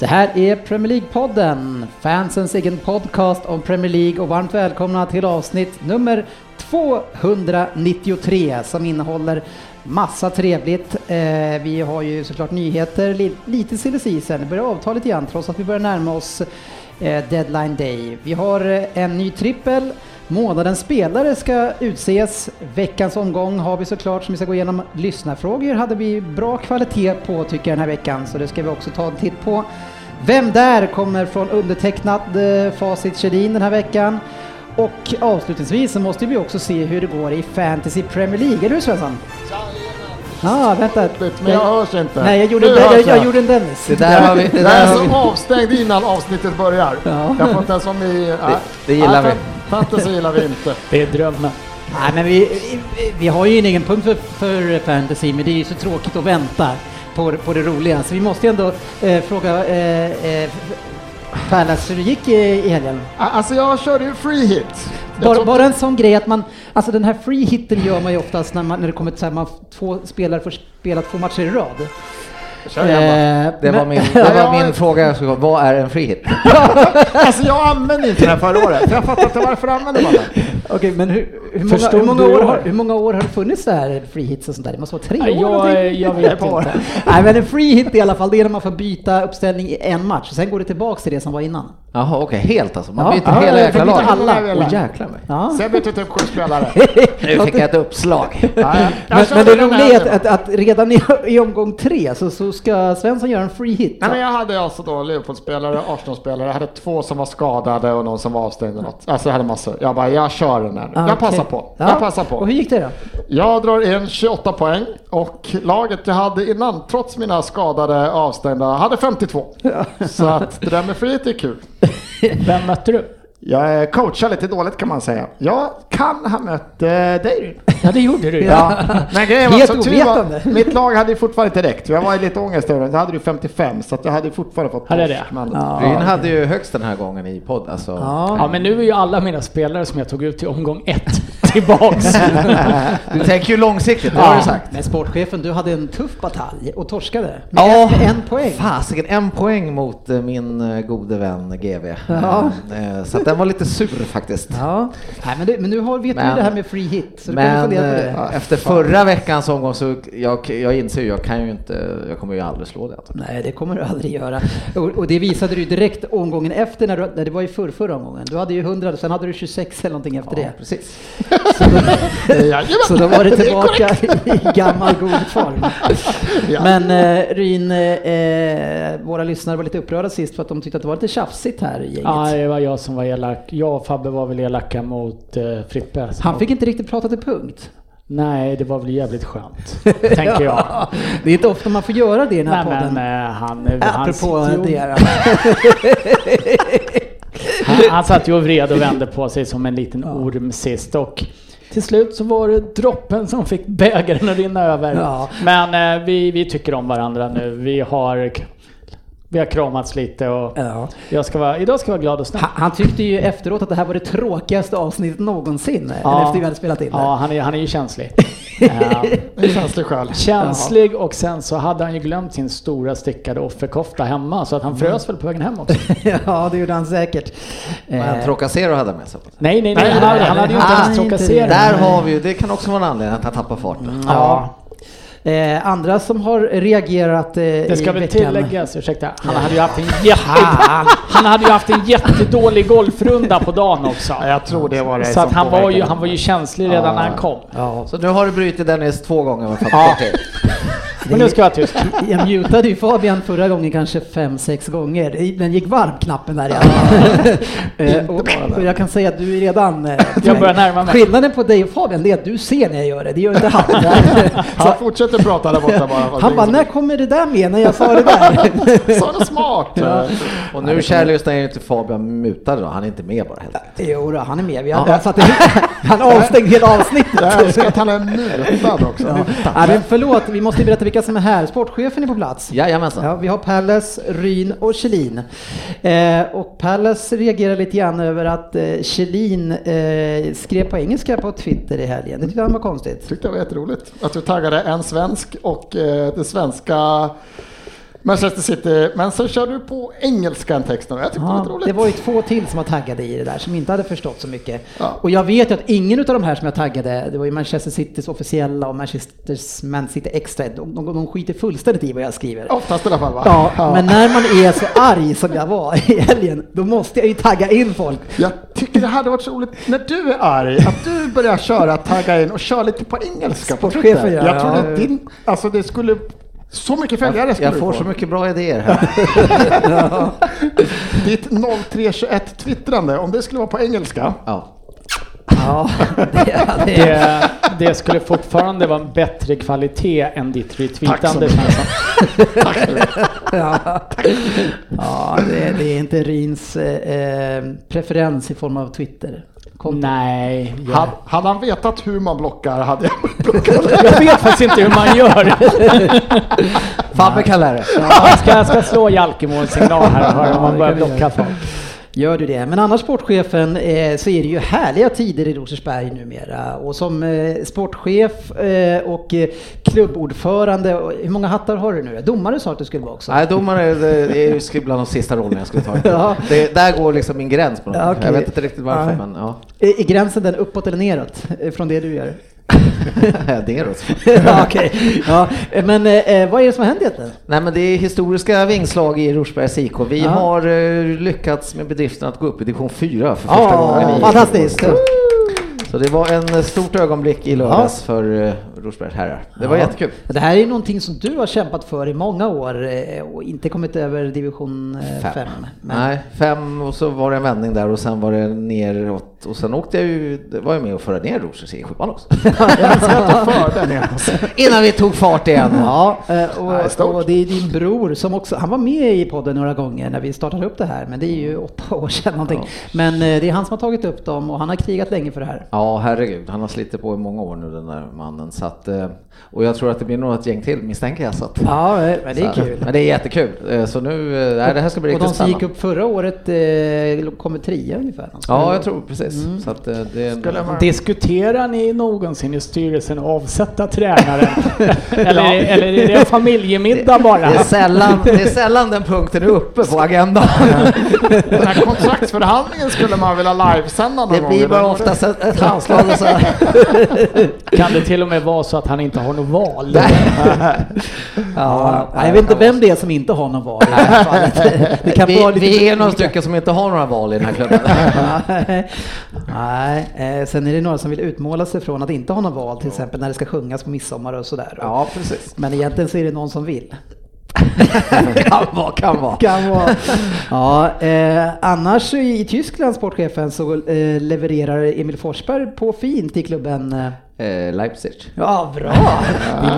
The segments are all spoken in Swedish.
Det här är Premier League-podden, fansens egen podcast om Premier League och varmt välkomna till avsnitt nummer 293 som innehåller massa trevligt. Eh, vi har ju såklart nyheter, li lite silly season, det börjar avta lite grann trots att vi börjar närma oss eh, deadline day. Vi har eh, en ny trippel, månadens spelare ska utses. Veckans omgång har vi såklart som vi ska gå igenom. Lyssnarfrågor hade vi bra kvalitet på tycker jag den här veckan så det ska vi också ta en titt på. Vem där kommer från undertecknad eh, Facit Kjellin den här veckan. Och avslutningsvis så måste vi också se hur det går i Fantasy Premier League, eller hur Svensson? Ja, ah, vänta. Men jag hörs inte. Nej, jag gjorde, Nu jag, jag, jag gjorde en Dennis. Det där har vi, det Jag där är har så vi, avstängd innan avsnittet börjar. Ja. Jag får inte ens vara med i... nej. det gillar Nej, vi. Fantasy gillar vi inte. Det är drömmen. Nej, men vi, vi har ju en egen punkt för, för fantasy, men det är ju så tråkigt att vänta på, på det roliga. Så vi måste ju ändå eh, fråga eh, eh, Pärlas hur det gick i, i helgen. Alltså jag körde ju free hit. Bara, bara en sån grej att man, alltså den här free hitten gör man ju oftast när, man, när det kommer till man två spelare får spela två matcher i rad. Kör. Eh, Det var min, det var min fråga. jag skulle- Vad är en free hit? Alltså jag använde inte den här förra året. Jag fattar inte varför använder man den. Okej, men hur, hur, många, hur, många år har, hur många år har det funnits så här free hits och sånt där? Det måste vara tre Nej, år jag, jag vet inte. Nej, men en free hit i alla fall, det är när man får byta uppställning i en match. Sen går det tillbaks till det som var innan. Jaha, okej, helt alltså. Man Ja, byter ja, hela ja, jäkla man byter laget. alla. Åh jäklar mig. Ja. Sen bytte typ sju spelare. Nu fick jag ett uppslag. Men, men det roliga är att, att, att redan i, i omgång tre så, så ska Svensson göra en free hit. Nej, men jag hade alltså då Liverpool-spelare, Arsenal-spelare, jag hade två som var skadade och någon som var avstängd och något. Alltså jag hade massor. Jag bara, jag kör den här nu. Ah, Jag okej. passar på. Ja. Jag passar Och på. hur gick det då? Jag drar in 28 poäng och laget jag hade innan, trots mina skadade avstängda, hade 52. Så att det där med free hit är kul. Vem mötte du? Jag eh, coachar lite dåligt kan man säga. Jag kan ha mött eh, dig. Ja, det gjorde du. Ja, men grejen var Helt så tur var, mitt lag hade ju fortfarande inte räckt. Jag var i lite ångest över det. Jag hade ju 55 så att jag hade ju fortfarande fått Hade torsk, det? men- Ja. Ryn hade ju högst den här gången i podd. Alltså. Ja, men nu är ju alla mina spelare som jag tog ut till omgång ett tillbaks. Du tänker ju långsiktigt, det har du sagt. Men sportchefen, du hade en tuff batalj och torskade. Med Ja, en, en poäng. Fasiken, en poäng mot eh, min eh, gode vän GV. Ja. Eh, Så att den var lite sur faktiskt. Ja, Nej, men, det, men nu har, vet du Men- det här med free hit, så du Men efter förra veckans omgång så jag, jag inser ju, jag kan ju inte, jag kommer ju aldrig slå det. antagligen. Nej, det kommer du aldrig göra. Och, och det visade du ju direkt omgången efter, när, du, när det var ju förr, förra omgången. Du hade ju 100, sen hade du 26 eller någonting efter det. Precis. Jajamän. Så då var det tillbaka i gammal god form. Men eh, Ryn, eh, våra lyssnare var lite upprörda sist för att de tyckte att det var lite tjafsigt här i gänget. Ja, det var jag som var elak. Jag och Fabbe var väl elaka mot uh, Frippe. Han fick inte riktigt prata till punkt. Nej, det var väl jävligt skönt, tänker jag. Det är inte ofta man får göra det i den här Nej, podden. men eh, han, han, Apropå sitter ju- det. han, han satt ju och vred och vände på sig som en liten orm sist och till slut så var det droppen som fick bägaren att rinna över. Ja. Men eh, vi, vi tycker om varandra nu. Vi har, vi har kramats lite och Ja. jag ska vara, idag ska jag vara glad och snäll. Han, han tyckte ju efteråt att det här var det tråkigaste avsnittet någonsin. Ja. Efter vi hade spelat in det. Ja, han är, han är ju känslig. Eh, känns det själv. känslig och sen så hade han ju glömt sin stora stickade offerkofta hemma så att han frös väl på vägen hem också. ja, det gjorde han säkert. Men Eh, Trocacero hade med sig. Nej, nej, nej, Nej, han, hade- han hade ju inte ens det. Där har vi ju, det kan också vara en anledning att han tappar farten. ja. Eh, andra som har reagerat eh, Det ska i väl veckan. tilläggas, ursäkta, han hade ju haft en jätte, han hade ju haft en jättedålig golfrunda på dagen också. Ja, Jag tror det var det Så att han var ju, han var ju känslig redan när han kom. Ja. Så nu har du brutit Dennis två gånger med Ja. 40. Men nu ska jag vara tyst. Jag mutade ju Fabian förra gången kanske fem, sex gånger. Den gick varm knappen där fall. Eh, och, och jag kan säga att du är redan... eh, Jag börjar närma mig. Skillnaden på dig och Fabian det är att du ser när jag gör det, det gör inte han. Han fortsätter prata där borta bara. Han bara, när kommer det där med när jag sa det där? Sa något smart. Och nu kära lyssnare är ju inte Fabian mutad då, han är inte med bara helt. Jo då, han är med. Vi har, jag satte, han avstängde hela avsnittet. Jag älskar att han är mutad också. Ja. Nej, men förlåt, vi måste berätta vilka som är här. Sportchefen är på plats. Jajamensan. Ja, vi har Pallas, Ryn och Kjellin. Eh, och Pallas reagerar lite grann över att eh, Kjellin eh, skrev på engelska på Twitter i helgen. Det tyckte han var konstigt. Tyckte det var jätteroligt att du taggade en svensk och eh, det svenska Manchester City. Men så kör du på engelska en text nu. Jag tyckte det var Ja, lite roligt. det var ju två till som var taggade i det där som inte hade förstått så mycket. Ja. Och jag vet ju att ingen av de här som jag taggade, det var ju Manchester Citys officiella och Manchesters Man City Extra, de, de, de skiter fullständigt i vad jag skriver. Oftast i alla fall va? Ja, men när man är så arg som jag var i helgen, då måste jag ju tagga in folk. Jag tycker det hade varit så roligt när du är arg, att du börjar köra tagga in och köra lite på engelska på Sportchefen Twitter. gör, Jag tror ja. att din, alltså det skulle, så mycket följare skulle Jag du får få. så mycket bra idéer här. Ditt 0321 twittrande, om det skulle vara på engelska. Ja. Ja, det, det, Det, det skulle fortfarande vara en bättre kvalitet än ditt Tack så retweetande. mycket. Svensson. ja. ja det, det är inte Rins eh, eh, preferens i form av Twitter. Konto. Nej, Hade, jag, hade han vetat hur man blockar hade jag blockat. jag vet faktiskt inte hur man gör. Fabbe kan lära Jag ska, jag ska slå Jalkemål-signal här och höra om man börjar blocka folk. Gör du det? Men annars sportchefen eh, så är det ju härliga tider i Rosersberg numera. Och som eh, sportchef eh, och klubbordförande, och, hur många hattar har du nu? Domare sa att du skulle vara också. Nej, domare det det är ju bland de sista rollerna jag skulle ta. Ja. Det, där går liksom min gräns på. Ja, okej. Jag vet inte riktigt varför, Nej. men ja. Är, är gränsen den uppåt eller neråt från det du gör? det är det. ja, okej. Ja, men eh, vad är det som har hänt egentligen? Nej men det är historiska vingslag i Rosbergs IK. Vi Ja. har eh, lyckats med bedriften att gå upp i division 4 för första gången i fantastiskt. Så det var en eh, stort ögonblick i lördags för eh, Rosbergs herrar. Det var Ja. jättekul. Det här är någonting som du har kämpat för i många år eh, och inte kommit över division 5. Nej, fem och så var det en vändning där och sen var det neråt och sen åkte jag ju, det var jag med och förde ner Rosers i sjuan också. Innan vi tog fart igen. Ja, eh, och, stort. och det är din bror som också, han var med i podden några gånger när vi startade upp det här, men det är ju åtta år sedan någonting. Men eh, det är han som har tagit upp dem och han har krigat länge för det här. Ja, herregud. Han har slitit på i många år nu den där mannen. Så att, eh, och jag tror att det blir nog ett gäng till misstänker jag. Så att, Ja, eh, men det är så, kul. Men det är jättekul. Eh, Så nu, nej, det här ska bli Och de riktigt som gick spännande. upp förra året kommer trea ungefär. Ja, jag tror precis. Mm. Så att, det, man- Diskuterar ni någonsin i styrelsen att avsätta tränaren? eller, eller är det en familjemiddag bara? det, är sällan, det är sällan den punkten är uppe på agendan. Den här kontraktsförhandlingen skulle man vilja livesända någon Det gång. blir bara oftast ett, ett handslag och så här. Kan det till och med vara så att han inte har något val? Ja, jag vet inte vem det är som inte har någon val i det här fallet. Det kan Vi, vara lite vi är några stycken som inte har några val i den här klubben. Nej, eh, sen är det några som vill utmåla sig från att inte ha någon val, till exempel när det ska sjungas på midsommar och sådär. Ja, precis. Men egentligen så är det någon som vill. Kan vara, kan vara. Kan vara. Ja, eh, annars i Tyskland, sportchefen, så eh, levererar Emil Forsberg på fint i klubben. Eh, Leipzig. Ja, bra!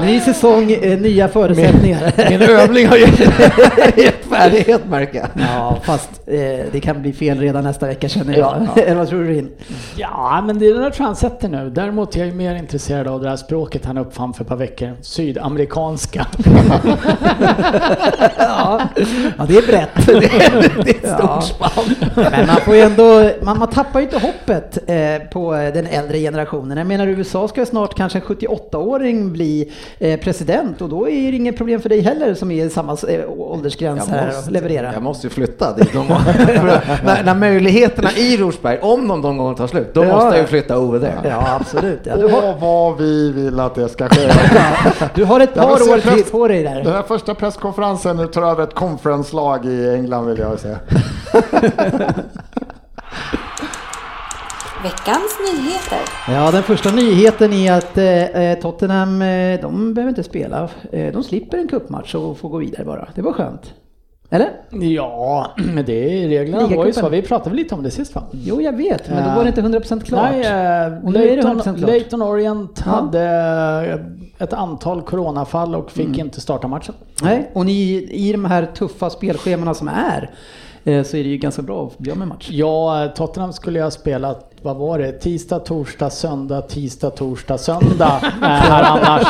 Ny säsong, eh, nya förutsättningar. Min övning har gett färdighet märker jag. Ja, fast eh, det kan bli fel redan nästa vecka känner jag. Ja. Eller vad tror du Rin? Ja, men det är den där tror jag han sätter nu. Däremot är jag mer intresserad av det här språket han uppfann för ett par veckor. Sydamerikanska. Ja, ja det är brett. Det är ett stort Ja. spann. Men man får ju ändå, man, man tappar ju inte hoppet eh, på den äldre generationen. Jag menar USA ska snart kanske en 78-åring bli eh, president och då är det inget problem för dig heller som är i samma eh, åldersgräns här och leverera. jag måste ju flytta dit när, när möjligheterna i Rosberg, om de någon gång tar slut, då Ja. måste jag ju flytta there. Ja, absolut. Ja, du, har, Åh, vad vi vill att det ska ske. du har ett par år till press- på dig Den där. här första presskonferensen nu tar över ett conference-lag i England vill jag se. Veckans nyheter. Ja, den första nyheten är att eh, Tottenham, eh, de behöver inte spela. Eh, de slipper en cupmatch och får gå vidare bara. Det var skönt. Eller? Ja, men det är reglerna var ju så. Vi pratade väl lite om det sist va? Jo, jag vet, men då var det inte 100% klart. Nej, eh, Och nu är det Leighton, 100% klart. Leighton Orient Ja. hade eh, ett antal coronafall och fick inte starta matchen. Nej, och ni, i de här tuffa spelschemana som är eh, så är det ju ganska bra att bli av med match. Ja, Tottenham skulle jag ha spelat, vad var det, tisdag, torsdag, söndag, tisdag, torsdag, söndag eh, här annars.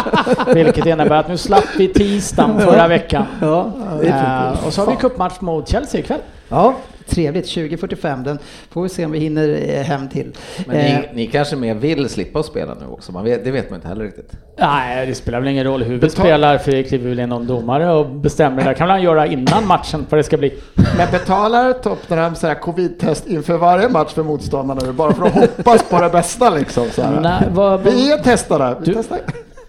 Vilket innebär att nu slapp vi tisdagen förra veckan. Ja, Eh, och så har vi cupmatch mot Chelsea ikväll. Ja, trevligt. 20.45. Den får vi se om vi hinner eh, hem till. Men Eh, ni, ni kanske mer vill slippa att spela nu också, man vet, det vet man inte heller riktigt. Nej, det spelar väl ingen roll hur vi Betal- spelar för det kliver väl in någon domare och bestämmer. Det kan han göra innan matchen vad det ska bli. Men betalar Tottenham så här covid-test inför varje match för motståndarna nu bara för att hoppas på det bästa liksom? Så här. Nej, vad, Vi är testade. Vi Du- testar.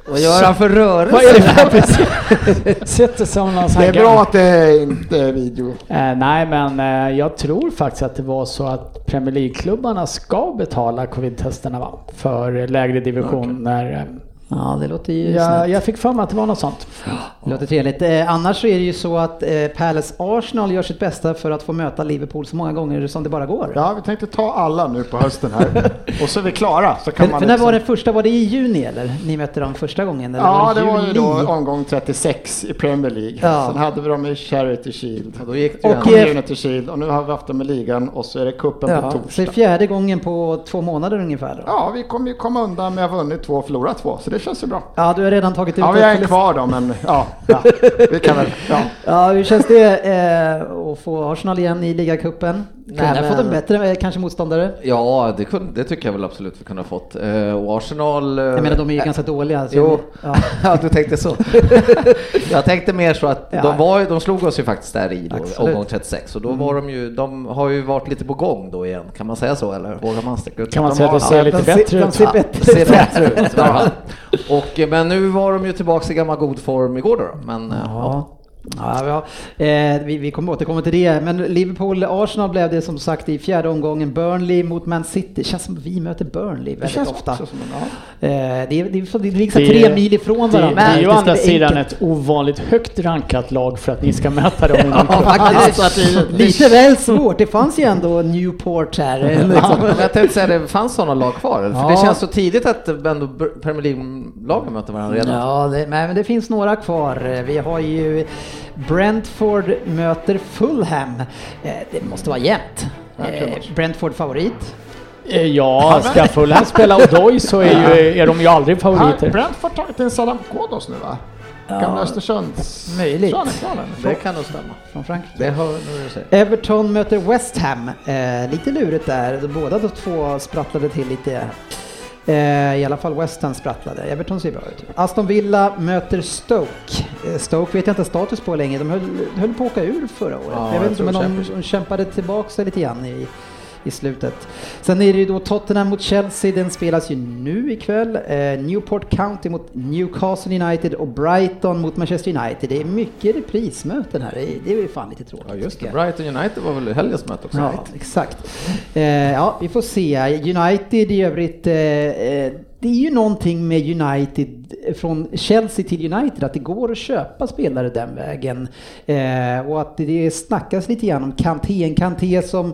Vad gör han för rörelse? vad är det för? Sitter som någon Det är bra att det inte är video. Eh, nej, men eh, jag tror faktiskt att det var så att Premier League-klubbarna ska betala covid-testerna va? för lägre divisioner. eh. Ja, det låter ju Jag, snällt. jag fick för mig att det var något sånt. Det låter trevligt. Eh, annars så är det ju så att eh, Palace Arsenal gör sitt bästa för att få möta Liverpool så många gånger som det bara går. Ja, vi tänkte ta alla nu på hösten här. Och så är vi klara. Så kan För, man för när liksom- var det första, var det i juni eller? Ni mötte dem första gången? Eller Ja, var det var ju då omgång 36 i Premier League. Ja. Sen hade vi dem i Charity Shield. Och då gick det ju Och- Community Shield och nu har vi haft dem i ligan och så är det kuppen på Ja, så torsdag. det är fjärde gången på två månader ungefär. Då. Ja, vi kommer ju komma undan med att ha vunnit två och förlorat två, så det känns ju bra. Ja, du har redan tagit ut Ja, vi är förlust- kvar då, men ja, ja vi kan väl, ja. Ja, hur känns det eh, att få Arsenal igen i ligacupen? Kunde Nej, ha fått men- en bättre eh, kanske motståndare? Ja, det, kunde, det tycker jag väl absolut vi kunde ha fått. Eh, och Arsenal... eh, Jag menar de är ju ganska dåliga. så- Jo, Ja. ja. du tänkte så. jag tänkte mer så att Ja. de, var, de slog oss ju faktiskt där i då, Absolut. Mm. omgång 36 och då var de ju, de har ju varit lite på gång då igen, kan man säga så eller vågar man sticka ut? Kan man De säga att det ser lite de bättre de ut? ser Ja, bättre det ser ut. bättre ut. Och, men nu var de ju tillbaka i gammal god form igår då. Men, ja. Ja, ja, eh, vi, vi kommer återkomma till det. Men Liverpool-Arsenal blev det som sagt i fjärde omgången. Burnley mot Man City. Det känns som att vi möter Burnley Det väldigt känns ofta. också som ja. Eh, det, är, det, är, det ligger så Det tre är- mil ifrån Det, varandra. det är ju å Det andra sidan enkelt. ett ovanligt högt rankat lag för att ni ska möta dem Ja, faktiskt. Alltså det- Lite väl svårt. Det fanns ju ändå Newport här. Ja, Liksom. men jag tänkte säga det fanns sådana lag kvar, för Ja. det känns så tidigt att ändå Premier League-lagen möter varandra redan. Ja, det, men det finns några kvar. Vi har ju Brentford möter Fulham. Eh, Det måste vara jämnt. Eh, Brentford favorit. Eh, Ja, ska Fulham spela Odoi så är, ju, är de ju aldrig Har favoriter. Brentford tagit in Saddam Ghoddos nu va? Gamla Östersunds... möjligt. Det kan nog stämma. Från Frankrike. Det nu du. Everton möter West Ham. Eh, lite lurigt där. Båda de två sprattlade till lite. Eh, I alla fall West Ham sprattlade. Everton ser bra ut. Aston Villa möter Stoke. Eh, Stoke vet jag inte status på länge. De höll, höll på att åka ur förra året. Ja, jag vet inte, men de, de kämpade tillbaka sig lite grann i, i slutet. Sen är det ju då Tottenham mot Chelsea. Den spelas ju nu ikväll. Eh, Newport County mot Newcastle United och Brighton mot Manchester United. Det är mycket reprismöten här. Det är, ju fan lite tråkigt. Ja just det. Brighton United var väl helgens möte också? Ja, exakt. Eh, ja, vi får se. United i övrigt, eh, eh, det är ju någonting med United, från Chelsea till United, att det går att köpa spelare den vägen. Eh, och att det snackas lite grann om Kanté, en Kanté som eh,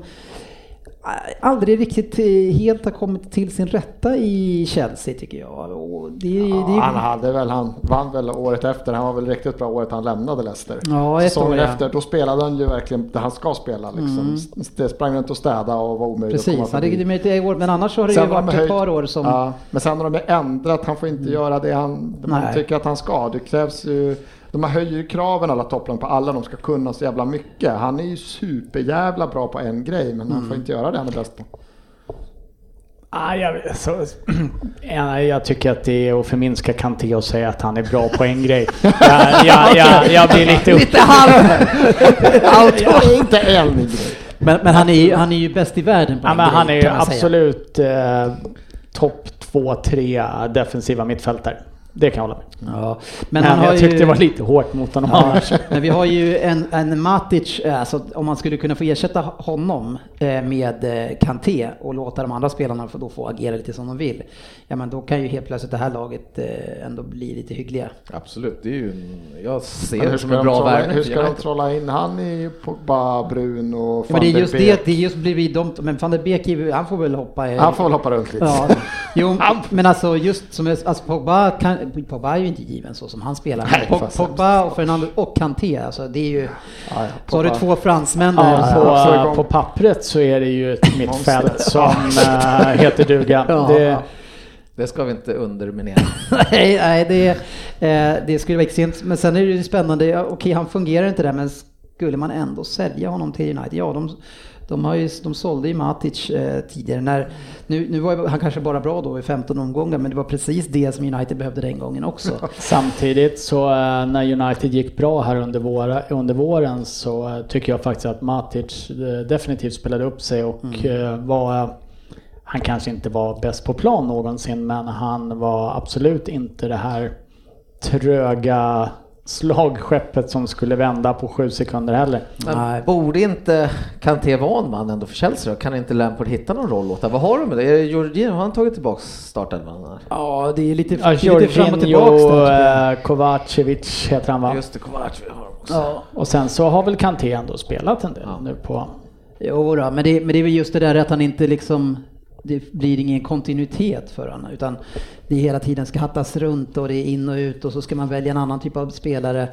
aldrig riktigt helt har kommit till sin rätta i Chelsea tycker jag. Det, det, Ja, han hade väl, han vann väl året efter, han var väl riktigt bra året han lämnade Leicester. Ja, ett Säsongen. Mm. efter, då spelade han ju verkligen det han ska spela liksom. Det sprang runt och städa och var omöjligt att Precis, komma han hade förbi. ett år, men annars har det Sen ju varit ett höjt- par år som... Ja, men sen har de ändrat, han får inte göra det han man tycker att han ska. Det krävs ju, de här höjer ju kraven alla topplag på alla, de ska kunna så jävla mycket. Han är ju superjävla bra på en grej, men han får Mm. inte göra det han är bäst på. Ah, jag, så, ja, jag tycker att det är att förminska Kanté och säga att han är bra på en grej. Jag, jag, jag, jag blir lite... Upp, Allt är inte en grej. Men, men han, är ju, han är ju bäst i världen på ja, en men grej, han är ju absolut eh, topp två, tre defensiva mittfältare. Det kan jag hålla med. Ja, Men, han har jag ju- tyckte det var lite hårt mot honom Ja, annars. men vi har ju en, en Matic, eh, alltså om man skulle kunna få ersätta honom eh, med eh, Kanté och låta de andra spelarna få, då få agera lite som de vill. Ja men då kan ju helt plötsligt det här laget ändå bli lite hyggliga. Absolut, det är ju jag ser Men hur det som en de bra värvning hur ska de trolla in han i Pogba, Brun och Ja, van men det är der just Beek? det, det är just blivit de, men van der Beek, är ju- han får väl hoppa Han får väl hoppa runt lite. Ja, jo, men alltså just som alltså Pogba, kan, Pogba är ju inte given så som han spelar. Nej, Pogba och Fernando och Kanté, alltså det är ju... Ja, ja, Så har du två fransmän där. Ja, på, på pappret så är det ju ett mittfält som äh, heter duga. Det, Det ska vi inte underminera. nej, nej det, eh, det skulle vara extremt. Men sen är det ju spännande, okej han fungerar inte där men skulle man ändå sälja honom till United? Ja, de, de, har ju, de sålde ju Matic eh, tidigare. När, nu, nu var han kanske bara bra då i 15 omgångar men det var precis det som United behövde den gången också. Samtidigt så äh, när United gick bra här under, våra, under våren så äh, tycker jag faktiskt att Matic äh, definitivt spelade upp sig och äh, var han kanske inte var bäst på plan någonsin men han var absolut inte det här tröga slagskeppet som skulle vända på sju sekunder heller. Nej. Men borde inte Kanté vara en man ändå för Chelsea då? Kan inte Lampard hitta någon roll åt det? Vad har de med det? Det Jorginho? Har han tagit tillbaka startelvan? Ja, det är lite, det Ja, är lite fram och tillbaks Jorginho, där. äh, Kovacevic heter han va? Just det, Kovac vi har också. Ja. Och sen så har väl Kanté ändå spelat en del Ja. nu på... Jo då, men det, men det är väl just det där att han inte liksom det blir ingen kontinuitet för honom utan det hela tiden ska hattas runt och det är in och ut och så ska man välja en annan typ av spelare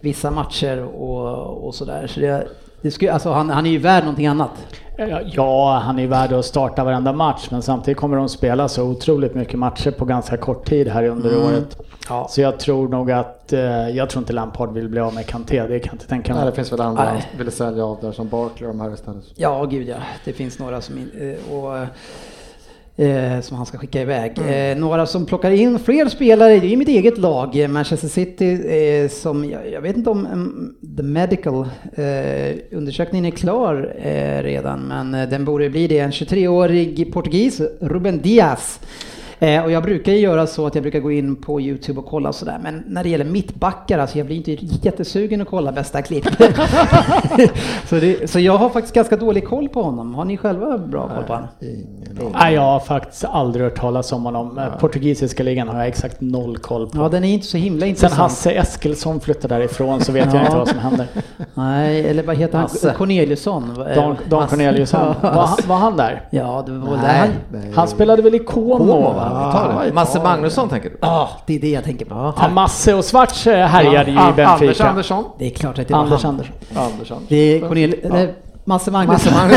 vissa matcher och, och sådär. Så det, det skulle, alltså han, han är ju värd någonting annat. Ja, han är värd att starta varenda match men samtidigt kommer de spela så otroligt mycket matcher på ganska kort tid här under Mm. året. Ja. Så jag tror nog att, eh, jag tror inte Lampard vill bli av med Kanté, det kan jag inte tänka Nej, mig. det finns väl andra han Nej. ville sälja av där som Barkley och de här istället. Ja, gud ja. Det finns några som, in, eh, och, eh, som han ska skicka iväg. Eh, några som plockar in fler spelare, det är mitt eget lag, eh, Manchester City, eh, som jag, jag vet inte om mm, The Medical eh, undersökningen är klar eh, redan, men den borde bli det. En 23-årig portugis, Ruben Diaz. Eh, och jag brukar ju göra så att jag brukar gå in på Youtube och kolla sådär, men när det gäller mittbackar, alltså jag blir inte jättesugen att kolla bästa klipp. så, det, så jag har faktiskt ganska dålig koll på honom. Har ni själva bra koll på honom? Nej, jag har faktiskt aldrig hört talas om honom. Eh, Portugisiska ligan har jag exakt noll koll på. Ja, den är inte så himla Sen intressant. Hasse Eskilsson flyttade därifrån så vet jag Ja. inte vad som händer. Nej, eller vad heter han? Hasse. Corneliusson? Dan, Dan. Corneliusson, var, han- var han där? Ja, det var väl Nej. där han... Han spelade väl i Como? Como va? Va? Italien. Masse Magnusson tänker du? Ja, det är det jag tänker på. Ja, Masse och eh, härjade ju i An- Anders Benfica. Andersson. Det är klart att det var Anders. Andersson. Andersson. Det är Cornel... Masse Magnusson.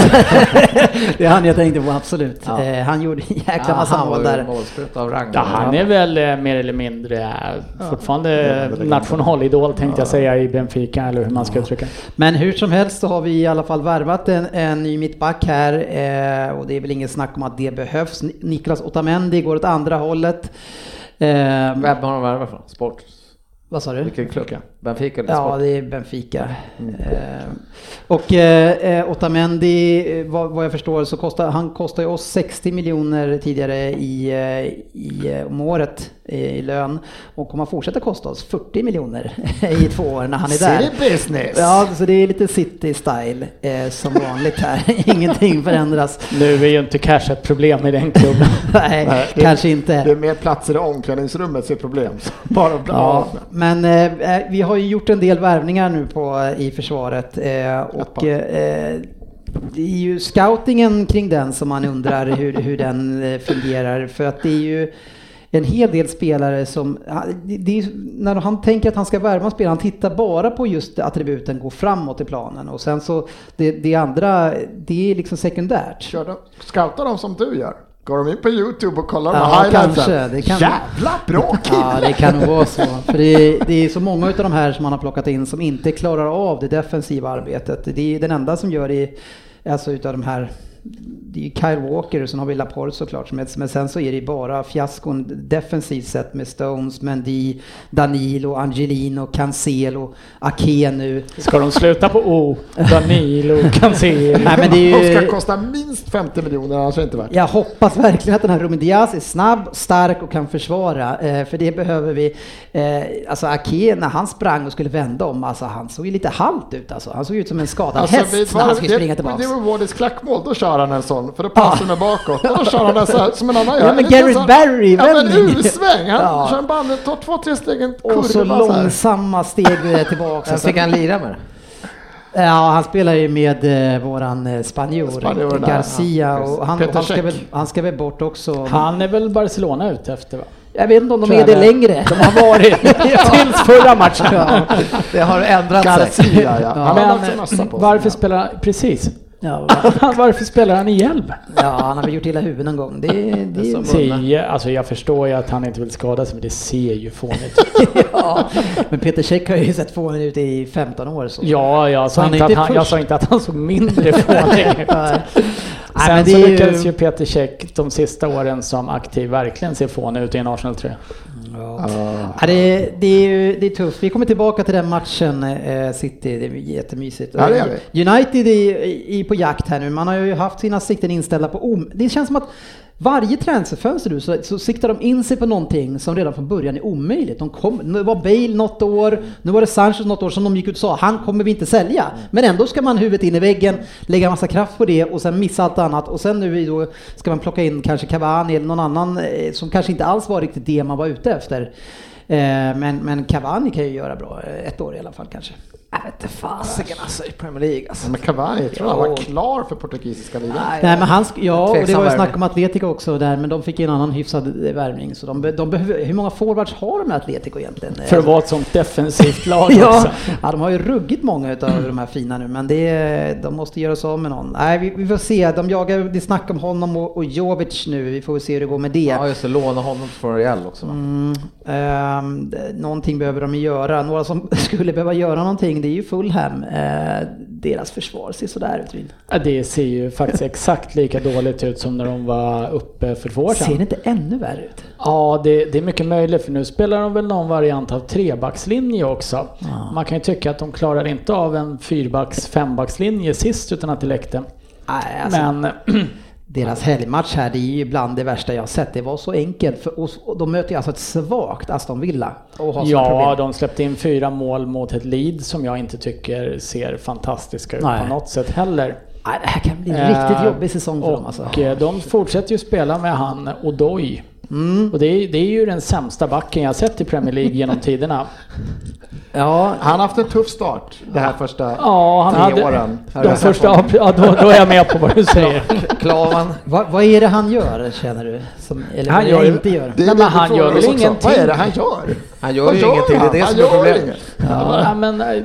det är han jag tänkte på, absolut. Ja. Eh, han gjorde en jäkla Ja, massa mål där. av rang. Ja, han är väl eh, mer eller mindre eh, fortfarande nationalidol tänkte jag säga i Benfica eller hur man ska uttrycka det. Men hur som helst så har vi i alla fall värvat en, en ny mittback här eh, och det är väl ingen snack om att det behövs. Ni- Niklas Otamendi går åt andra hållet. Eh, Vem har de värvat från? Sport? vad sa du? Vilken klubb? Benfica eller Ja, det är Benfica. Eh, och eh, eh, Otamendi, eh, vad, vad jag förstår så kostar han kostar ju oss 60 miljoner tidigare i, eh, i, om året i lön och kommer fortsätta kosta oss 40 miljoner i två år när han är där. City business. Ja, så det är lite city-style eh, som vanligt här. Ingenting förändras. Nu är ju inte cash ett problem i den klubben. Nej, Nej, det- kanske Det inte. är mer platser i omklädningsrummet som är problem. Bara Ja, men eh, vi har ju gjort en del värvningar nu på, i försvaret eh, och eh, det är ju scoutingen kring den som man undrar hur, hur den eh, fungerar för att det är ju en hel del spelare som, är, när han tänker att han ska värva spelare, han tittar bara på just attributen gå framåt i planen och sen så det, det andra, det är liksom sekundärt. Kör de, scouta dem som du gör. Går de in på Youtube och kollar Ja, de highlightsen? kanske, det kan- Jävla bra kille! Ja, det kan nog vara så. För det är, det är så många av de här som man har plockat in som inte klarar av det defensiva arbetet. Det är den enda som gör det, alltså utav de här det är ju Kyle Walker och sen har vi Laporte såklart. Men men sen så är det ju bara fiaskon defensivt sett med Stones, Mendy, Danilo, Angelino, Cancelo, Ake nu. Ska de sluta på O? Danilo, Cancelo. Nej, men det är De ju, ska kosta minst 50 miljoner, annars är det inte värt. jag hoppas verkligen att den här Ruben Diaz är snabb, stark och kan försvara. Eh, för det behöver vi. Eh, alltså Ake, när han sprang och skulle vända om, alltså han såg ju lite halt ut alltså. Han såg ut som en skadad Alltså, häst när han skulle det- springa tillbaks. Det var Wardys klackmål, då kör han en sån, för då passar med bakåt. Och då kör han den så här, som en annan Ja, men Gareth Barry Ja men. U-sväng, han Ja. kör en band, tar två, tre steg, en kurva Och så så långsamma steg eh, tillbaka. Sen fick han lira med det. Ja, han spelar ju med eh, våran eh, spanjor, Spanjor Garcia, ja. och han, han, ska väl, han ska väl bort också. Han är väl Barcelona ute efter va? Jag vet inte om de Tror är det längre. De har varit tills förra matchen. ja. Det har ändrat sig. Garcia ja. Han har också mössa Men på varför sig. spelar precis? Ja, Varför spelar han i hjälm? ja, han har väl gjort illa huvudet någon gång. Det, det, Det är Ser, alltså jag förstår ju att han inte vill skada sig men det ser ju fånigt ut. ja. Men Peter Cech har ju sett fånig ut i 15 år. Så. Ja, jag sa, Han är inte att inte han, jag sa inte att han såg mindre fånig ut. Nej. Nej, Sen men så lyckades ju- ju Peter Cech de sista åren som aktiv verkligen se fånig ut i en Arsenal-tröja. Ja. Ja, det, det, är ju, det är tufft. Vi kommer tillbaka till den matchen, eh, City. Det är jättemysigt. Ja, det United är, är på jakt här nu. Man har ju haft sina sikten inställda på om... Det känns som att varje transferfönster nu så, så siktar de in sig på någonting som redan från början är omöjligt. De kom, nu var Bale något år, nu var det Sanchez något år som de gick ut och sa, han kommer vi inte sälja. Men ändå ska man huvudet in i väggen, lägga massa kraft på det och sen missa allt annat. Och sen nu då ska man plocka in kanske Cavani eller någon annan eh, som kanske inte alls var riktigt det man var ute efter efter. Eh, men, men Cavani kan ju göra bra, eh, ett år i alla fall kanske. Jag vet inte fasiken alltså i Premier League alltså. Ja, Men Cavani, jag tror han var klar för portugisiska ligan. Nej men han, ja och det var ju snack om Atletico också där, men de fick en annan hyfsad värvning. Så de, de behöver, hur många forwards har de med Atletico egentligen? För att vara ett sånt defensivt lag ja, också. ja, de har ju ruggigt många utav de här fina nu, men det, de måste göra sig av med någon. Nej, vi, vi får se. De jagar, det är snack om honom och, och Jovic nu. Vi får se hur det går med det. Ja just det, låna honom från Real också va? Mm, det- någonting behöver de göra. Några som skulle behöva göra någonting, det är ju Fulham. Eh, deras försvar ser sådär ut. Ja, det ser ju faktiskt exakt lika dåligt ut som när de var uppe för två år Ser sedan. det inte ännu värre ut? Ja, det, det är mycket möjligt för nu spelar de väl någon variant av trebackslinje också. Man kan ju tycka att de klarar inte av en fyrbacks fembackslinje sist utan att det läckte. Nej, alltså, Men Deras helgmatch här, det är ju bland det värsta jag sett. Det var så enkelt, för och de möter ju alltså ett svagt Aston Villa. Och har ja, problem. de släppte in fyra mål mot ett lead som jag inte tycker ser fantastiska ut Nej. på något sätt heller. Nej, det här kan bli en Eh, riktigt jobbig säsong för och dem alltså. eh, de fortsätter ju spela med han Odoi. Mm. Och det är, det är ju den sämsta backen jag sett i Premier League genom tiderna. Ja, Han har haft en tuff start det här första Ja, han tre hade... åren. De första, ja, då, då är jag med på vad du säger. Klavan. vad, vad är det han gör känner du? Som, eller Han vad gör inte gör? Det är Nej, men han gör väl ingenting. Vad är det han gör? Han gör Vad ju gör ingenting, det är han? det Han som är problemet. Ja, men, eh,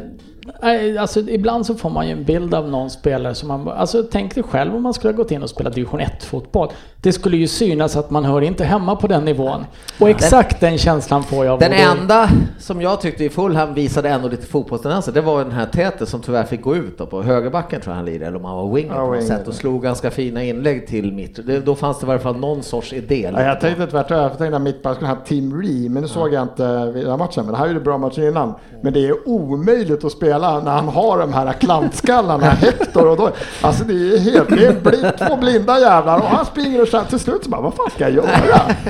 alltså, ibland så får man ju en bild av någon spelare som man... Alltså tänk dig själv om man skulle ha gått in och spelat division 1-fotboll. Det skulle ju synas att man hör inte hemma på den nivån. Och exakt den känslan får jag av Den enda som jag tyckte i Fulham visade ändå lite fotbollstendenser, det var den här Tete som tyvärr fick gå ut då på högerbacken tror jag han lirade, eller om han var winger Ja, på något sätt och slog ganska fina inlägg till mitt. Det, då fanns det i varje fall någon sorts idé. Ja, jag tänkte tvärtom, jag tänkte att mittback skulle ha Tim Ree, men nu såg jag inte den här matchen. Men det här är ju bra matchen innan. Men det är omöjligt att spela när han har de här klantskallarna, Hector och då. Alltså det är helt, det är blind, två blinda jävlar och han springer och så här, till slut så bara, vad fan ska jag göra?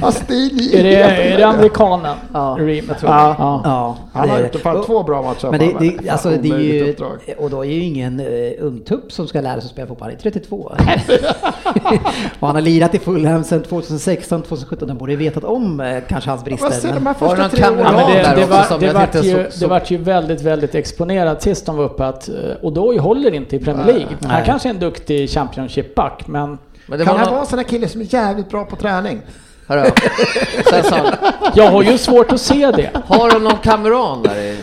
Alltså det är, Är det, är det amerikanen? Ja. Ream? Jag tror Ja. Ja. Ja, Han har det- gjort fan och- två bra matcher. Men det, fan, det, alltså, det är ju, och då är ju ingen uh, ungtupp som ska lära sig spela fotboll, han är 32. och han har lirat i Fulham sedan 2016, 2017, han borde ju vetat om eh, kanske hans brister. Vad ser de men- här Var det första tre åren? men det, det, det, det vart ju väldigt, väldigt exponerat sist de var uppe att eh, Odoi håller inte i Premier League. Han Nej. kanske är en duktig Championship-back, men Men det Kan var han någon, vara en sån här kille som är jävligt bra på träning? hörru, han, jag har ju svårt att se det. har de någon kameran där i?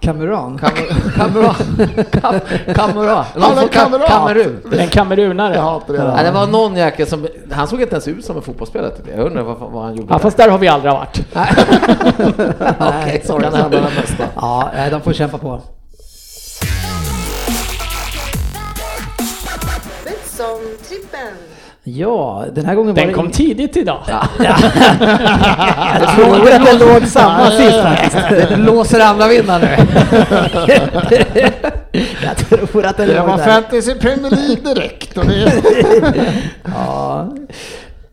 Kameran. Kam- Kameran? Han. Kamerun? En kamerunare. Jag hatar det. Nej, det var någon jäkel som, han såg inte ens ut som en fotbollsspelare typ. Jag undrar vad, vad han gjorde Ja, där. fast där har vi aldrig varit. Okej, sorry. hända det Ja, de får kämpa på. Trippel. Ja, den här gången var Den det... kom tidigt idag. Jag tror att den låg samma sist faktiskt. Det låser andra vinnare nu. Jag tror att den Det låg var där. Fantasy Premier League direkt. Och det, Ja,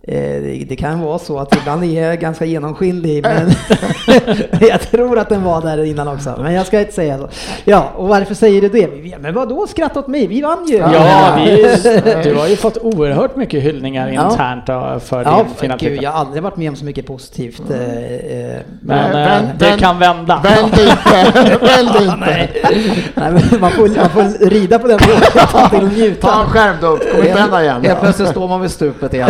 det, det kan vara så att ibland är jag ganska genomskinlig, men jag tror att den var där innan också. Men jag ska inte säga så. Ja, och varför säger du det? Vi- Men vadå, skratta åt mig? Vi vann ju! Ja, vi, du har ju fått oerhört mycket hyllningar Ja. internt för Ja, din fina gud, trippel. jag har aldrig varit med om så mycket positivt. eh, eh, Men eh, vänd- det vänd- kan vända. vänd inte, vänd inte. Nej, men man, får, man får rida på den och njuta. Ta en skärm då, kommer inte hända igen. Helt plötsligt står man vid stupet igen.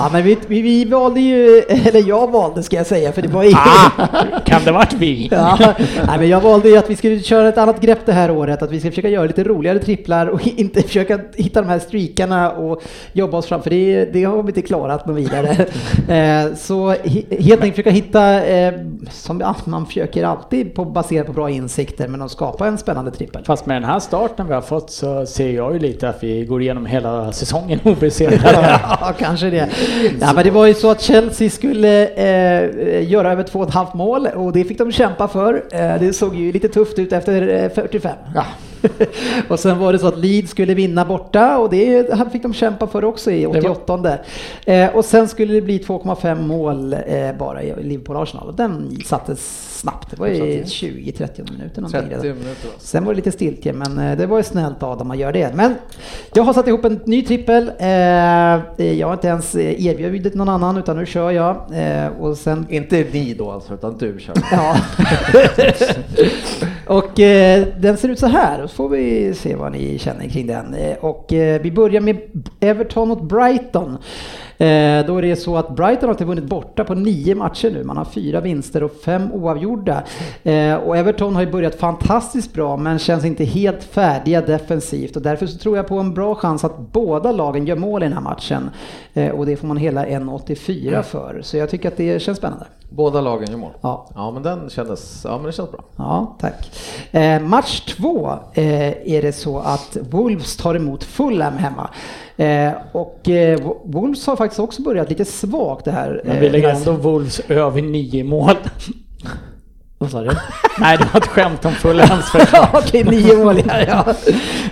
Ja, men vi, vi, vi valde ju, eller jag valde ska jag säga, för det var ju... Kan det varit vi? Ja, nej, men jag valde ju att vi skulle köra ett annat grepp det här året, att vi ska försöka göra lite roligare tripplar och inte försöka hitta de här streakarna och jobba oss fram, för det, det har vi inte klarat något vidare. Eh, Så he- helt enkelt försöka hitta, eh, som man försöker alltid på, baserat på bra insikter, men att skapa en spännande trippel. Fast med den här starten vi har fått så ser jag ju lite att vi går igenom hela säsongen obesegrade. Ja, kanske det. Ja, men det var ju så att Chelsea skulle eh, göra över två och ett halvt mål och det fick de kämpa för. Eh, det såg ju lite tufft ut efter eh, 45. Ja. och sen var det så att Leeds skulle vinna borta och det fick de kämpa för också i Det var- 88. Eh, och sen skulle det bli 2,5 mål eh, bara i Liverpool-Arsenal och den sattes snabbt. Det var i 20-30 minuter någonting 30 redan. minuter. Sen var det lite stiltje, men eh, det var ju snällt av dem att göra det. Men jag har satt ihop en ny trippel. Eh, Jag har inte ens eh, erbjudit någon annan, utan nu kör jag. Eh, Och sen Inte ni då alltså, utan du kör. Ja. och eh, den ser ut så här, och så får vi se vad ni känner kring den. Eh, och eh, vi börjar med Everton mot Brighton. Eh, då är det så att Brighton har inte vunnit borta på nio matcher nu. Man har fyra vinster och fem oavgjorda. Eh, och Everton har ju börjat fantastiskt bra men känns inte helt färdiga defensivt och därför så tror jag på en bra chans att båda lagen gör mål i den här matchen. Eh, och det får man hela 1,84 för. Så jag tycker att det känns spännande. Båda lagen gör mål. Ja. Ja, men den kändes, ja men det känns bra. Ja, tack. Eh, match två eh, är det så att Wolves tar emot Fulham hemma. Eh, och eh, Wolves har faktiskt också börjat lite svagt det här. Men vi eh, lägger här- ändå Wolves över nio mål. Vad sa du? Nej, det var ett skämt om Fulhams försvar. Okej, nio mål ja,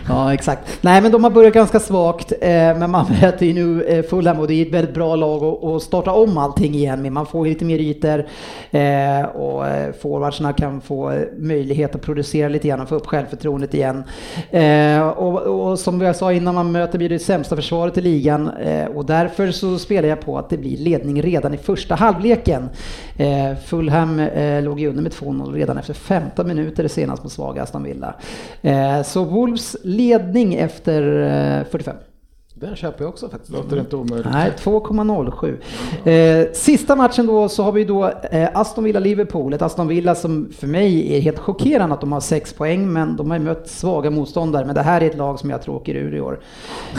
ja. Exakt. Nej, men de har börjat ganska svagt, eh, men man möter ju nu eh, Fulham och det är ett väldigt bra lag att, att starta om allting igen med. Man får lite mer ytor eh, och eh, forwardsarna kan få eh, möjlighet att producera lite grann och få upp självförtroendet igen. Eh, och, och som jag sa innan, man möter ju det sämsta försvaret i ligan och därför så spelar jag på att det blir ledning redan i första halvleken. Fulham låg ju under med 2-0 redan efter 15 minuter senast mot svaga Aston Villa. Eh, så Wolves ledning efter eh, 45. Den köper jag också faktiskt. Låter inte omöjligt. Nej, 2,07. Eh, sista matchen då så har vi då eh, Aston Villa-Liverpool. Ett Aston Villa som för mig är helt chockerande att de har 6 poäng, men de har ju mött svaga motståndare. Men det här är ett lag som jag tror åker ur i år.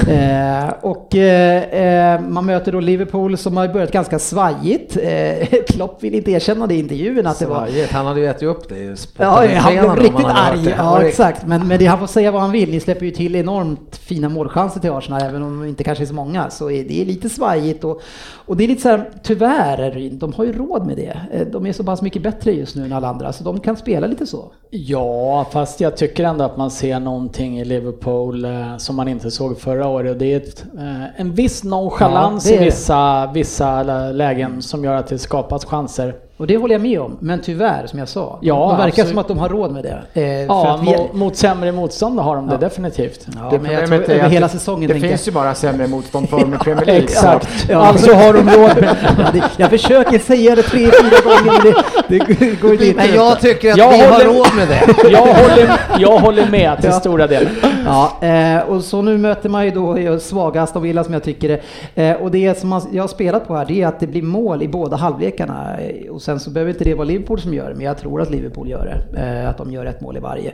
Eh, och eh, eh, man möter då Liverpool som har börjat ganska svajigt. Eh, Klopp vill inte erkänna det i intervjun att det var Svajigt. Han hade ju ätit upp det i Ja, han blev riktigt arg. Ja, exakt. Men, men det, han får säga vad han vill. Ni släpper ju till enormt fina målchanser till Arsenal, även om de inte kanske är så många. Så är det är lite svajigt och, och det är lite så här, tyvärr, de har ju råd med det. Eh, De är så pass mycket bättre just nu än alla andra, så de kan spela lite så. Ja, fast jag tycker ändå att man ser någonting i Liverpool eh, som man inte såg förra året. Det är ett, eh, en viss nonchalans Ja, det i vissa, vissa lägen som gör att det skapas chanser. Och det håller jag med om, men tyvärr som jag sa. Ja, de verkar absolut. som att de har råd med det. Eh, för Ja, att vi- mot, mot sämre motstånd har de det Ja. definitivt. Ja, Det men jag tror över att hela det- säsongen Det tänker finns ju bara sämre motstånd för med Premier League. Exakt. Ja. Alltså har de råd med Ja, det, jag försöker säga det tre, fyra gånger, men det, det går inte. Men jag tycker att Jag vi har håller- råd med det. jag, håller, jag håller med till Ja. stora delar. Ja, eh, och så nu möter man ju då eh, svaga Aston Villa som jag tycker det. Eh, och det som jag har spelat på här det är att det blir mål i båda halvlekarna. Eh, Och sen så behöver inte det vara Liverpool som gör det, men jag tror att Liverpool gör det. Eh, att de gör ett mål i varje.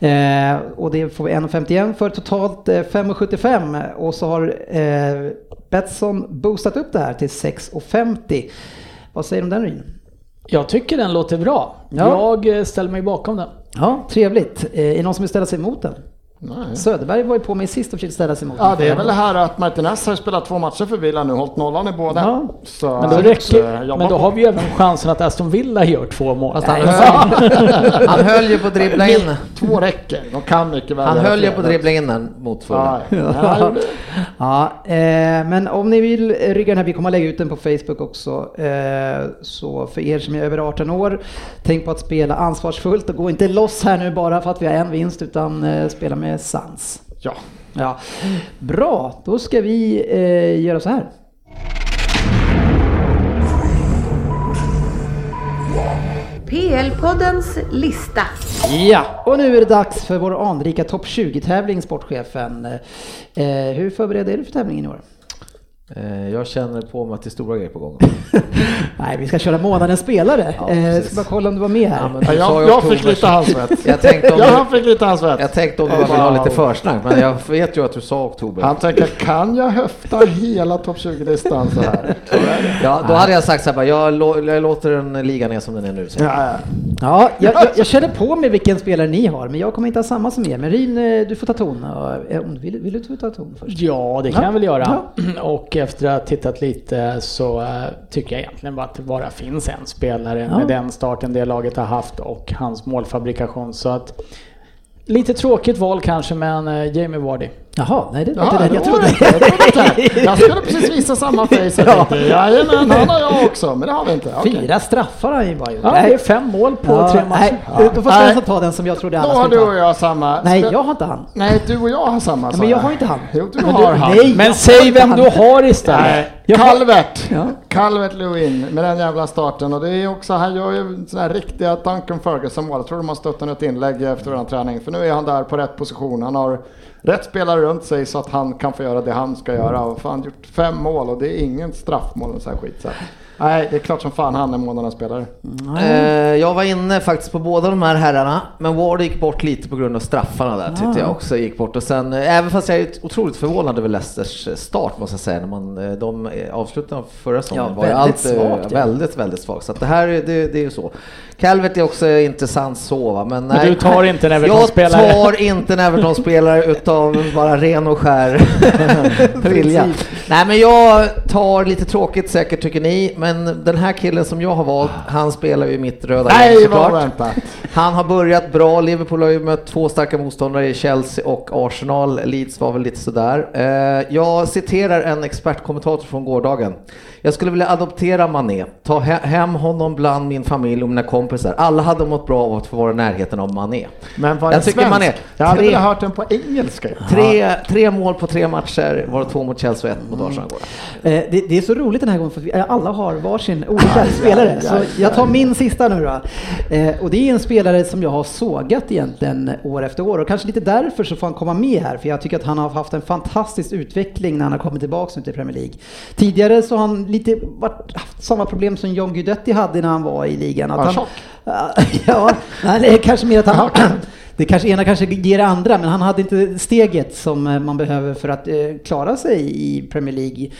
Eh, och det får vi 1,51 för totalt eh, 5,75 och så har eh, Betsson boostat upp det här till 6,50. Vad säger du om den Ryn? Jag tycker den låter bra. Ja. Jag eh, ställer mig bakom den. Ja, trevligt. Eh, är det någon som vill ställa sig emot den? Nej. Söderberg var ju på mig sist och försökte ställa sig emot Ja, det är väl det här att Martinez har spelat två matcher för Villa nu, hållit nollan i båda. Ja. Så, Men då, räcker, jobba men då har vi ju även chansen att Aston Villa gör två mål. Han, höll, han höll ju på att dribbla in. Två räcker, de kan mycket väl Han höll ju på att dribbla in den mot Ja, Fulham. ja. Ja, eh, men om ni vill rygga den här, vi kommer att lägga ut den på Facebook också. Eh, så för er som är över 18 år, tänk på att spela ansvarsfullt och gå inte loss här nu bara för att vi har en vinst utan eh, spela med sans. ja. Ja. Bra, då ska vi eh, göra så här. PL-poddens lista. Ja, och nu är det dags för vår anrika topp 20-tävling, sportchefen. Eh, hur förberedd är du för tävlingen i år? Eh, Jag känner på mig att det är stora grejer på gång. Nej, vi ska köra månadens spelare. Ja, eh, ska bara kolla om du var med här. Ja, jag, jag fick lite handsvett. Jag tänkte om Jag du, fick lite handsvett. jag tänkte om du bara ville ha lite försnack, men jag vet ju att du sa oktober. Han tänker, kan jag höfta hela topp 20-listan så här? Ja, då hade jag sagt så här, jag, lå- jag låter den ligga ner som den är nu. Så. Ja, ja. Ja, jag, jag, jag känner på mig vilken spelare ni har, men jag kommer inte ha samma som er. Men Ryn, eh, du får ta ton. Vill, vill du ta ton först? Ja, det kan Ja. jag väl göra. Och efter att ha tittat lite så eh, tycker jag egentligen bara att det bara finns en spelare Ja. med den starten det laget har haft och hans målfabrikation. Så att lite tråkigt val kanske, men eh, Jamie Vardy. Jaha, nej det var Ja, inte den jag trodde. inte. Inte. Jag skulle precis visa samma face. Jag tänkte, jajamän, han har jag också, men det har vi inte. Okej. Fyra straffar har han ju bara gjort. Ja, det är fem mål på Ja, tre matcher. Nej, då får. Svensson ta den som jag trodde Då alla har skulle du ta. och jag samma. Nej, jag har inte han. Nej, du och jag har samma. sa men jag har inte han. Jo, du Men har du- han. nej. Men säg har vem han. du har istället. Nej, Jag har- Calvert. Ja. Calvert Lewin med den jävla starten och det är också, han gör ju sådana här riktiga Duncan Ferguson mål. Jag tror de har stött ett inlägg efter den träning för nu är han där på rätt position. Han har rätt spelare runt sig så att han kan få göra det han ska göra. Och fan gjort fem mål och det är ingen straffmål och så här skit. Så. Nej, det är klart som fan han är månadens spelare. Eh, jag var inne faktiskt på båda de här herrarna, men Ward gick bort lite på grund av straffarna där tyckte jag också gick bort. Och sen, eh, även fast jag är otroligt förvånad över Leicesters start måste jag säga, när man, eh, de eh, avslutade förra säsongen Ja, var väldigt allt eh, svagt, ja. väldigt, väldigt svagt. Så att det här, är- det, det är ju så. Calvert är också intressant så va, men nej. du tar inte en Jag Everton-spelare. tar inte en Everton-spelare utav bara ren och skär vilja. Nej men jag tar lite tråkigt säkert tycker ni, men den här killen som jag har valt, han spelar ju mitt röda Nej, såklart. vad väntat. Han har börjat bra, Liverpool har ju mött två starka motståndare i Chelsea och Arsenal. Leeds var väl lite sådär. Eh, Jag citerar en expertkommentator från gårdagen. Jag skulle vilja adoptera Mané, ta he- hem honom bland min familj och mina kompisar. Alla hade mått bra av att få vara i närheten av Mané. Men var Jag tycker svensk? man är Jag hade tre- velat hört den på engelska. Tre, tre mål på tre matcher, var två mot Chelsea och ett mot Arsenal igår. Eh, det, det är så roligt den här gången för att vi alla har varsin olika spelare. Så jag tar min sista nu då. Eh, och det är en spelare som jag har sågat egentligen år efter år och kanske lite därför så får han komma med här för jag tycker att han har haft en fantastisk utveckling när han har kommit tillbaka nu till Premier League. Tidigare så har han lite varit, haft samma problem som John Guidetti hade när han var i ligan. Att han tjock? ja, nej, det är kanske mer att han det kanske ena kanske ger det andra, men han hade inte steget som eh, man behöver för att eh, klara sig i Premier League.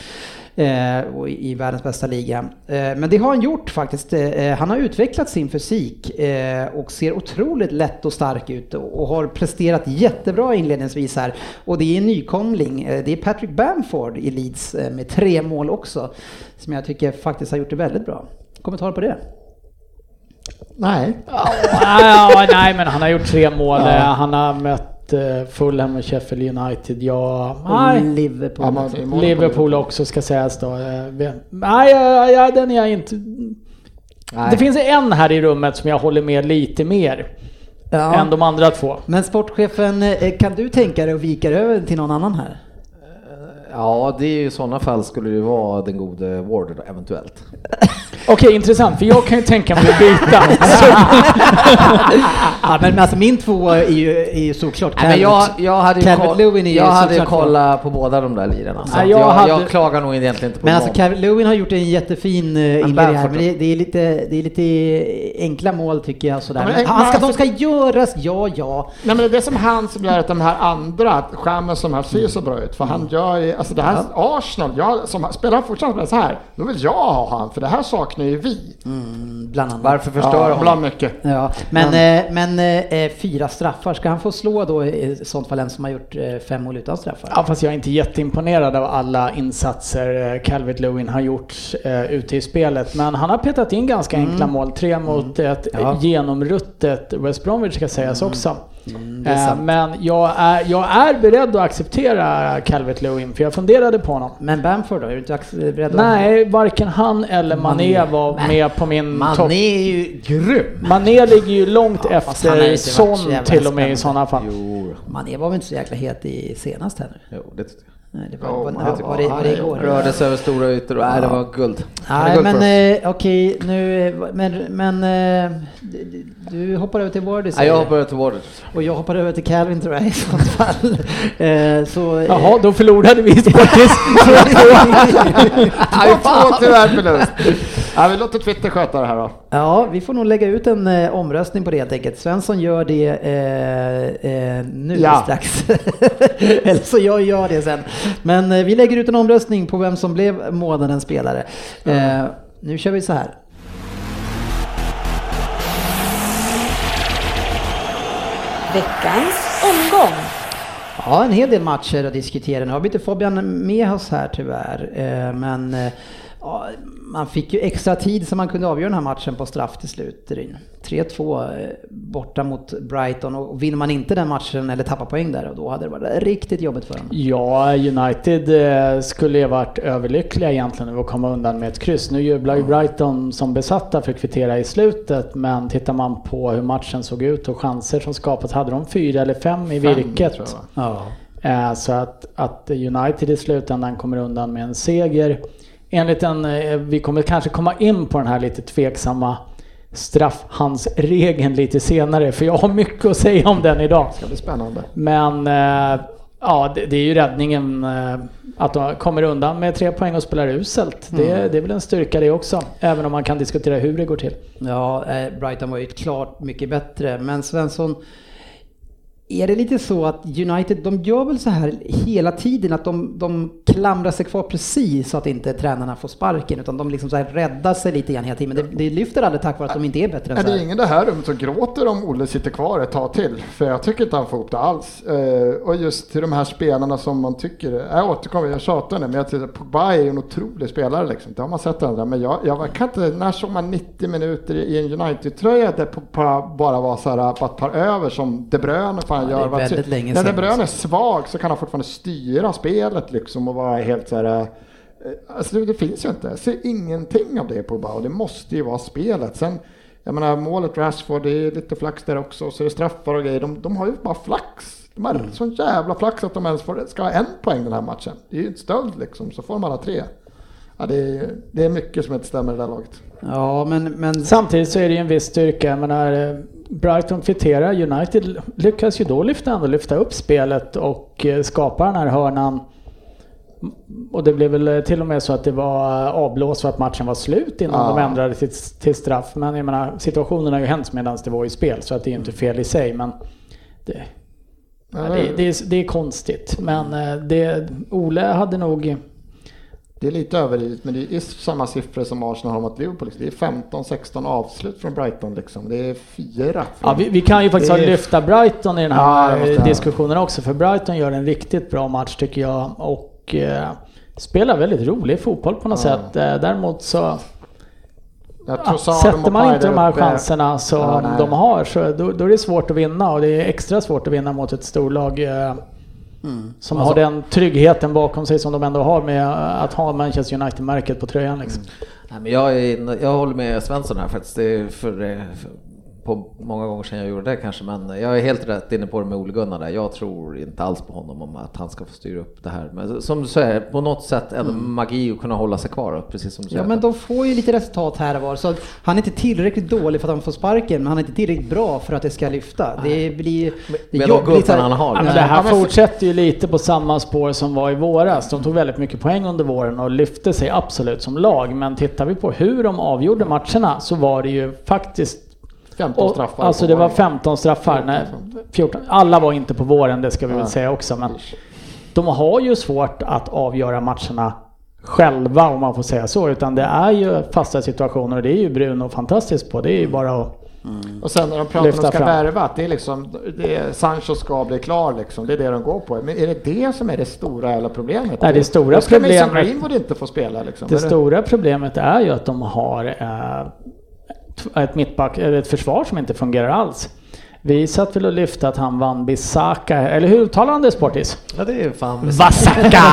Eh, och i världens bästa liga. Eh, men det har han gjort faktiskt. Eh, han har utvecklat sin fysik eh, och ser otroligt lätt och stark ut och, och har presterat jättebra inledningsvis här. Och det är en nykomling. Eh, det är Patrick Bamford i Leeds eh, med tre mål också. Som jag tycker faktiskt har gjort det väldigt bra. Kommentar på det? Nej. Ja, nej, men han har gjort tre mål. Eh, Han har mött eh, Fulham och Sheffield United. Ja, Och nej. Liverpool. Ja, på Liverpool också ska sägas då. Eh, Nej, ja, ja, den är jag inte... Nej. Det finns en här i rummet som jag håller med lite mer Ja. än de andra två. Men sportchefen, eh, kan du tänka dig att vika över till någon annan här? Ja, det är ju i sådana fall skulle det vara den gode Ward eventuellt. Okej, intressant, för jag kan ju tänka mig att byta. Ja, men alltså min två är ju, är ju såklart Nej, men jag, jag hade ju, Calvert Lewin är ju jag hade kollat på båda de där lirarna. Så Nej, att jag jag, hade- jag klagar nog egentligen inte på Men någon. alltså Calvert Lewin har gjort en jättefin uh, inledning här, men det, det, är lite, det är lite enkla mål tycker jag sådär. Ja, men men en- han ska, de ska göras, ja ja. Nej men det är det som han som gör att de här andra, skärmen som här ser så bra ut. För han gör ju, alltså det här Arsenal, jag, som spelar fortfarande så här, då vill jag ha han för det här saknar ju vi. Mm, bland annat. Varför förstöra Ja, bland mycket. Ja, men, eh, men eh, fyra straffar, ska han få slå då i sånt fall en som har gjort eh, fem mål utan straffar? Ja, fast jag är inte jätteimponerad av alla insatser eh, Calvert Lewin har gjort eh, ute i spelet. Men han har petat in ganska enkla mål. Tre mot ett Mm. Ja. Mm. genomruttet West Bromwich ska sägas också. Är Eh, men jag är, jag är beredd att acceptera Calvert Lewin för jag funderade på honom. Men Bamford då, är du inte beredd att... Nej, varken han eller Mané Mané. var Nej. med på min Man topp. är ju grym. Mané ligger ju långt Ja, efter Son till och med i sådana fall. Jo, Mané var väl inte så jäkla het i senast här nu? jo det tyckte jag. Nej, det var, Jo, var, var, det var, det, var det igår? Rörde sig över stora ytor och nej, det var guld. Nej, guld men eh, okej, nu, eh, men, men eh, du, hoppar över till Wardy Nej, jag hoppar över till Warder. Och jag hoppar över till Calvin tror jag i sånt fall. Eh, så, eh, Jaha, då förlorade vi Sportis. Två, två tyvärr förlust. Ja, vi låter Twitter sköta det här då. Ja, vi får nog lägga ut en eh, omröstning på det helt enkelt. Svensson gör det eh, eh, nu Ja. strax. Eller så jag gör det sen. Men eh, vi lägger ut en omröstning på vem som blev månadens spelare. Eh, nu kör vi så här. Veckans omgång. Ja, en hel del matcher att diskutera. Nu har vi inte Fabian med oss här tyvärr. Eh, Men eh, ja, man fick ju extra tid så man kunde avgöra den här matchen på straff till slut. Ryn. 3-2 eh, borta mot Brighton och vinner man inte den matchen eller tappar poäng där, då hade det varit riktigt jobbigt för dem. Ja, United eh, skulle ju varit överlyckliga egentligen över att komma undan med ett kryss. Nu jublar ju Brighton som besatta för att kvittera i slutet, men tittar man på hur matchen såg ut och chanser som skapats, hade de fyra eller fem i Fem, virket. tror jag, va? Ja. Eh, Så att, att United i slutändan kommer undan med en seger. Enligt en, eh, vi kommer kanske komma in på den här lite tveksamma straffhandsregeln lite senare, för jag har mycket att säga om den idag. Det ska bli spännande. Men eh, ja, det, är ju räddningen eh, att de kommer undan med tre poäng och spelar uselt. Det, det är väl en styrka det också, även om man kan diskutera hur det går till. Ja, Brighton var ju klart mycket bättre, men Svensson, är det lite så att United, de gör väl så här hela tiden att de, de klamrar sig kvar precis så att inte tränarna får sparken, utan de liksom så här räddar sig lite grann hela tiden. Men det, det lyfter aldrig tack vare att de inte är bättre än Är så det här. ingen i det här rummet som gråter om Olle sitter kvar ett tag till? För jag tycker inte han får ihop det alls. Eh, och just till de här spelarna som man tycker, jag återkommer, jag tjatar nu, men jag tycker Pogba är en otrolig spelare liksom. Det har man sett andra, men jag, jag kan inte, när såg man 90 minuter i en United-tröja där Pogba bara var så här, bara tar över som De Bruyne fan Ja, det är gör. Väldigt länge När De sedan. Bruyne är svag så kan han fortfarande styra spelet liksom och vara helt så här eh, Alltså det, det finns ju inte. Jag ser ingenting av det på och det måste ju vara spelet. Sen, jag menar målet Rashford, det är lite flax där också. Så är det straffar och grejer. De, de har ju bara flax. De har Mm. sån jävla flax att de ens får, ska ha en poäng den här matchen. Det är ju en stöld liksom, så får de alla tre. Ja, det, är, det är mycket som inte stämmer i det där laget. Ja, men, men Samtidigt så är det ju en viss styrka. Jag menar, eh, Brighton kvitterar, United lyckas ju då lyfta, lyfta upp spelet och eh, skapa den här hörnan. Och det blev väl eh, till och med så att det var eh, avblåst för att matchen var slut innan Ja. de ändrade till, till straff. Men jag menar, situationen har ju hänt medan det var i spel så att det är ju inte fel i sig. Men det, ja, det, det, är, det är konstigt. Men det, Ole hade nog... Det är lite överdrivet, men det är samma siffror som Arsenal har mot Liverpool. Det är 15-16 avslut från Brighton liksom. Det är fyra. Ja, vi, vi kan ju faktiskt är- lyfta Brighton i den Ja, här jag. diskussionen också, för Brighton gör en riktigt bra match tycker jag och eh, spelar väldigt rolig fotboll på något Ja. sätt. Eh, däremot så ja, sätter man inte de här uppe- chanserna som Ja, de har så då, då är det svårt att vinna och det är extra svårt att vinna mot ett storlag eh, Mm. som Alltså- har den tryggheten bakom sig som de ändå har med att ha Manchester United-märket på tröjan. Liksom. Nej, men jag, är, jag håller med Svensson här faktiskt. Det är för, eh, för, på många gånger sedan jag gjorde det kanske, men jag är helt rätt inne på det med Ole Gunnar där. Jag tror inte alls på honom om att han ska få styra upp det här. Men som du säger, på något sätt är det magi att kunna hålla sig kvar, precis som du säger. Ja men de får ju lite resultat här och var. Så han är inte tillräckligt dålig för att han får sparken, men han är inte tillräckligt bra för att det ska lyfta. Det blir... Det med de gubbarna han har. Ja, men det här fortsätter ju lite på samma spår som var i våras. De tog väldigt mycket poäng under våren och lyfte sig absolut som lag. Men tittar vi på hur de avgjorde matcherna så var det ju faktiskt 15 och, straffar. alltså det var varje. 15 straffar. Nej, 14. Alla var inte på våren, det ska vi väl säga också. Men de har ju svårt att avgöra matcherna själva om man får säga så. Utan det är ju fasta situationer och det är ju Bruno fantastisk på. Det är ju bara att Och sen när de pratar om att de ska värva, att det är liksom, det är, Sancho ska bli klar liksom, det är det de går på. Men är det det som är det stora jävla problemet? Nej, det stora Då ska Mason problemet- Greenwood inte få spela liksom. Det Är stora problemet är ju att de har eh, ett mittback, ett försvar som inte fungerar alls. Vi satt väl och lyfte att han vann Bisaka, eller hur uttalar han det Sportis? Ja, det är ju fan... Vasaka!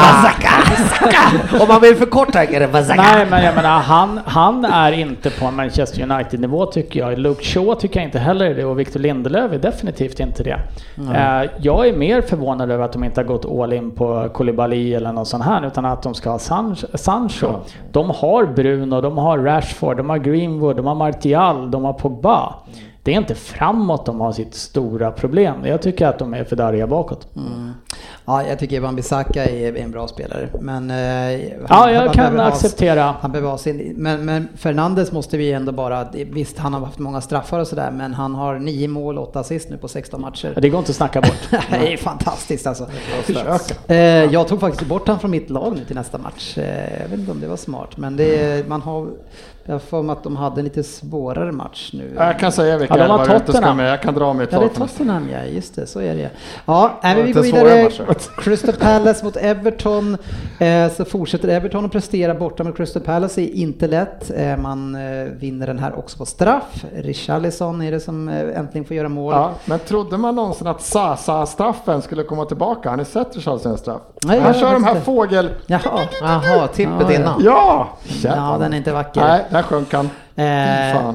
Om man vill förkorta är det Vasaka. Nej men jag menar han, han är inte på Manchester United-nivå tycker jag. Luke Shaw tycker jag inte heller är det och Victor Lindelöf är definitivt inte det. Eh, jag är mer förvånad över att de inte har gått all in på Koulibaly eller något sånt här utan att de ska ha San- Sancho. De har Bruno, de har Rashford, de har Greenwood, de har Martial, de har Pogba. Det är inte framåt de har sitt stora problem. Jag tycker att de är för darriga bakåt. Ja, jag tycker Van Bissaka är en bra spelare. Men, eh, Ja, jag han kan behöver ha- acceptera. Han behöver ha sin, men, men Fernandes måste vi ändå bara, visst han har haft många straffar och sådär, men han har nio mål, åtta assist nu på 16 matcher. Det går inte att snacka bort. Det är fantastiskt alltså. Eh, jag tog faktiskt bort han från mitt lag nu till nästa match. Eh, jag vet inte om det var smart, men det, man har, jag har för mig att de hade en lite svårare match nu. Jag kan säga vilka Ja, elva du ska med. Jag kan dra mig ett Ja, det är tag. Tottenham ja, just det, så är det Ja, nej, men vi går vidare. Crystal Palace mot Everton. Eh, så fortsätter Everton att prestera borta mot Crystal Palace, är inte lätt. Eh, man eh, vinner den här också på straff. Richarlison är det som äntligen får göra mål. Ja, men trodde man någonsin att Sasa-straffen skulle komma tillbaka? Har ni sett Richarlisons straff? Nej, Han kör de här fågel... Jaha. Jaha, tippet Ja, ja. innan. Ja! Ja, den är inte vacker. Nej, där sjönk han. Eh.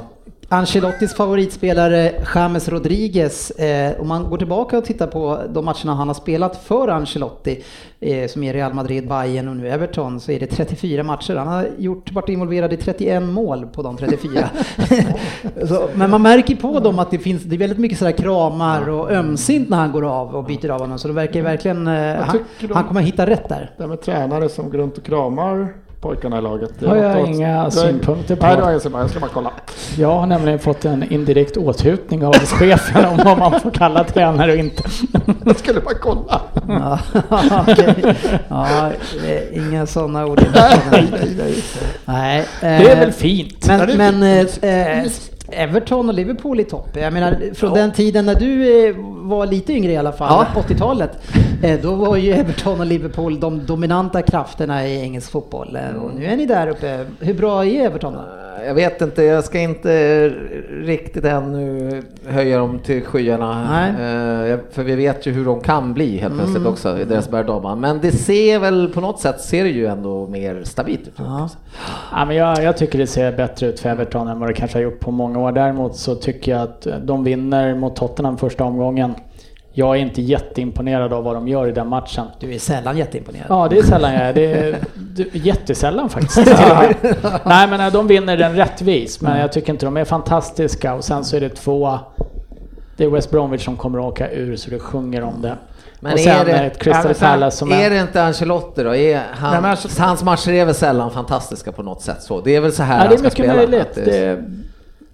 Ancelottis favoritspelare James Rodriguez, eh, om man går tillbaka och tittar på de matcherna han har spelat för Ancelotti, eh, som är Real Madrid, Bayern och nu Everton, så är det 34 matcher. Han har gjort, varit involverad i 31 mål på de 34. så, men man märker på dem att det finns, det är väldigt mycket sådär kramar och ömsint när han går av och byter av honom, så det verkar verkligen, eh, han, han kommer hitta rätt där. Det här med tränare som går runt och kramar pojkarna i laget. Det Har är jag åt- inga är- synpunkter på. Nej, det har jag inga synpunkter. Jag ska bara kolla. Jag har nämligen fått en indirekt åthutning av chefen om vad man får kalla tränare och inte. Jag skulle bara kolla. Ja, okej. ja, eh, inga sådana ord. Nej, Det är eh, väl fint? Ja, det Men, men eh, eh, Everton och Liverpool i topp. Jag menar, från den tiden när du eh, var lite yngre i alla fall, Ja. 80-talet, eh, då var ju Everton och Liverpool de dominanta krafterna i engelsk fotboll. Eh, Och nu är ni där uppe. Hur bra är Everton då? Jag vet inte, jag ska inte riktigt ännu höja dem till skyarna. Nej. Eh, För vi vet ju hur de kan bli helt plötsligt också i deras berg Men det ser väl på något sätt ser det ju ändå mer stabilt ut. Ja. Ja, men jag, jag tycker det ser bättre ut för Everton än vad det kanske har gjort på många år. Däremot så tycker jag att de vinner mot Tottenham första omgången. Jag är inte jätteimponerad av vad de gör i den matchen. Du är sällan jätteimponerad. Ja, det är sällan jag är. Det är det- jättesällan faktiskt. Nej, men eh, de vinner den rättvis. Men jag tycker inte de är fantastiska. Och sen så är det två... Det är West Bromwich som kommer att åka ur så det sjunger om det. Men och sen är det- ett Ja, Crystal Palace som Är är... det inte Ancelotti då? Är han, Nej, men alltså- hans matcher är väl sällan fantastiska på något sätt så? Det är väl så här Ja, det han är ska mycket spela? möjligt. att det- Det,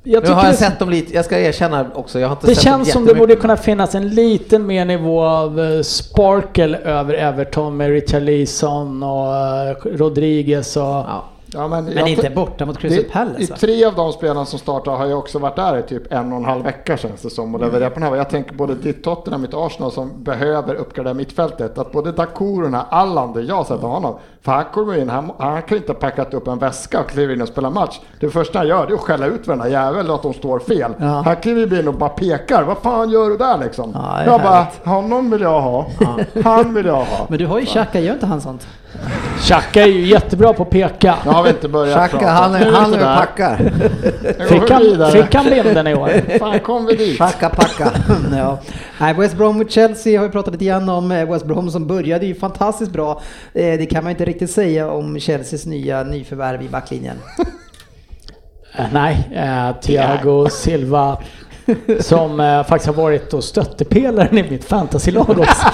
jag nu har jag sett dem lite, jag ska erkänna också, jag har inte Det sett känns dem som det borde kunna finnas en liten mer nivå av eh, sparkle över Everton med Richarlison och eh, Rodriguez och... Ja. Ja, men Men jag- inte borta mot Crystal Det- Palace I va? tre av de spelarna som startar har jag också varit där i typ en och en halv vecka känns det som. Och det på den här. Jag tänker både ditt Tottenham, mitt Arsenal som behöver uppgradera mittfältet. Att både Dakur och den här Allan, det jag har sett av honom. För han kommer in, han, han kan inte ha packat upp en väska och kliver in och spelar match. Det första han gör det är att skälla ut varenda jävel och att de står fel. Ja. Han kliver in och bara pekar. Vad fan gör du där liksom? Ja, jag bara, härligt. honom vill jag ha. Han vill jag ha. Men du har ju Xhaka, gör inte han sånt? Xhaka är ju jättebra på att peka. Nu har vi inte börjat Xhaka, prata. han, är- han är packar. Fick han, fick han binden i år? Fan kom vi dit. Packa, packa. ja. Nej, West Brom mot Chelsea har vi pratat lite grann om. Eh, West Brom som började ju fantastiskt bra. Eh, Det kan man inte riktigt säga om Chelseas nya nyförvärv i backlinjen. Eh, Nej, eh, Thiago Silva Som eh, faktiskt har varit och stöttepelaren i mitt fantasylag också.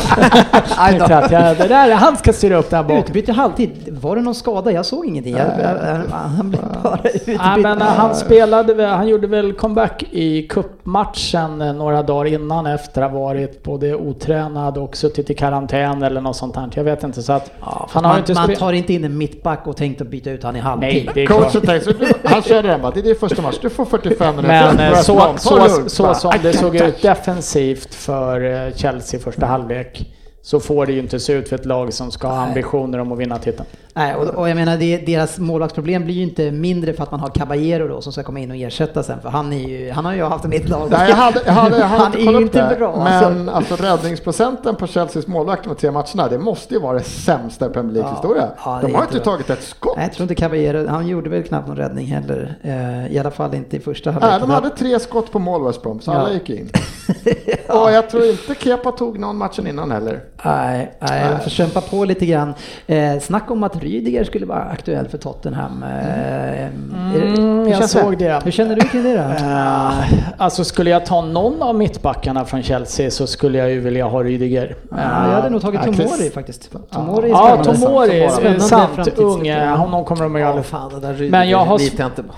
Tänkte att jag, det där, han ska styra upp där bak. Utbytt i halvtid. Var det någon skada? Jag såg ingenting. Jag, jag, jag, han blev bara utbytt. Ja, men eh, han spelade, han gjorde väl comeback i cupmatchen eh, några dagar innan efter att ha varit både otränad och suttit i karantän eller något sånt här. Jag vet inte så att Ja, han har man, inte man tar inte in en mittback och tänkt att byta ut han i halvtid. Nej, det är klart. Coachen tänkte, så han körde den bara, det är din första match, du får 45 minuter. Men eh, så, ta så, det så, som det såg ut. defensivt för eh, Chelsea första halvlek så får det ju inte se ut för ett lag som ska ha ambitioner om att vinna titeln. Nej, och, och jag menar det, deras målvaktsproblem blir ju inte mindre för att man har Caballero då som ska komma in och ersätta sen för han är ju, han har ju haft mitt lag. Nej, jag hade, jag hade, jag hade han inte är ju inte det. bra. Men alltså räddningsprocenten på Chelseas målvakt de tre matcherna, det måste ju vara det sämsta i Premier League-historia. Ja, det de är har inte bra. tagit ett skott. Nej, jag tror inte Caballero, han gjorde väl knappt någon räddning heller. Eh, I alla fall inte i första halvlek. Nej, de hade tre skott på mål West Brom, så Ja. alla gick in. Och jag tror inte Kepa tog någon matchen innan heller. Nej, nej, de får kämpa på lite grann. Eh, snack om att Rydiger skulle vara aktuell för Tottenham. Eh, Mm, hur jag såg det. Hur känner du kring det då? Eh, alltså skulle jag ta någon av mittbackarna från Chelsea så skulle jag ju vilja ha Rydiger. Ja, jag hade nog tagit Chris- Tomori faktiskt. Tomori är Ja. Tomori, sant, framtidsutveckling. ung. eh, Honom kommer de att göra. Ja, fan, det där Men jag har- litar jag inte på.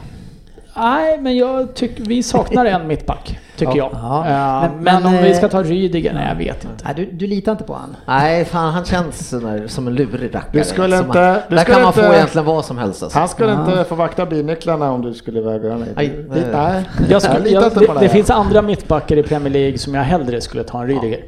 Nej, men jag tycker vi saknar en mittback, tycker jag. Ja, Eh, men- men, men, om vi eh, ska ta Rydiger, nej jag vet inte. Nej, du, du litar inte på han? Nej, fan han känns som en lurig rackare. Du skulle Som inte- man, du där skulle kan man inte- få egentligen vad som helst alltså. Han skulle inte få vakta bilnycklarna om du skulle och göra Aj, Lite- nej. Nej, Jag skulle, jag, inte det, det finns andra mittbackar i Premier League som jag hellre skulle ta än Rydiger.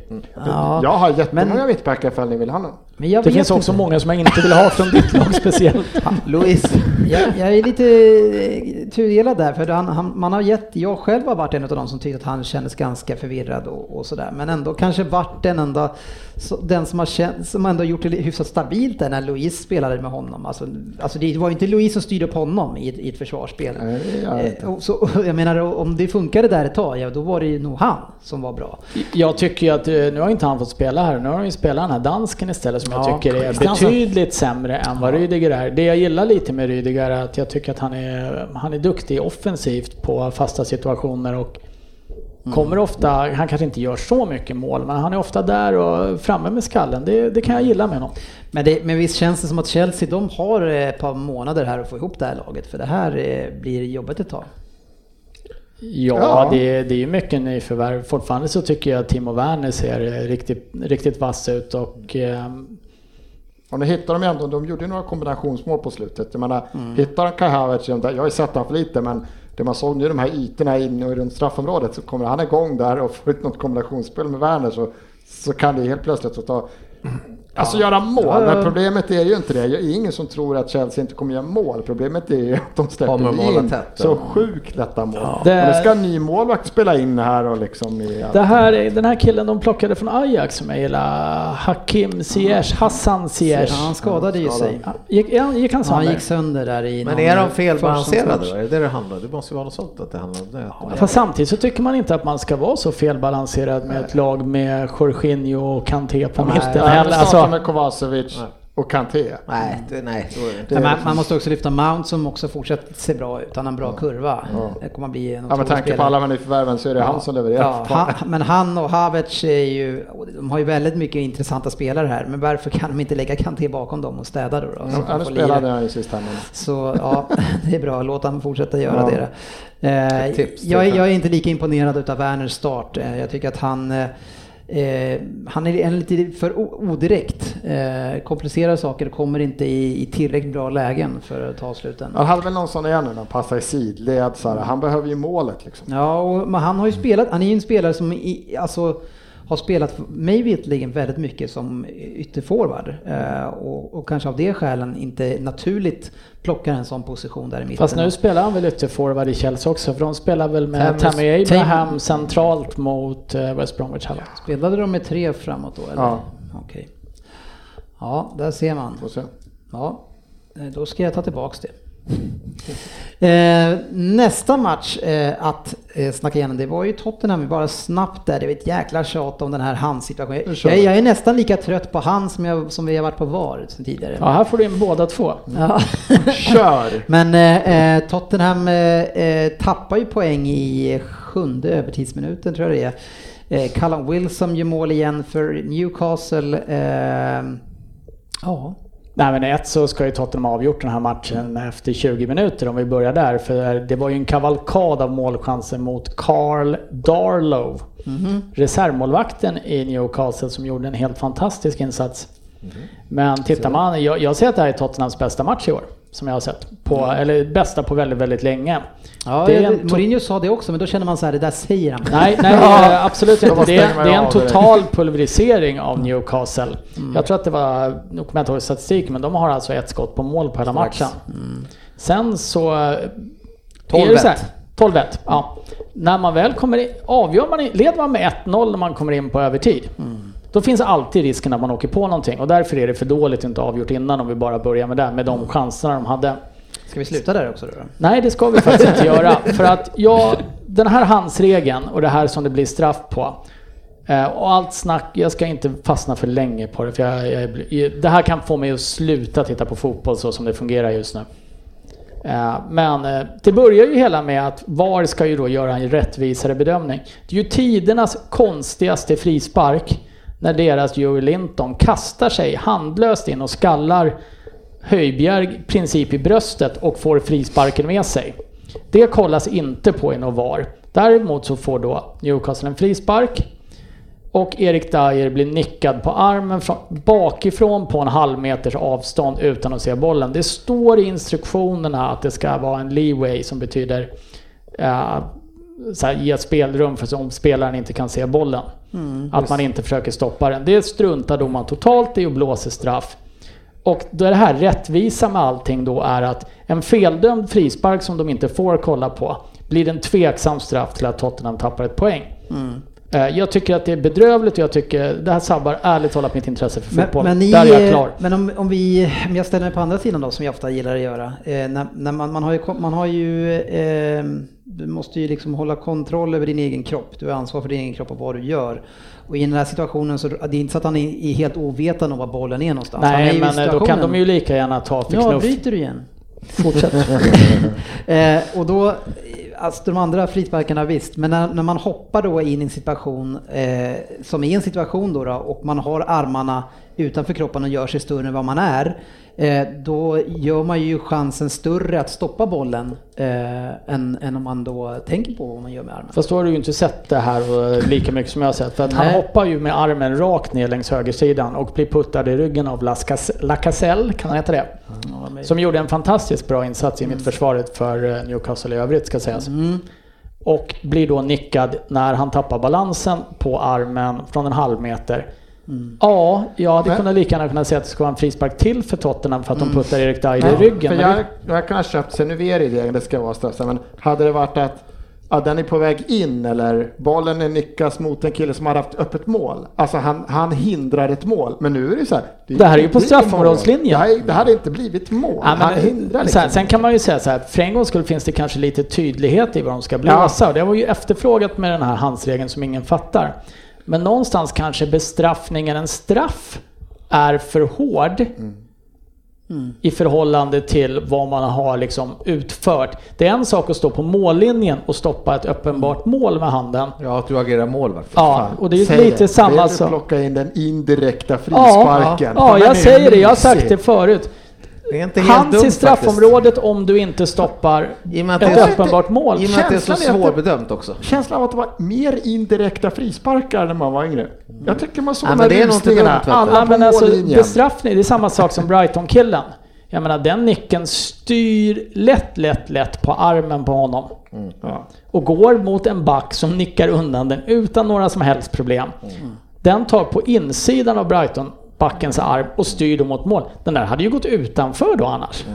Ja, Jag har jättemånga Men- mittbackar ifall ni vill ha någon. Men jag Det finns också inte. många som jag inte vill ha från ditt lag speciellt. Louise. Jag, jag är lite eh, tudelad där, för han, han, man har gett, jag själv har varit en av de som tyckte att han kändes ganska förvirrad och, och sådär. Men ändå kanske varit den enda, så, den som har känt, som ändå gjort det hyfsat stabilt där när Louise spelade med honom. Alltså, alltså det var ju inte Louise som styrde upp honom i, ett- i ett försvarsspel. Nej, jag Eh, och så, jag menar om det funkade där ett tag, ja då var det ju nog han som var bra. Jag tycker ju att, eh, nu har inte han fått spela här, nu har han ju spelat den här dansken istället som jag Ja, tycker är betydligt sämre än vad Rydiger är. Det jag gillar lite med Rydiger är att jag tycker att han är, han är duktig offensivt på fasta situationer och kommer ofta, han kanske inte gör så mycket mål, men han är ofta där och framme med skallen. Det, det kan jag gilla med honom. Men, det, men visst känns det som att Chelsea, de har ett par månader här att få ihop det här laget, för det här eh, blir jobbigt ett tag. Ja, Ja. Det, det är ju mycket nyförvärv. Fortfarande så tycker jag att Timo Werner ser eh, riktigt, riktigt vass ut och ehm, Och nu hittar de ju ändå, de gjorde ju några kombinationsmål på slutet. Jag menar, Mm. hittar de Kai Havertz, jag har ju sett honom för lite men det man såg nu de här ytorna in och runt straffområdet så kommer han igång där och får ut något kombinationsspel med Werner så, så kan det helt plötsligt så ta Alltså göra mål, Ja, ja. men problemet är ju inte det. Det är ingen som tror att Chelsea inte kommer göra mål. Problemet är ju att de släpper in tätt, så ja. sjukt lätta mål. Det- Och nu ska en ny målvakt spela in här och liksom i... Det här, den här killen de plockade från Ajax som jag gillar, Hakim Ziyech, Hassan Ziyech. Ja, han skadade ju sig. Ja, Gick, ja, gick han Han sönder? gick sönder där i Men är de felbalanserade då? Är det det det handlar om? Det måste ju vara något sånt att det handlar om det. Fast samtidigt så tycker man inte att man ska vara så felbalanserad med ett lag med Jorginho och Kanté på mitten. Nej, Alltså, med Kovacevic och Kanté. Nej, det, nej. det man, man måste också lyfta Mount som också fortsätter se bra ut. Han har en bra kurva. Ja. Det kommer bli en Ja, med tanke på spelare. alla nyförvärven så är det han som levererar. Ja, han, men han och Havertz är ju, de har ju väldigt mycket intressanta spelare här. Men varför kan de inte lägga Kanté bakom dem och städa då? då att Ja, nu spelade han ju sist här. Så ja, det är bra. Låt han fortsätta göra Ja. det. Eh, tips jag, jag är inte lika imponerad utav Werners start. Eh, jag tycker att han eh, han är lite för odirekt. Eh, komplicerar saker kommer inte i, i tillräckligt bra lägen för att ta sluten. Han hade väl någon sån igen nu när han passade i sidled. Så här, han behöver ju målet liksom. Ja, och, men han har ju spelat, han är ju en spelare som i, alltså, har spelat mig vetligen väldigt mycket som ytterforward. Eh, och, och kanske av det skälen inte naturligt plockar en sån position där i mitten. fast nu spelar han väl ytterforward i Chelsea också för de spelar väl med Tammy- Abraham Tam- centralt mot eh, West Bromwich Albion. Spelade de med tre framåt då eller? Ja. Okej. Ja, där ser man. Får se. Ja, då ska jag ta tillbaks det. Eh, nästa match eh, att eh, snacka igenom, det var ju Tottenham, bara snabbt där, det var ett jäkla tjat om den här handsituationen. Jag, jag är nästan lika trött på han som, jag, som vi har varit på VAR sen tidigare. Ja, här får du in båda två. Ja. Kör! Men eh, eh, Tottenham eh, tappar ju poäng i sjunde övertidsminuten tror jag det är. Eh, Callum Wilson gör mål igen för Newcastle. Ja, Nej men ett så ska ju Tottenham ha avgjort den här matchen efter 20 minuter om vi börjar där. För det var ju en kavalkad av målchanser mot Carl Darlow. Reservmålvakten i Newcastle som gjorde en helt fantastisk insats. Men tittar man, jag, jag ser att det här är Tottenhams bästa match i år. Som jag har sett. På, Eller bästa på väldigt, väldigt länge. ja Det to- Mourinho sa det också men då känner man så här, det där säger han. Nej, nej Ja. eh, absolut inte. Det är, det är en total pulverisering av Newcastle. Jag tror att det var, nu kommer jag inte ihåg statistiken, men de har alltså ett skott på mål på hela Strax. matchen. Sen så... eh, är 12-1. det så här- 12-1, ja. När man väl kommer in, avgör man, i- leder man med 1-0 när man kommer in på övertid. Då finns alltid risken att man åker på någonting och därför är det för dåligt att inte avgjort innan om vi bara börjar med det, med de chanserna de hade. Ska vi sluta där också då? Nej, det ska vi faktiskt inte göra. För att jag, den här handsregeln och det här som det blir straff på. eh, Och allt snack, jag ska inte fastna för länge på det för jag, jag, det här kan få mig att sluta titta på fotboll så som det fungerar just nu. Eh, Men eh, det börjar ju hela med att VAR ska ju då göra en rättvisare bedömning. Det är ju tidernas konstigaste frispark när deras Joey Linton kastar sig handlöst in och skallar Höjbjerg princip i bröstet och får frisparken med sig. Det kollas inte på i VAR. Däremot så får då Newcastle en frispark och Erik Dyer blir nickad på armen från, bakifrån på en halv meters avstånd utan att se bollen. Det står i instruktionerna att det ska vara en leeway som betyder eh, så här, ge spelrum för om spelaren inte kan se bollen att man inte försöker stoppa den. Det struntar domaren totalt i och blåser straff. Och det här rättvisa med allting då är att en feldömd frispark som de inte får kolla på blir en tveksam straff till att Tottenham tappar ett poäng. Eh, Jag tycker att det är bedrövligt och jag tycker det här sabbar ärligt talat mitt intresse för Men, fotboll. men, ni, Där är jag klar. men om, om, vi, om jag ställer mig på andra sidan då, som jag ofta gillar att göra. Eh, när, när man, man har ju, man har ju eh, du måste ju liksom hålla kontroll över din egen kropp. Du har ansvar för din egen kropp och vad du gör. Och i den här situationen så det är inte så att han är, är helt ovetande om var bollen är någonstans. Är Nej, i men eh, då kan de ju lika gärna ta för Ja, knuff. bryter du igen. Fortsätt. Eh, och då, alltså de andra frisparkarna visst, men när, när man hoppar då in i en situation eh, som är en situation då, då och man har armarna utanför kroppen och gör sig större än vad man är, då gör man ju chansen större att stoppa bollen eh, än, än om man då tänker på vad man gör med armen. Fast då har du ju inte sett det här eh, lika mycket som jag har sett. För att han hoppar ju med armen rakt ner längs högersidan och blir puttad i ryggen av Lacazelle, kan han heta det? Men- Som gjorde en fantastiskt bra insats i mitt försvaret för eh, Newcastle i övrigt ska sägas. Mm. Och blir då nickad när han tappar balansen på armen från en halv meter. Mm. Ja, jag hade Men- kunnat lika gärna kunnat säga att det ska vara en frispark till för Tottenham för att de puttar Erik Dyer Ja, i ryggen. För jag, det- jag kan ha köpt, nu är det det, det ska vara straff. Men hade det varit att ja, den är på väg in eller bollen är nickas mot en kille som har haft öppet mål. Alltså han, han hindrar ett mål. Men nu är det så här. Det här är ju på det straffområdeslinjen. Det, här- det hade inte blivit mål. Ja, han hindrar sen, liksom. sen kan man ju säga så här, för en gångs skull finns det kanske lite tydlighet i vad de ska blåsa. Och det var ju efterfrågat med den här handsregeln som ingen fattar. Men någonstans kanske bestraffningen, en straff, är för hård i förhållande till vad man har liksom utfört. Det är en sak att stå på mållinjen och stoppa ett uppenbart mål med handen. Ja, att du agerar målvakt. Ja, och det är Säg lite det. samma sak. plocka in den indirekta Ja, frisparken? ja, Den är jag säger det. Jag har sagt det förut. Det är inte helt Hands dumt i straffområdet om du inte stoppar I och med att ett det är- uppenbart mål. I och med att det är så svårbedömt också. Känslan av att det var mer indirekta frisparkar när man var yngre. Jag tycker man såg Ja, de här rusningarna. Alla men alltså, bestraffning, det är samma sak som Brighton-killen. Jag menar den nicken styr lätt, lätt, lätt på armen på honom. Ja. Och går mot en back som nickar undan den utan några som helst problem. Den tar på insidan av Brighton backens arm och styr då mot mål. Den där hade ju gått utanför då annars.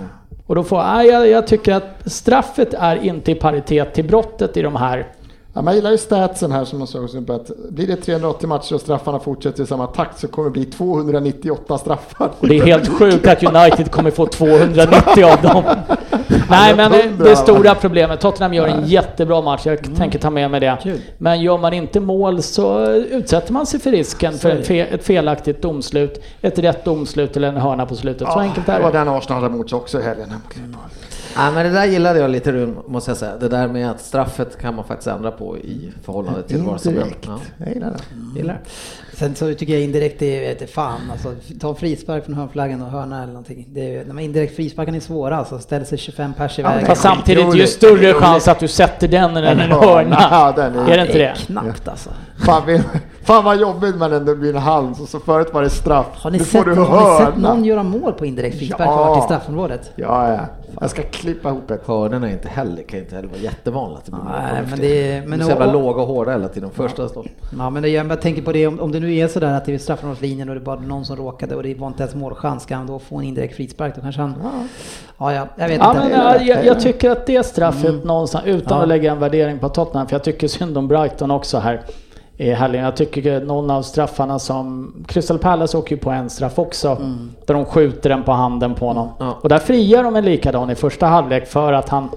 Och då får, nej, jag, jag tycker att straffet är inte i paritet till brottet i de här. Ja, man gillar ju statsen här som man såg att blir det 380 matcher och straffarna fortsätter i samma takt så kommer det bli 298 straffar. Och det är helt sjukt att United kommer få 290 av dem. Nej, men det, det stora problemet, Tottenham gör en jättebra match, jag tänker ta med mig det. Kul. Men gör man inte mål så utsätter man sig för risken för fe, ett felaktigt domslut, ett rätt domslut eller en hörna på slutet. Så Ja, enkelt det är var det. den Arsenal hade mot sig också i helgen. här Nej, men det där gillade jag lite Rune, måste jag säga. Det där med att straffet kan man faktiskt ändra på i förhållande till vad som Indirekt. Ja. Jag gillar det. Gillar det. Sen så tycker jag indirekt, det är vet fan alltså, ta en frispark från hörnflaggan och hörna eller någonting. Det är, när man indirekt frisparken är svåra alltså, ställer sig 25 pers i vägen. Fast samtidigt, ju större chans att du sätter den än en hörna. Ja, den är- Är det inte det? Knappt alltså. Fan, vi, fan vad jobbigt när det blir en hand och så förut var det straff. Har ni, nu sett, får du har ni sett någon göra mål på indirekt frispark Ja. i straffområdet? Ja, ja. Jag ska klippa ihop ett. Hörnorna är inte heller, kan inte heller vara jättevanligt. Nej, men det är... Men Men så jävla och- låga och hårda hela tiden. Första står. Ja men det, jag bara tänker på det, om, om det nu är sådär att det är straffområdeslinjen och det var någon som råkade och det var inte ens målchans, ska han då få en indirekt frispark? Då kanske han... Ja, ja, jag vet Ja, inte. men jag, jag, jag tycker att det straffet någonstans, utan Ja. att lägga en värdering på Tottenham, för jag tycker synd om Brighton också här i helgen. Jag tycker någon av straffarna som... Crystal Palace åker ju på en straff också, där de skjuter den på handen på honom. Ja. Och där friar de en likadan i första halvlek för att han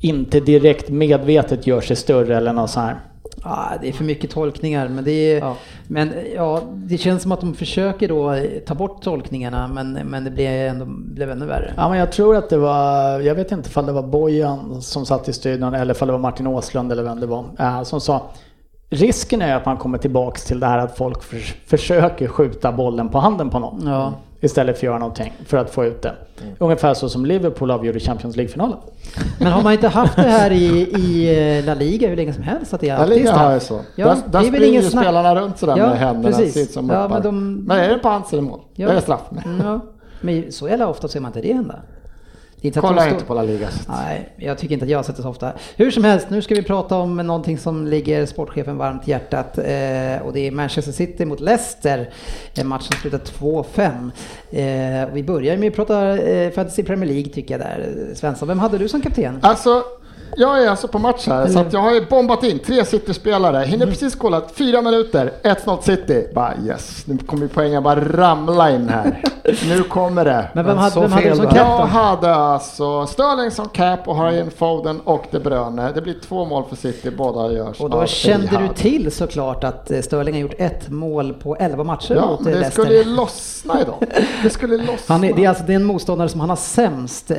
inte direkt medvetet gör sig större eller något sånt här. Ja, det är för mycket tolkningar, men det, är, Ja. men, ja, det känns som att de försöker då ta bort tolkningarna, men, men det blev, ändå, blev ännu värre. Ja, men jag tror att det var, jag vet inte ifall det var Bojan som satt i studion eller ifall det var Martin Åslund eller vem det var, äh, som sa Risken är att man kommer tillbaks till det här att folk förs- försöker skjuta bollen på handen på någon. Ja. Istället för att göra någonting för att få ut det. Ungefär så som Liverpool avgjorde Champions League-finalen. Men har man inte haft det här i, i eh, La Liga hur länge som helst? Att det är alltid Liga har jag så. Ja, där det där springer ingen ju snack. spelarna runt sådär Ja, med händerna precis. som Ja, men de- men är det på hands eller mål? Ja. Då är det straff. Mm, Ja, men så jävla ofta ser man inte det hända. Inte Kolla inte på La Liga. Nej, jag tycker inte att jag sett det så ofta. Hur som helst, nu ska vi prata om någonting som ligger sportchefen varmt i hjärtat. Eh, och det är Manchester City mot Leicester. En match som slutar 2-5. Eh, vi börjar med att prata eh, Fantasy Premier League tycker jag där. Svensson, vem hade du som kapten? Alltså, jag är alltså på match här, så att jag har ju bombat in tre City-spelare. Mm. Hinner precis kolla, fyra minuter, 1-0 City. Bara yes, nu kommer ju poängen bara ramla in här. nu kommer det. Men vem, hade, så vem hade du fel som cap Jag hade alltså Sterling som cap och har in Foden och De Bruyne. Det blir två mål för City, båda görs Och då av kände du Etihad. till såklart att eh, Sterling har gjort ett mål på 11 matcher Ja, mot men eh, det Leicester. skulle ju lossna idag. Det skulle lossna. Han är, det är alltså det är en motståndare som han har sämst eh,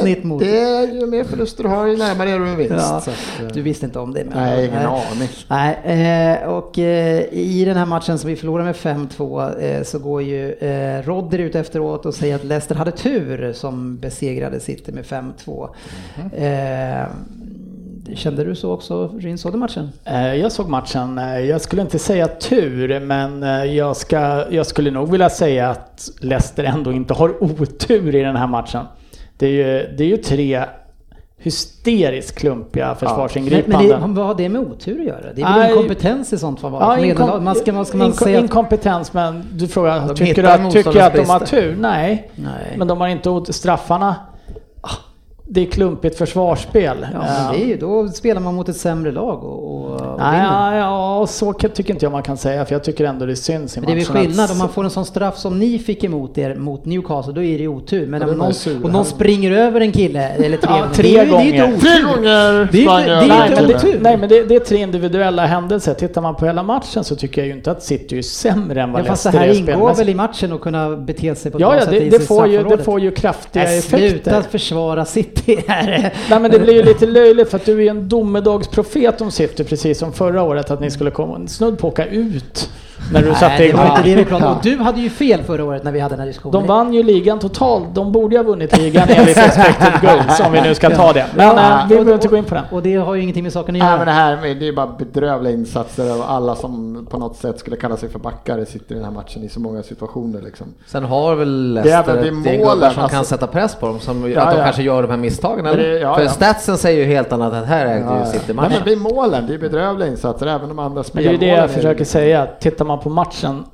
snitt mot. Det är ju mer förluster du har, ju närmare är du en vinst. Ja, Så att, eh, du visste inte om det? Men, Nej, ingen aning. Nej, eh, och eh, i den här matchen som vi förlorar med 5-2 eh, så går ju Rodder ut efteråt och säger att Leicester hade tur som besegrade City med 5-2. Eh, kände du så också, Ryn, såg du matchen? Jag såg matchen. Jag skulle inte säga tur, men jag, ska, jag skulle nog vilja säga att Leicester ändå inte har otur i den här matchen. Det är ju, det är ju tre hysteriskt klumpiga försvarsingripanden. men det, vad har det med otur att göra? Det är väl Nej. inkompetens i sånt fall? Ja, inkom, man ska, man ska man inko, säga att, inkompetens, men du frågar, tycker, du att, tycker att de har tur? Nej. Nej. Men de har inte straffarna. Det är klumpigt försvarsspel. Ja, men det är ju, då spelar man mot ett sämre lag och, och, och Nej, vinner. ja, ja, så kan- tycker inte jag man kan säga, för jag tycker ändå det syns i Men det är väl matchen skillnad om man får en sån straff som ni fick emot er mot Newcastle, då är det otur. Men Ja, om någon, sur. någon springer över en kille, eller tre Ja, gånger, tre det är ju- det är ju gånger. inte otur. Tre gånger Det är inte- det är Nej inte men, det, nej men det, det är tre individuella händelser. Tittar man på hela matchen så tycker jag ju inte att City är sämre än vad Ja, fast det Leicester här är ingår spelmässigt. väl i matchen att kunna bete sig på ett Ja, bra ja sätt det, i det, får ju, det får ju kraftiga Nej, effekter. Sluta försvara City här. Nej men det blir ju lite löjligt för att du är ju en domedagsprofet om City precis som förra året att ni skulle komma snudd på åka ut när du satte Nej, det igång. inte det vi pratade om. Och du hade ju fel förra året när vi hade den här diskussionen. De vann ju ligan totalt. De borde ju ha vunnit ligan enligt expected goals om vi nu ska ta det. Men Ja, eh, vi behöver inte gå in på den. Och det har ju ingenting med saken att Nej, göra. men det här det är bara bedrövliga insatser av alla som på något sätt skulle kalla sig för backare sitter i den här matchen i så många situationer liksom. Sen har väl Det är Leicester vid gäng gubbar målen, som alltså. kan sätta press på dem, som Ja, att de ja. kanske gör de här misstagen. Det- ja, För ja. statsen säger ju helt annat, att här ägde ju City Nej, matchen. men vid målen, det är bedrövliga insatser även de andra Men det är ju spelmålen. det jag försöker säga. Tittar man på matchen.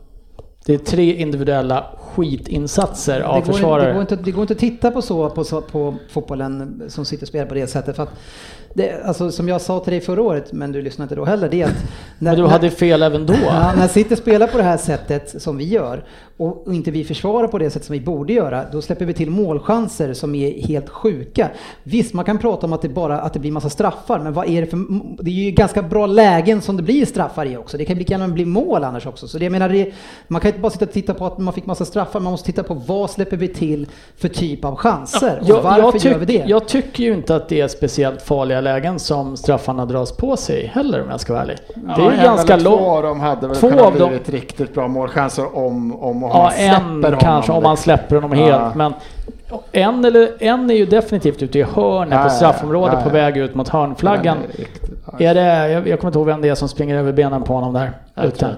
Det är tre individuella skitinsatser av det, går, försvarare. det, går inte, det går inte att titta på så på, på fotbollen som sitter och spelar på det sättet. För att det, alltså, som jag sa till dig förra året, men du lyssnade inte då heller, det är att... När, Men du hade fel även då. Ja, när City spelar på det här sättet som vi gör och och inte vi försvarar på det sätt som vi borde göra, då släpper vi till målchanser som är helt sjuka. Visst, man kan prata om att det bara att det blir massa straffar, men vad är det för... Det är ju ganska bra lägen som det blir straffar i också. Det kan lika gärna bli mål annars också. Så det jag menar, det, man kan inte bara sitta och titta på att man fick massa straffar, man måste titta på vad släpper vi till för typ av chanser och varför tyck- gör vi det? jag tycker ju inte att det är speciellt farliga lägen som straffarna dras på sig heller om jag ska vara ärlig. Det är ganska eller Två långt. av dem hade väl Två kunnat av dem- blivit riktigt bra målchanser om, om, om Ja, en kanske om man släpper honom helt. Ja. Men en, eller, en är ju definitivt ute i hörnet Ja, på ja, straffområdet ja, ja. på väg ut mot hörnflaggan. Är ja, Är det, jag, jag kommer inte ihåg vem det är som springer över benen på honom där. Jag tror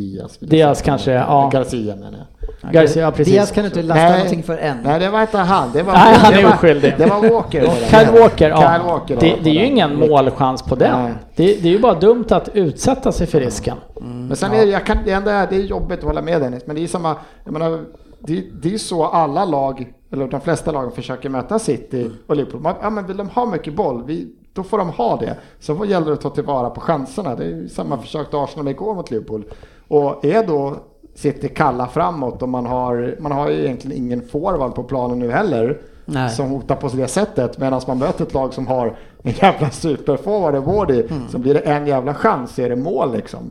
Diaz. Diaz säga. kanske, ja. Garcia menar jag. Garcia, ja, precis. Diaz kan du inte lasta någonting för än. Nej, det var inte han. Det var, Nej, han är oskyldig. Det var Walker. Kyle Walker, ja. Kyle Walker det, det är ju ingen målchans på den. Nej. Det, det är ju bara dumt att utsätta sig för risken. Men sen är det, jag kan, det enda är, det är jobbigt att hålla med Dennis, men det är samma, jag menar, det, det är så alla lag, eller de flesta lagen försöker möta City och Liverpool. Man, ja, men vill de ha mycket boll, vi, då får de ha det. Så vad gäller det att ta tillvara på chanserna. Det är samma försök till Arsenal med igår mot Liverpool. Och är då City kalla framåt och man har, man har ju egentligen ingen forward på planen nu heller. Nej. Som hotar på det sättet. Medan man möter ett lag som har en jävla superforward i Wardy. Så blir det en jävla chans är det mål liksom.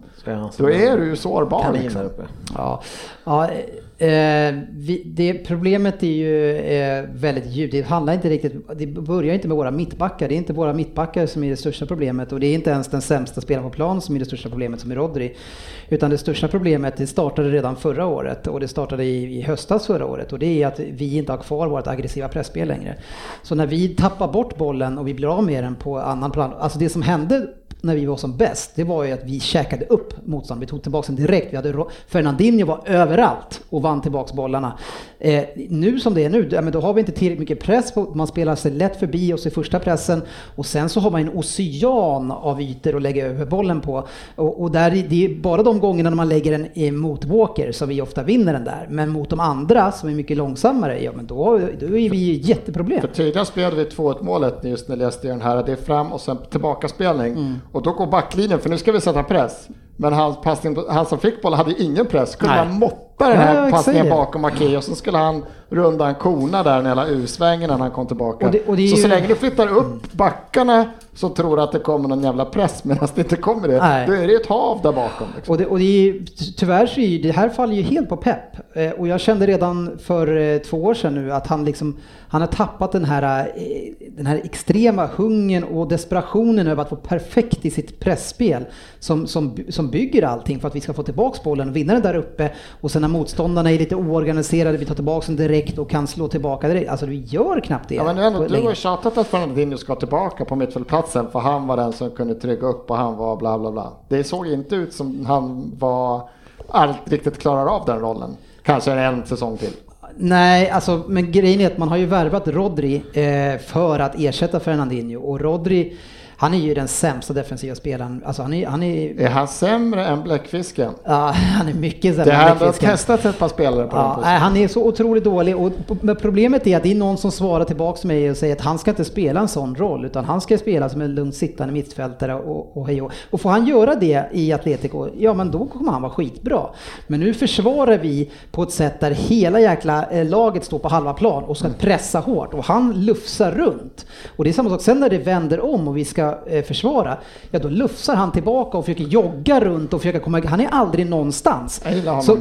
Så Då är du ju sårbar liksom. Ja, ja eh, vi, det problemet är ju eh, väldigt djupt. Det handlar inte riktigt, det börjar inte med våra mittbackar. Det är inte våra mittbackar som är det största problemet och det är inte ens den sämsta spelaren på plan som är det största problemet som är Rodri. Utan det största problemet det startade redan förra året och det startade i, i höstas förra året och det är att vi inte har kvar vårt aggressiva pressspel längre. Så när vi tappar bort bollen och vi blir av med den på annan plan, alltså det som hände när vi var som bäst, det var ju att vi käkade upp motstånd. Vi tog tillbaka den direkt. Vi hade Fernandinho var överallt och vann tillbaka bollarna. Eh, nu som det är nu, ja, men då har vi inte tillräckligt mycket press. På, man spelar sig lätt förbi oss i första pressen och sen så har man en ocean av ytor att lägga över bollen på. Och, och där, är- det är bara de gångerna när man lägger den i- mot Walker som vi ofta vinner den där. Men mot de andra som är mycket långsammare, ja men då, då är vi ju jätteproblem. För tidigare spelade vi 2-1 målet just när jag läste den här. Det är fram och sen tillbaka spelning. Mm. Och då går backlinjen, för nu ska vi sätta press. Men han, passning, han som fick bollen hade ingen press. Kunde Nej. man moppa den här jag passningen säger. bakom Ake och så skulle han runda en kona där, den hela U-svängen när han kom tillbaka. Och det- och det så så ju- länge du flyttar upp backarna så tror du att det kommer någon jävla press medan det inte kommer det. Nej. Då är det ett hav där bakom. Liksom. Och, det, och det är, tyvärr så är det här faller ju helt på pepp. Eh, och jag kände redan för eh, två år sedan nu att han liksom, han har tappat den här, eh, den här extrema hungern och desperationen över att vara perfekt i sitt pressspel som, som, som bygger allting för att vi ska få tillbaks bollen och vinna den där uppe och sen när motståndarna är lite oorganiserade, vi tar tillbaks den direkt och kan slå tillbaka direkt. Alltså vi gör knappt det. Ja, men nu ändå, du har tjatat att Fernandinho ska tillbaka på mittfältplatsen för han var den som kunde trygga upp och han var bla bla bla. Det såg inte ut som han var allt riktigt klarar av den rollen. Kanske en säsong till. Nej, alltså, men grejen är att man har ju värvat Rodri eh, för att ersätta Fernandinho och Rodri, han är ju den sämsta defensiva spelaren. Alltså han är, han är, Är han sämre än Bläckfisken? ja, han är mycket Det sämre har än Bläckfisken. testat ett par spelare på den Ja, nej, han är så otroligt dålig och problemet är att det är någon som svarar tillbaka till mig och säger att han ska inte spela en sån roll utan han ska spela som en lugnt sittande mittfältare och, och hej och, och får han göra det i Atletico, ja men då kommer han vara skitbra. Men nu försvarar vi på ett sätt där hela jäkla eh, laget står på halva plan och ska pressa hårt och han lufsar runt. Och det är samma sak sen när det vänder om och vi ska eh, försvara, ja då lufsar han tillbaka och försöker jogga runt och försöka komma, han är aldrig någonstans. Så-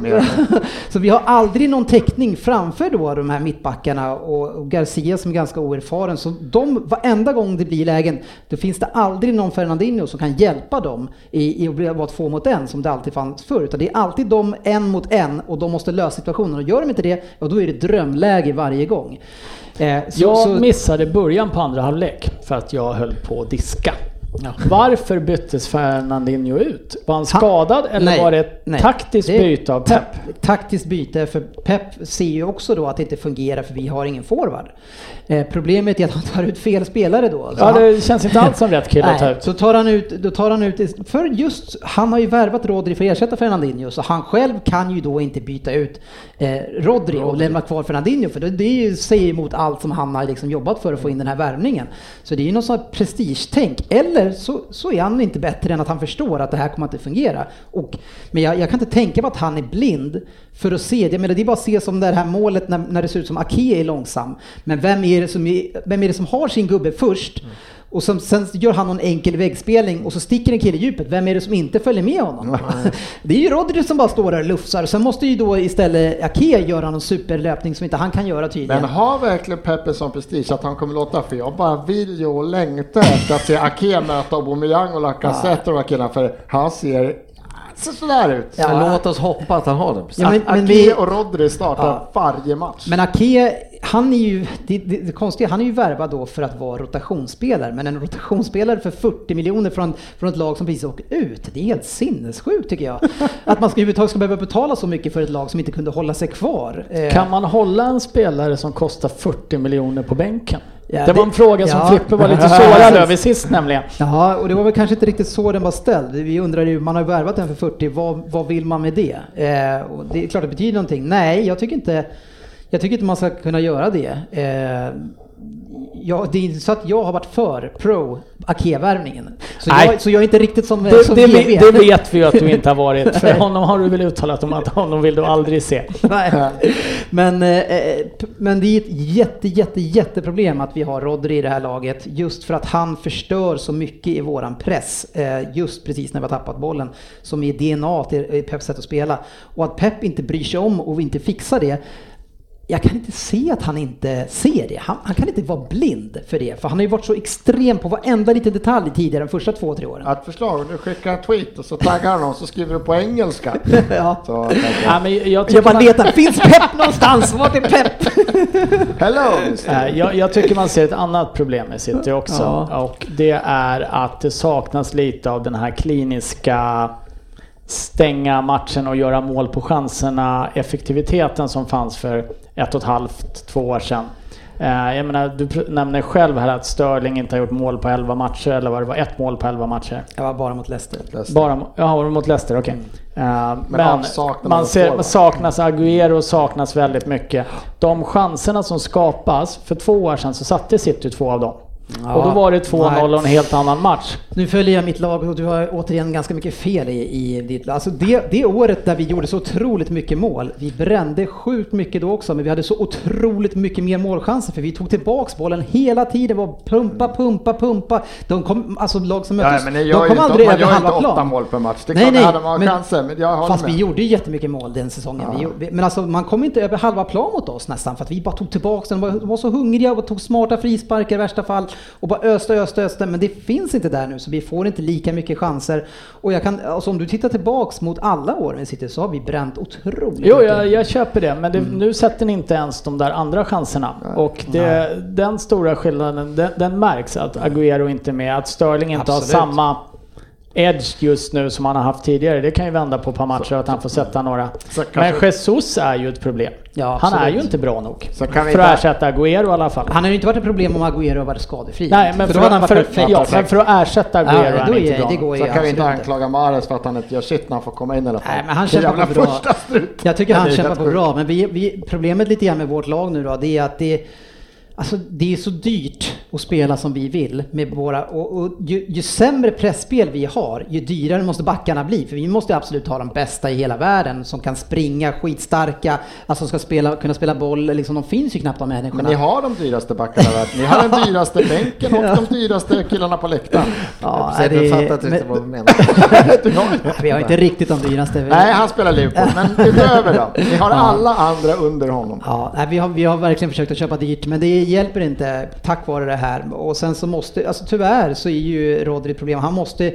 så vi har aldrig någon täckning framför då de här mittbackarna och, Garcia som är ganska oerfaren. Så de, varenda gång det blir lägen, då finns det aldrig någon Fernandinho som kan hjälpa dem i, i att vara två mot en som det alltid fanns förr. Utan det är alltid de en mot en och de måste lösa situationen. Och gör de inte det, ja då är det drömläge varje gång. Eh, så, Jag så, missade början på andra halvlek för att jag höll på att diska. Varför byttes Fernandinho ut? Var han Han- skadad eller Nej, var det ett nej. taktiskt Det byte av Pep? Taktiskt byte, för Pep ser ju också då att det inte fungerar för vi har ingen forward. Eh, problemet är att han tar ut fel spelare då. Så Ja, han- det känns inte alls som rätt kille att ta ut. så tar han ut, då tar han ut, för just, han har ju värvat Rodri för att ersätta Fernandinho, så han själv kan ju då inte byta ut eh, Rodri, och lämna kvar Fernandinho, för det, det är ju- säger emot allt som han har liksom jobbat för att få in den här värvningen. Så det är ju något sånt prestigetänk, eller så, så är han inte bättre än att han förstår att det här kommer inte fungera. Och, men jag, jag kan inte tänka mig att han är blind för att se, jag menar det är bara att se som det här målet när, när det ser ut som Ake är långsam. Men vem är det som, är, vem är det som har sin gubbe först? Mm. Och som, sen gör han någon enkel väggspelning och så sticker en kille i djupet. Vem är det som inte följer med honom? det är ju Rodri som bara står där och lufsar. Sen måste ju då istället Ake göra någon superlöpning som inte han kan göra tydligen. Men har verkligen Peppe sån prestige att han kommer låta, för jag bara vill ju och längtar efter att se Ake möta Aubameyang och Lacazette och de här killarna, för han ser så sådär ut. Ja. Låt oss hoppa att han har den. Ja, men- Ake vi- och Rodri startar Ja. varje match. Men Ake, han är ju, det, det, det konstiga, han är ju värvad då för att vara rotationsspelare. Men en rotationsspelare för 40 miljoner från, från ett lag som precis åker ut, det är helt sinnessjukt tycker jag. Att man ska, överhuvudtaget ska behöva betala så mycket för ett lag som inte kunde hålla sig kvar. Eh, Kan man hålla en spelare som kostar 40 miljoner på bänken? Ja, det var det- en fråga som ja. Frippe var lite sårad över sist nämligen. Ja, och det var väl kanske inte riktigt så den var ställd. Vi undrar ju, man har värvat den för 40, vad, vad vill man med det? Eh, det är klart det betyder någonting. Nej, jag tycker inte, jag tycker inte man ska kunna göra det. Eh, ja, det är inte så att jag har varit för pro Ake-värvningen. Så så jag är inte riktigt som, Det, som det, det vet vi ju att du inte har varit. För honom har du väl uttalat om att honom vill du aldrig se. Nej. Men, eh, p- men det är ett jätte, jätte, jätteproblem att vi har Rodri i det här laget. Just för att han förstör så mycket i våran press. Eh, just precis när vi har tappat bollen. Som är DNA i Peps sätt att spela. Och att Pep inte bryr sig om och inte fixar det. Jag kan inte se att han inte ser det. Han, han kan inte vara blind för det. För han har ju varit så extrem på varenda liten detalj tidigare de första två, tre åren. Ett förslag, du skickar en tweet och så taggar han någon så skriver du på engelska. Ja. Så, jag, Ja, men jag, Jag tycker bara man, letar, finns Pep någonstans? Vart är Pep? Hello! jag, jag tycker man ser ett annat problem med City också. Ja. Och det är att det saknas lite av den här kliniska stänga matchen och göra mål på chanserna effektiviteten som fanns för ett och ett halvt, två år sedan. Eh, Jag menar, du nämner själv här att Sterling inte har gjort mål på 11 matcher, eller vad det var, ett mål på 11 matcher. Jag var bara mot Leicester. Bara, mo- ja, var det mot Leicester, okej. Eh, men avsaknad av man en ser, forward. saknas Agüero saknas väldigt mycket. De chanserna som skapas, för två år sedan så satte City två av dem. Och då var det 2-0 och en helt annan match. Nu följer jag mitt lag och du har återigen ganska mycket fel i, i ditt lag. Alltså det, det året där vi gjorde så otroligt mycket mål, vi brände sjukt mycket då också, men vi hade så otroligt mycket mer målchanser för vi tog tillbaks bollen hela tiden, var pumpa, pumpa, pumpa. De kom, alltså lag som Ja, möttes, men ni de kom aldrig över gör inte halva åtta plan. mål per match. Det Nej, nej, hade man men- chanser, men Fast med. vi gjorde ju jättemycket mål den säsongen. Vi gjorde, men alltså man kom inte över halva plan mot oss nästan för att vi bara tog tillbaka den. De var, de var så hungriga och tog smarta frisparkar i värsta fall och bara öste, öste, öste. Men det finns inte där nu så vi får inte lika mycket chanser. Och jag kan, alltså om du tittar tillbaks mot alla år vi sitter så har vi bränt otroligt Jo, mycket. jag, jag köper det, men det, nu sätter ni inte ens de där andra chanserna. Och det, den stora skillnaden, den, den märks att Agüero inte är med, att Sterling inte Absolut. har samma edge just nu som han har haft tidigare. Det kan ju vända på ett par matcher att han får sätta några. Så Men Jesus är ju ett problem. Ja, han är ju inte bra nog. Så kan vi För att inte- ersätta Agüero i alla fall. Han har ju inte varit ett problem om Agüero varit skadefri. Nej, men för för, han för, för, ja, men för att ersätta Agüero Ja, är han inte bra det går Så kan vi inte anklaga Mahrez för att han inte gör sitt när han får komma in i alla fall. Nej, men han kämpar på bra. Jag tycker han kämpar på bra, men vi, vi, problemet lite grann med vårt lag nu då, det är att det Alltså det är så dyrt att spela som vi vill med våra, och, och ju, ju sämre pressspel vi har, ju dyrare måste backarna bli. För vi måste absolut ha de bästa i hela världen som kan springa, skitstarka, alltså ska spela, kunna spela boll, liksom, de finns ju knappt de människorna. Men ni har de dyraste backarna i världen. Ni har den dyraste bänken och de dyraste killarna på läktaren. Ja, Jag det- fattar inte vad du menar. Vi har inte riktigt de dyraste. Nej, han spelar Liverpool. Men utöver då? Ni har alla andra under honom. Ja, vi, har, vi har verkligen försökt att köpa dyrt, men det hjälper inte tack vare det här. Och sen så måste, alltså tyvärr så är ju Rodri ett problem. Han måste,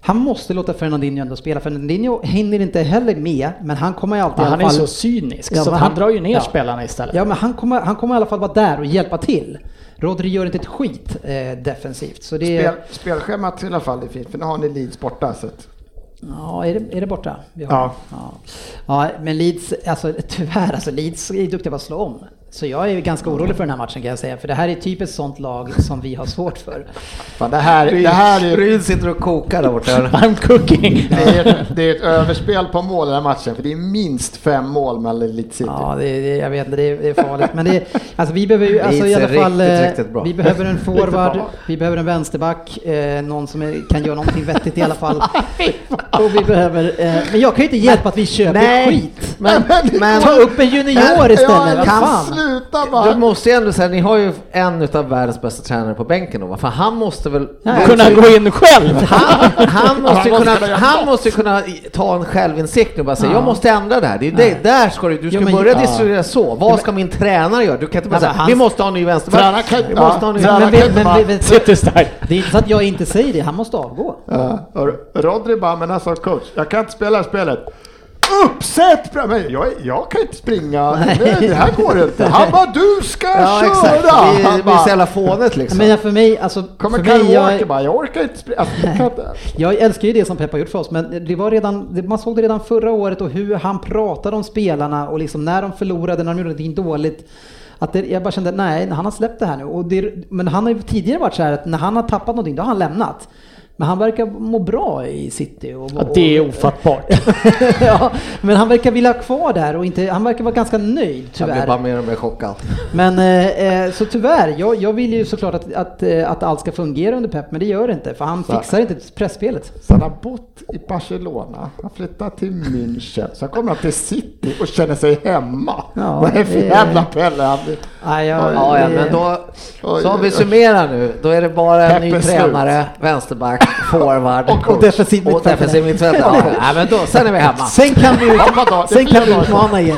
han måste låta Fernandinho ändå spela. Fernandinho hinner inte heller med, men han kommer ju alltid Ja, han är fall... så cynisk, Ja, så han, han- drar ju ner ja. spelarna istället. Ja, men han kommer, han kommer i alla fall vara där och hjälpa till. Rodri gör inte ett skit eh, defensivt. Så det Spel, spelschemat i alla fall är fint, för nu har ni Leeds borta. Så att, Ja, är det, är det borta? Vi har- Ja. ja. Ja, men Leeds, alltså tyvärr, alltså Leeds är duktiga på att slå om. Så jag är ganska orolig för den här matchen kan jag säga, för det här är typ ett sånt lag som vi har svårt för. fan, det, här, det här är Ryd sitter och kokar där borta. I'm cooking. Det är, ett, det är ett överspel på mål i den här matchen, för det är minst fem mål mellan Leeds City. Ja, det, det, jag vet inte, det är, det är farligt. Men det är, alltså vi behöver ju, alltså i alla fall, riktigt, eh, riktigt bra. vi behöver en forward, vi behöver en vänsterback, eh, någon som är, kan göra någonting vettigt i alla fall. Och vi behöver, eh, men jag kan ju inte hjälpa att vi köper Nej. skit. Men, men Ta upp en junior istället, vad fan. Sluta du bara! måste ju ändå säga, ni har ju en utav världens bästa tränare på bänken då, för han måste väl... Kunna gå in själv. Han, han, måste ju Han måste kunna, han måste kunna ta en självinsikt nu och bara säga jag måste ändra det här. Det är det, där ska du, du ska Jo, men- börja ja. distribuera så. Vad ska min tränare göra? Du kan inte bara Ja, säga vi måste ha en ny Tränaren vänsterback. kan- Vi måste ha en ny ja, det är inte så att jag inte säger det, han måste avgå. Ja, Rodri bara, men alltså coach, jag kan inte spela spelet. Uppsätt! jag, jag kan inte springa, Nej, det här går inte. Han bara, du ska Ja köra! exakt, det Han är- det är bara, så jävla fånigt liksom. Men för mig, alltså, Kommer för Kyle mig, Walker jag, bara, jag orkar inte springa. Alltså, jag älskar ju det som Pep har gjort för oss, men det var redan, man såg det redan förra året och hur han pratade om spelarna och liksom när de förlorade, när de gjorde någonting dåligt. Att det, jag bara kände, nej, han har släppt det här nu. Och det, men han har ju tidigare varit så här att när han har tappat någonting, då har han lämnat. Men han verkar må bra i City. Och, Ja, det är ofattbart. ja, men han verkar vilja ha kvar där och inte, han verkar vara ganska nöjd Jag blir tyvärr. bara mer och mer chockad. Men eh, eh, så tyvärr, jag, jag vill ju såklart att, att, eh, att allt ska fungera under Pep, men det gör det inte. För han Så. fixar inte pressspelet. Så han har bott i Barcelona, han flyttat till München, så kommer han till City och känner sig hemma. Ja, Vad är det för jävla Pelle? Han, Ja, ja, det- men då, så om vi summerar nu, då är det bara en ny Peppe slut. tränare, vänsterback, forward Och och defensiv mittfältare. Ja, men då, sen är vi hemma. Sen kan vi, Ja, sen kan vi utmana igen.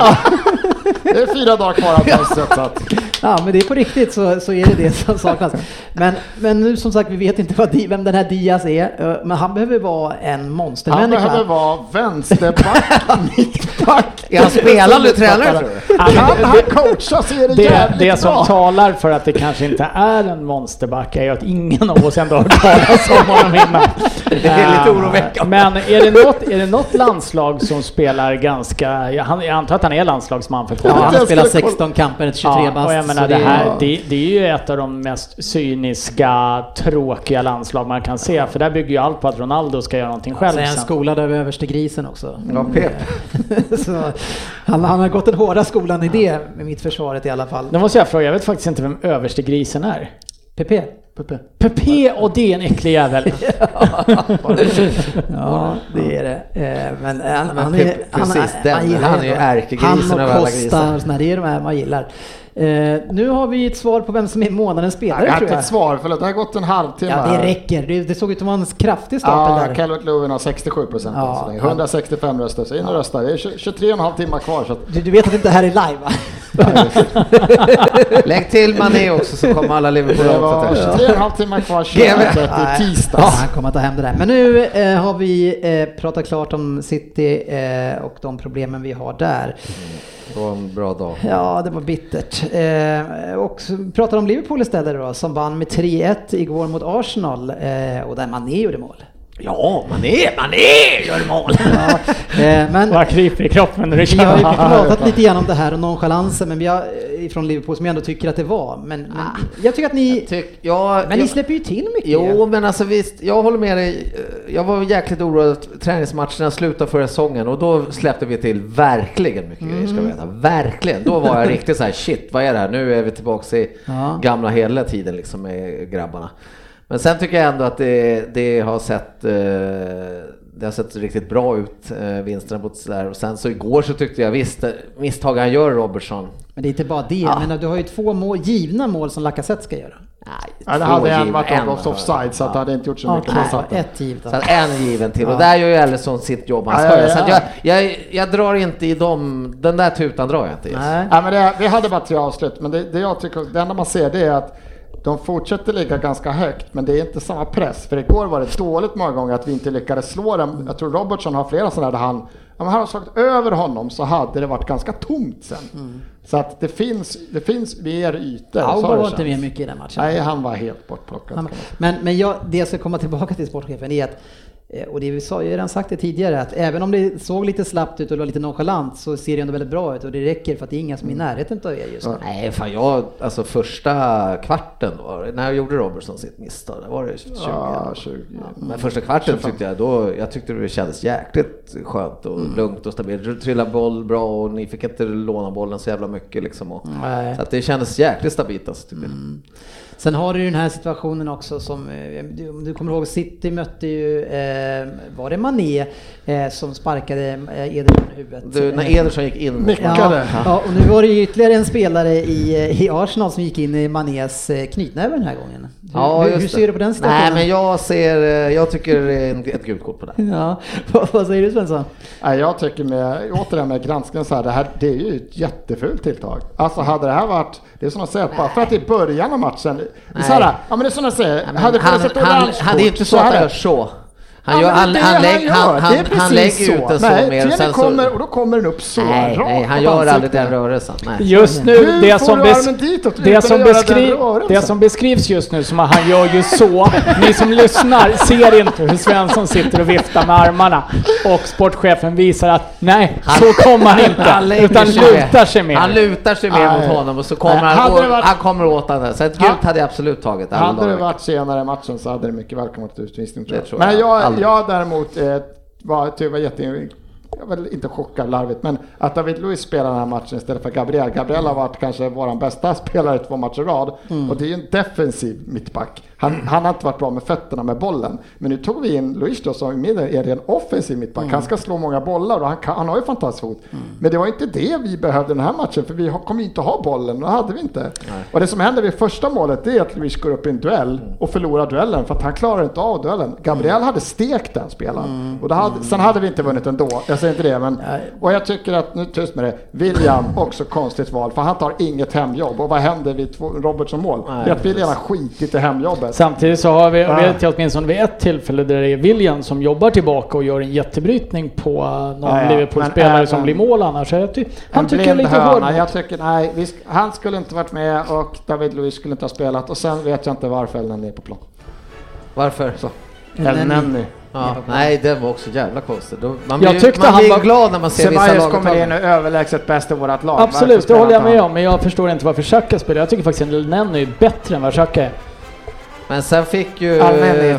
Det är fyra dagar kvar av fönstret. Så att, Ja, men det är på riktigt så, så är det det som saknas. Men, men nu som sagt, vi vet inte vad, vem den här Diaz är. eh, Men han behöver vara en han monstermänniska. behöver vara vänsterback, mittback. Är han spelande tränare tror du? Ja, Kan han coacha så är det, Det, jävligt det som bra. talar för att det kanske inte är en monsterback är ju att ingen av oss ändå har hört talas om honom innan. Det är lite Eh, oroväckande. Men är det, något, är det något landslag som spelar ganska... Jag, han, jag antar att han är landslagsman för Ja, han har spelat kolla- 16 kamper, 23 Ja, bast. och jag menar det är- här, det, det är ju ett av de mest cyniska, tråkiga landslag man kan se. För där bygger ju allt på att Ronaldo ska göra någonting själv Så är han sen. skolad över överste grisen också. Ja, Pep. så han, han har gått den hårda skolan i det, med mitt försvaret i alla fall. Nu måste jag fråga, jag vet faktiskt inte vem överste grisen är. PP? Pepe och det är en äcklig jävel. Ja, det är det. Eh, Men han, Men han, Pep- är, han, han, gillar Han är ju ärkegrisen Han och alla Costa grisar. och såna, det är de här man gillar. Eh, nu har vi ett svar på vem som är månadens spelare Jag har tror inte jag. ett svar, för det har gått en halvtimme. Ja, det räcker. Det, det såg ut som en kraftig stapel Ja, där. Calvert Lewin har 67 procent Ja, än så länge. 165 röster, så in och rösta. Det är 20 23 och en halv timme kvar. Så att, Du, du vet att det här är live va? Lägg till Mané också så kommer alla liverpool det var till. 23 och en halv timme kvar. 21 Nej. i tisdags. Han kommer att ta hem det där. Men nu eh, har vi eh, pratat klart om City eh, och de problemen vi har där. Det var en bra dag. Ja, det var bittert. Eh, och pratar om Liverpool istället då, som vann med 3-1 igår mot Arsenal eh, och där Mané gjorde mål. Ja, Mané, Mané gör mål! Ja, eh, men Vad kryper i kroppen när du vi har ju pratat lite grann om det här och nonchalansen men vi har, eh, från Liverpool som jag ändå tycker att det var. Men, men jag tycker att ni, Tyck, ja, men ni jag- släpper ju till mycket. Jo, men alltså visst, jag håller med dig. Jag var jäkligt oroad att träningsmatcherna slutade förra säsongen och då släppte vi till verkligen mycket grejer ska jag veta. Verkligen! Då var jag riktigt så här: shit, vad är det här? Nu är vi tillbaka i Ja. gamla hela tiden liksom med grabbarna. Men sen tycker jag ändå att det, det har sett eh, det har sett riktigt bra ut, eh, vinsterna mot sådär. Och sen så igår så tyckte jag visst, misstag han gör Robertson. Men det är inte bara det. Jag menar, du har ju två mål, givna mål som Lacazette ska göra. Nej, Ja, det hade en varit en off- offside så att det hade inte gjort så mycket. satt den. ett givet. Så att en given till och där gör ju Ellison sitt jobb han Ja, ska ja, göra. Så att ja. jag, jag, jag drar inte i dem, den där tutan drar jag inte i. Nej. Ja, men det, vi hade bara tre avslut, men det, det jag tycker, det enda man ser det är att de fortsätter ligga ganska högt, men det är inte samma press. För igår var det dåligt många gånger att vi inte lyckades slå dem. Jag tror Robertson har flera sådana där han, om han hade slagit över honom så hade det varit ganska tomt sen. Så att det finns, det finns mer ytor. Auba var inte med mycket i den matchen. Nej, han var helt bortplockad. Han- Men, men jag, det jag ska komma tillbaka till sportchefen är att och det vi sa, jag har redan sagt det tidigare, att även om det såg lite slappt ut och var lite nonchalant så ser det ändå väldigt bra ut och det räcker för att det är inga som är i närheten av er just nu. Nej, fan jag, alltså första kvarten var det, när gjorde Robertson sitt misstag? Det var det 20? Ja, 20. Men första kvarten tyckte jag då, jag tyckte det kändes jäkligt skönt och lugnt och stabilt. Du trillade boll bra och ni fick inte låna bollen så jävla mycket liksom. Och, Nej. så att det kändes jäkligt stabilt alltså, tycker jag. Sen har du ju den här situationen också som, eh, du, om du kommer ihåg, City mötte ju, eh, var det Mané eh, som sparkade eh, Ederson i huvudet? Du, när Ederson gick in. Ja, ja, och nu var det ju ytterligare en spelare i, eh, i Arsenal som gick in i Manés eh, knytnäve den här gången. Ja, hur, hur det. ser du på den situationen? Nej, men jag ser, eh, jag tycker det är ett gult kort på det. Ja, vad, vad säger du Svensson? Nej, jag tycker med, återigen med granskningen så här, det här, det är ju ett jättefult tilltag. Alltså hade det här varit, det är som att säga, bara för att i början av matchen, det är så här, ja men det är som att säga, Nej, hade det funnits ett han, orange han, det är inte kort så att han hade- gör så. Han, Ja, gör, men han, han, lägg, han, han, han precis lägger ut den så Nej, mer sen kommer, så... och då kommer den upp så Nej, rakt nej, han gör aldrig den rörelsen. Nej. Just nu, Hur det som, ditåt det, som beskri- det som beskrivs just nu som att han gör ju så. Ni som lyssnar ser inte hur Svensson sitter och viftar med armarna. Och sportchefen visar att nej, så kommer han inte. lägger utan sig lutar sig mer. Han lutar sig mer mot honom och så kommer Nej, han, varit- han kommer åt den. Så ett gult hade jag absolut tagit Hade det varit senare i matchen så hade det mycket väl kommit utvisning tror jag. Men jag, aldrig. jag däremot eh, var, det var jätte... Jag var inte chockad larvigt, men att David Luiz spelar den här matchen istället för Gabriel. Gabriel har varit kanske vår bästa spelare två matcher i rad och det är ju en defensiv mittback. Han, han har inte varit bra med fötterna med bollen. Men nu tog vi in Luis då som är en offensiv mittback. Han ska slå många bollar och han, kan, han har ju fantastisk fot. Men det var inte det vi behövde den här matchen för vi kommer ju inte ha bollen. Det hade vi inte. Och det som händer vid första målet det är att Luis går upp i en duell och förlorar duellen för att han klarar inte av duellen. Gabriel hade stekt den spelaren. Och då hade, sen hade vi inte vunnit ändå. Jag säger inte det men. Och jag tycker att, nu tyst med det, William också konstigt val för han tar inget hemjobb. Och vad händer vid två, Robertson mål? Nej, det är att William har skitit i hemjobbet. Samtidigt så har vi, Ja. vet jag åtminstone vid ett tillfälle där det är William som jobbar tillbaka och gör en jättebrytning på någon Ja, ja. Liverpool-spelare som blir mål annars. Jag ty- han En tycker jag är lite hård. Jag tycker, nej, vi sk- han skulle inte varit med och David Luiz skulle inte ha spelat. Och sen vet jag inte varför Elneny är på plan. Varför? Så. Elneny. Ja, nej, den var också jävla konstig. Man Jag blir, tyckte man han blir var- glad när man ser vissa Ceballos kommer in och överlägset bäst i vårt lag. Absolut, det håller jag med om. Men jag förstår inte varför Xhaka spelar. Jag tycker faktiskt att Nenny är bättre än vad Xhaka är. Men sen fick ju...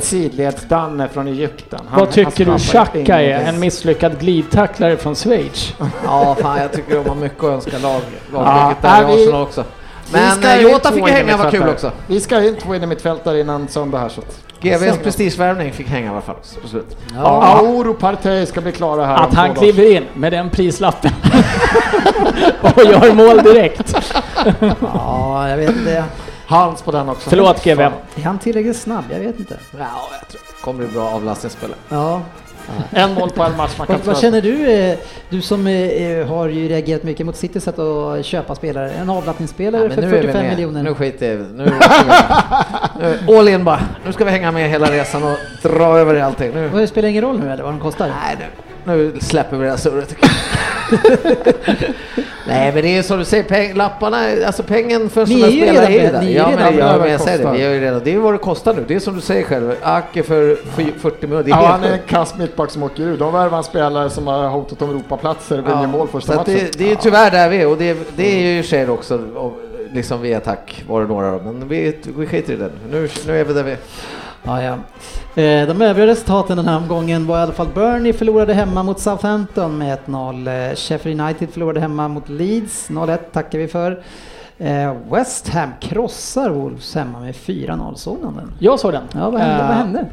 Sidledsdanne från Egypten. Han- Vad tycker du Xhaka är? En misslyckad glidtacklare från Schweiz? Ja, fan jag tycker de har mycket att önska lag, Ja, lagbygget där nej, i vi- Arsenal också. Vi Men ska eh, Jota fick hänga, var kul innermittfältare. också. Vi ska in två in i mittfältare innan söndag här så. GVs prestigevärvning fick hänga i alla fall på slutet. Ja. Aur och Partey ska bli klara här Att han dagar. kliver in med den prislappen och gör mål direkt. Ja, jag vet inte. Hans på den också. Förlåt GV. Är han tillräckligt snabb? Jag vet inte. Ja, jag tror kommer bli bra avlastningsspelare. Ja. En mål på en match man kan Vad, vad känner du, eh, du som eh, eh, har ju reagerat mycket mot Citys sätt att köpa spelare, en avlappningsspelare Ja, för nu är vi 45 med. miljoner? Nu skiter jag i det. Nu, nu, all in bara. Nu ska vi hänga med hela resan och dra över i allting. Nu, det spelar ingen roll nu eller vad de kostar? nej, nu, nu släpper vi det här surret. Nej men det är som du säger, peng, lapparna, alltså pengen för sådana spelare redan är ju är Ja redan men, med ja, men det jag säger det, vi är ju redan, det är vad det kostar nu. Det är som du säger själv, Ake för fy- 40 miljoner, Ja, han är en kass mittback som åker ur. De värvar en spelare som har hotat om Europaplatser och vinner mål första matchen. det, det är ju tyvärr där vi är och det, det är ju i sig också, och liksom via attack var det några men vi, vi skiter i det nu. nu. Nu är vi där vi är. Ja, ja. Eh, De övriga resultaten den här omgången var i alla fall Burnley förlorade hemma mot Southampton med 1-0. Eh, Sheffield United förlorade hemma mot Leeds, 0-1 tackar vi för. Eh, West Ham krossar Wolves hemma med 4-0, såg den? Jag såg den. Ja, vad hände? Eh, vad hände?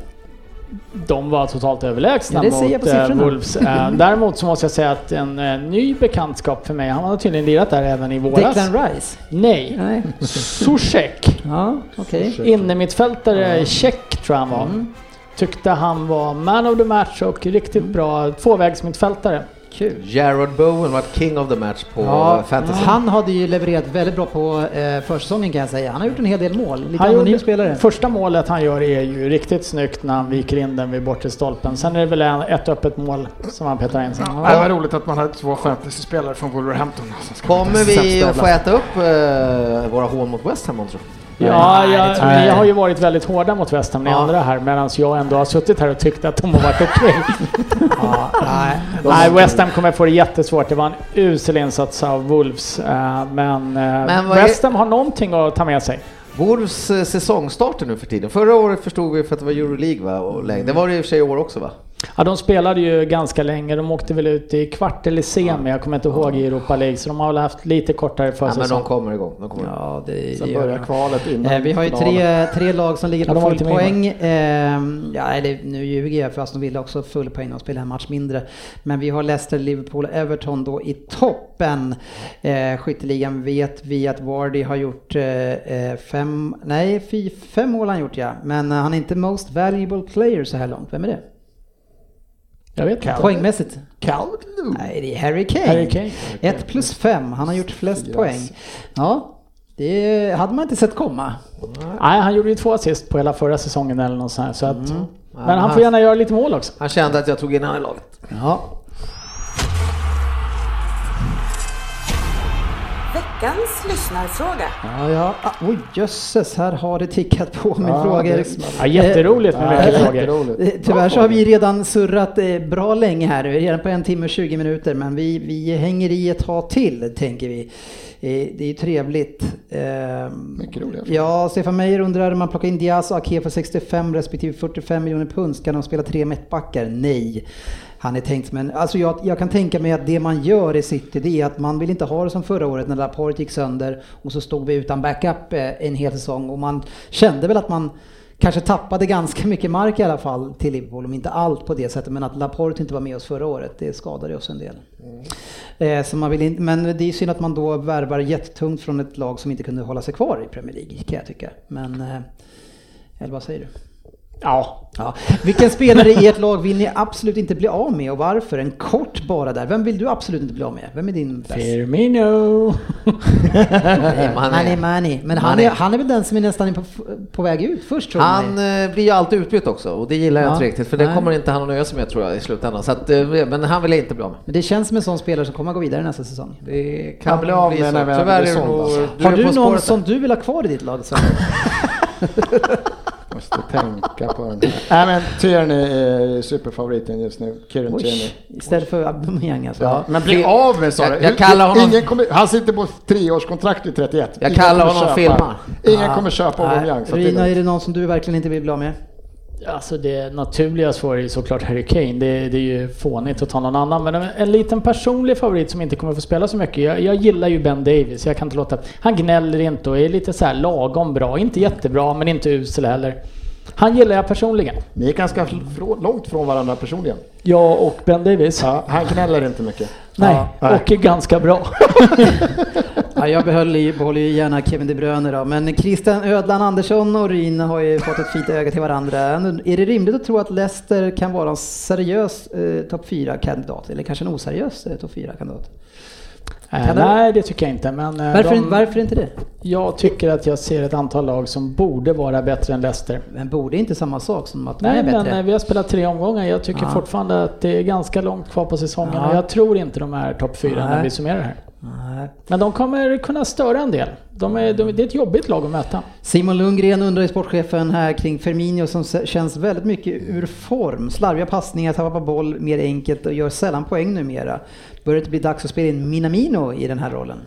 De var totalt överlägsna Ja, mot på eh. Wolves. Eh, Däremot så måste jag säga att en eh, ny bekantskap för mig, han har tydligen lirat där även i våras. Declan Rice? Nej, Nej. Zuzek. Ja, okej. Innermittfältare, tjeck tror jag han var. Mm. Tyckte han var man of the match och riktigt bra tvåvägsmittfältare. Kul. Jared Bowen var king of the match på Ja, fantasy. han hade ju levererat väldigt bra på eh, försäsongen kan jag säga. Han har gjort en hel del mål. Lite Han anonym spelare. första målet han gör är ju riktigt snyggt när han viker in den vid bortre stolpen. Sen är det väl en, ett öppet mål som han petar in. Sen. Det var roligt att man hade två fantasy-spelare från Wolverhampton. Kommer vi att få äta upp eh, våra hån mot West Ham tror Ja, Nej, det jag, jag inte. har ju varit väldigt hårda mot West Ham, ni Ja. andra här, medan jag ändå har suttit här och tyckt att de har varit okej. Ja, nej. Nej, West Ham kommer få det jättesvårt. Det var en usel insats av Wolves. eh, Men, eh, Men West Ham har någonting att ta med sig. Wolves eh, säsongstarter nu för tiden. Förra året förstod vi för att det var Euroleague va? Och länge. Det var det i och för sig i år också va? Ja, de spelade ju ganska länge. De åkte väl ut i kvart eller semi, jag kommer inte ihåg i Europa League. Så de har väl haft lite kortare Ja, men försäsong. de kommer igång. De kommer igång. Ja, det, det Sen börjar de. kvalet innan Eh, vi har ju tre, tre lag som ligger Ja, på de var full poäng. Eh, ja, eller nu ljuger jag för Aston Villa också full poäng, de spelar en match mindre. Men vi har Leicester, Liverpool och Everton då i toppen. Eh, skytteligan vet vi att Vardy har gjort eh, eh, fem, nej fy, fem mål har han gjort ja. Men eh, han är inte most valuable player så här långt. Vem är det? Jag vet inte. Poängmässigt? Calvert Lewin. Nej, det är Harry Kane. Harry Kane. 1 plus 5, han har gjort flest Fyra poäng. Ja, det hade man inte sett komma. Nej, han gjorde ju två assist på hela förra säsongen eller något sånt här, så att, Mm. Men han får gärna göra lite mål också. Han kände att jag tog in honom i laget. Ja, Veckans lyssnarfråga. Ja, ja. Ah, Oj, jösses, här har det tickat på med Ja, frågor. det smäller. Ja, jätteroligt med Ja, mycket frågor. jätteroligt. Eh, Tyvärr så har vi redan surrat eh, bra länge här, vi är redan på en timme och 20 minuter, men vi, vi hänger i ett tag till, tänker vi. Eh, Det är ju trevligt. Ehm, Mycket roliga Ja, Stefan Meijer undrar om man plockar in Diaz och Ake för 65 respektive 45 miljoner pund, ska de spela tre mittbackar? Nej. Han är tänkt men alltså jag, jag kan tänka mig att det man gör i City det är att man vill inte ha det som förra året när Laporte gick sönder och så stod vi utan backup eh, en hel säsong och man kände väl att man kanske tappade ganska mycket mark i alla fall till Liverpool, om inte allt på det sättet, men att Laporte inte var med oss förra året, det skadade oss en del. Eh, så man vill inte, men det är synd att man då värvar jättetungt från ett lag som inte kunde hålla sig kvar i Premier League, kan jag tycka. Men, eh, eller vad säger du? Ja, Ja. Vilken spelare i ert lag vill ni absolut inte bli av med och varför? En kort bara där. Vem vill du absolut inte bli av med? Vem är din bäst? Firmino. Nej, Mani. Men han är, han är väl den som är nästan på, på väg ut först tror Han jag. eh, blir ju alltid utbytt också och det gillar jag Ja. inte riktigt för det Nej. kommer inte han att nöja sig med tror jag i slutändan. Så att, eh, men han vill jag inte bli av med. Men det känns som en sån spelare som kommer att gå vidare nästa säsong. Det Kan kan bli av med när vi Tyvärr är det alltså. du Har du någon spåret som du vill ha kvar i ditt lag? Sven? Måste tänka på den. Nej men Tierney är superfavoriten just nu. Kieran Tierney. Oj, istället för Aubameyang alltså. Ja, men bli av med sa Jag- jag kallar honom- Ingen kommer, han sitter på treårskontrakt i 31. Jag Ingen kallar honom Filma. Ingen kommer köpa Aubameyang. så att det är Rina, är det någon som du verkligen inte vill bli av med? Alltså det naturliga svaret är såklart Harry Kane. Det, det är ju fånigt att ta någon annan. Men en, en liten personlig favorit som inte kommer få spela så mycket. Jag, jag gillar ju Ben Davis. Jag kan inte låta... Han gnäller inte och är lite så lagom bra. Inte jättebra men inte usel heller. Han gillar jag personligen. Ni är ganska långt från varandra personligen. Jag och Ben Davis. Ja, han gnäller inte mycket. Nej, nej. och är ganska bra. Ja, jag behöll behåller ju gärna Kevin De Bruyne då, men Christian Ödlan Andersson och Ryn har ju fått ett fint öga till varandra. Är det rimligt att tro att Leicester kan vara en seriös eh, topp 4-kandidat, eller kanske en oseriös eh, topp 4-kandidat? Eh, Kan det- nej, det tycker jag inte. Men eh, Varför, de, varför inte det? jag tycker att jag ser ett antal lag som borde vara bättre än Leicester. Men borde inte samma sak som att Nej, är men bättre? eh, vi har spelat tre omgångar. Jag tycker Ja. fortfarande att det är ganska långt kvar på säsongen Ja. och jag tror inte de är topp fyra när Nej. vi summerar här. Nej. Men de kommer kunna störa en del. De är, de, det är ett jobbigt lag att möta. Simon Lundgren undrar i sportchefen här kring Firmino som känns väldigt mycket ur form. Slarviga passningar, tappar boll mer enkelt och gör sällan poäng numera. Börjar det bli dags att spela in Minamino i den här rollen?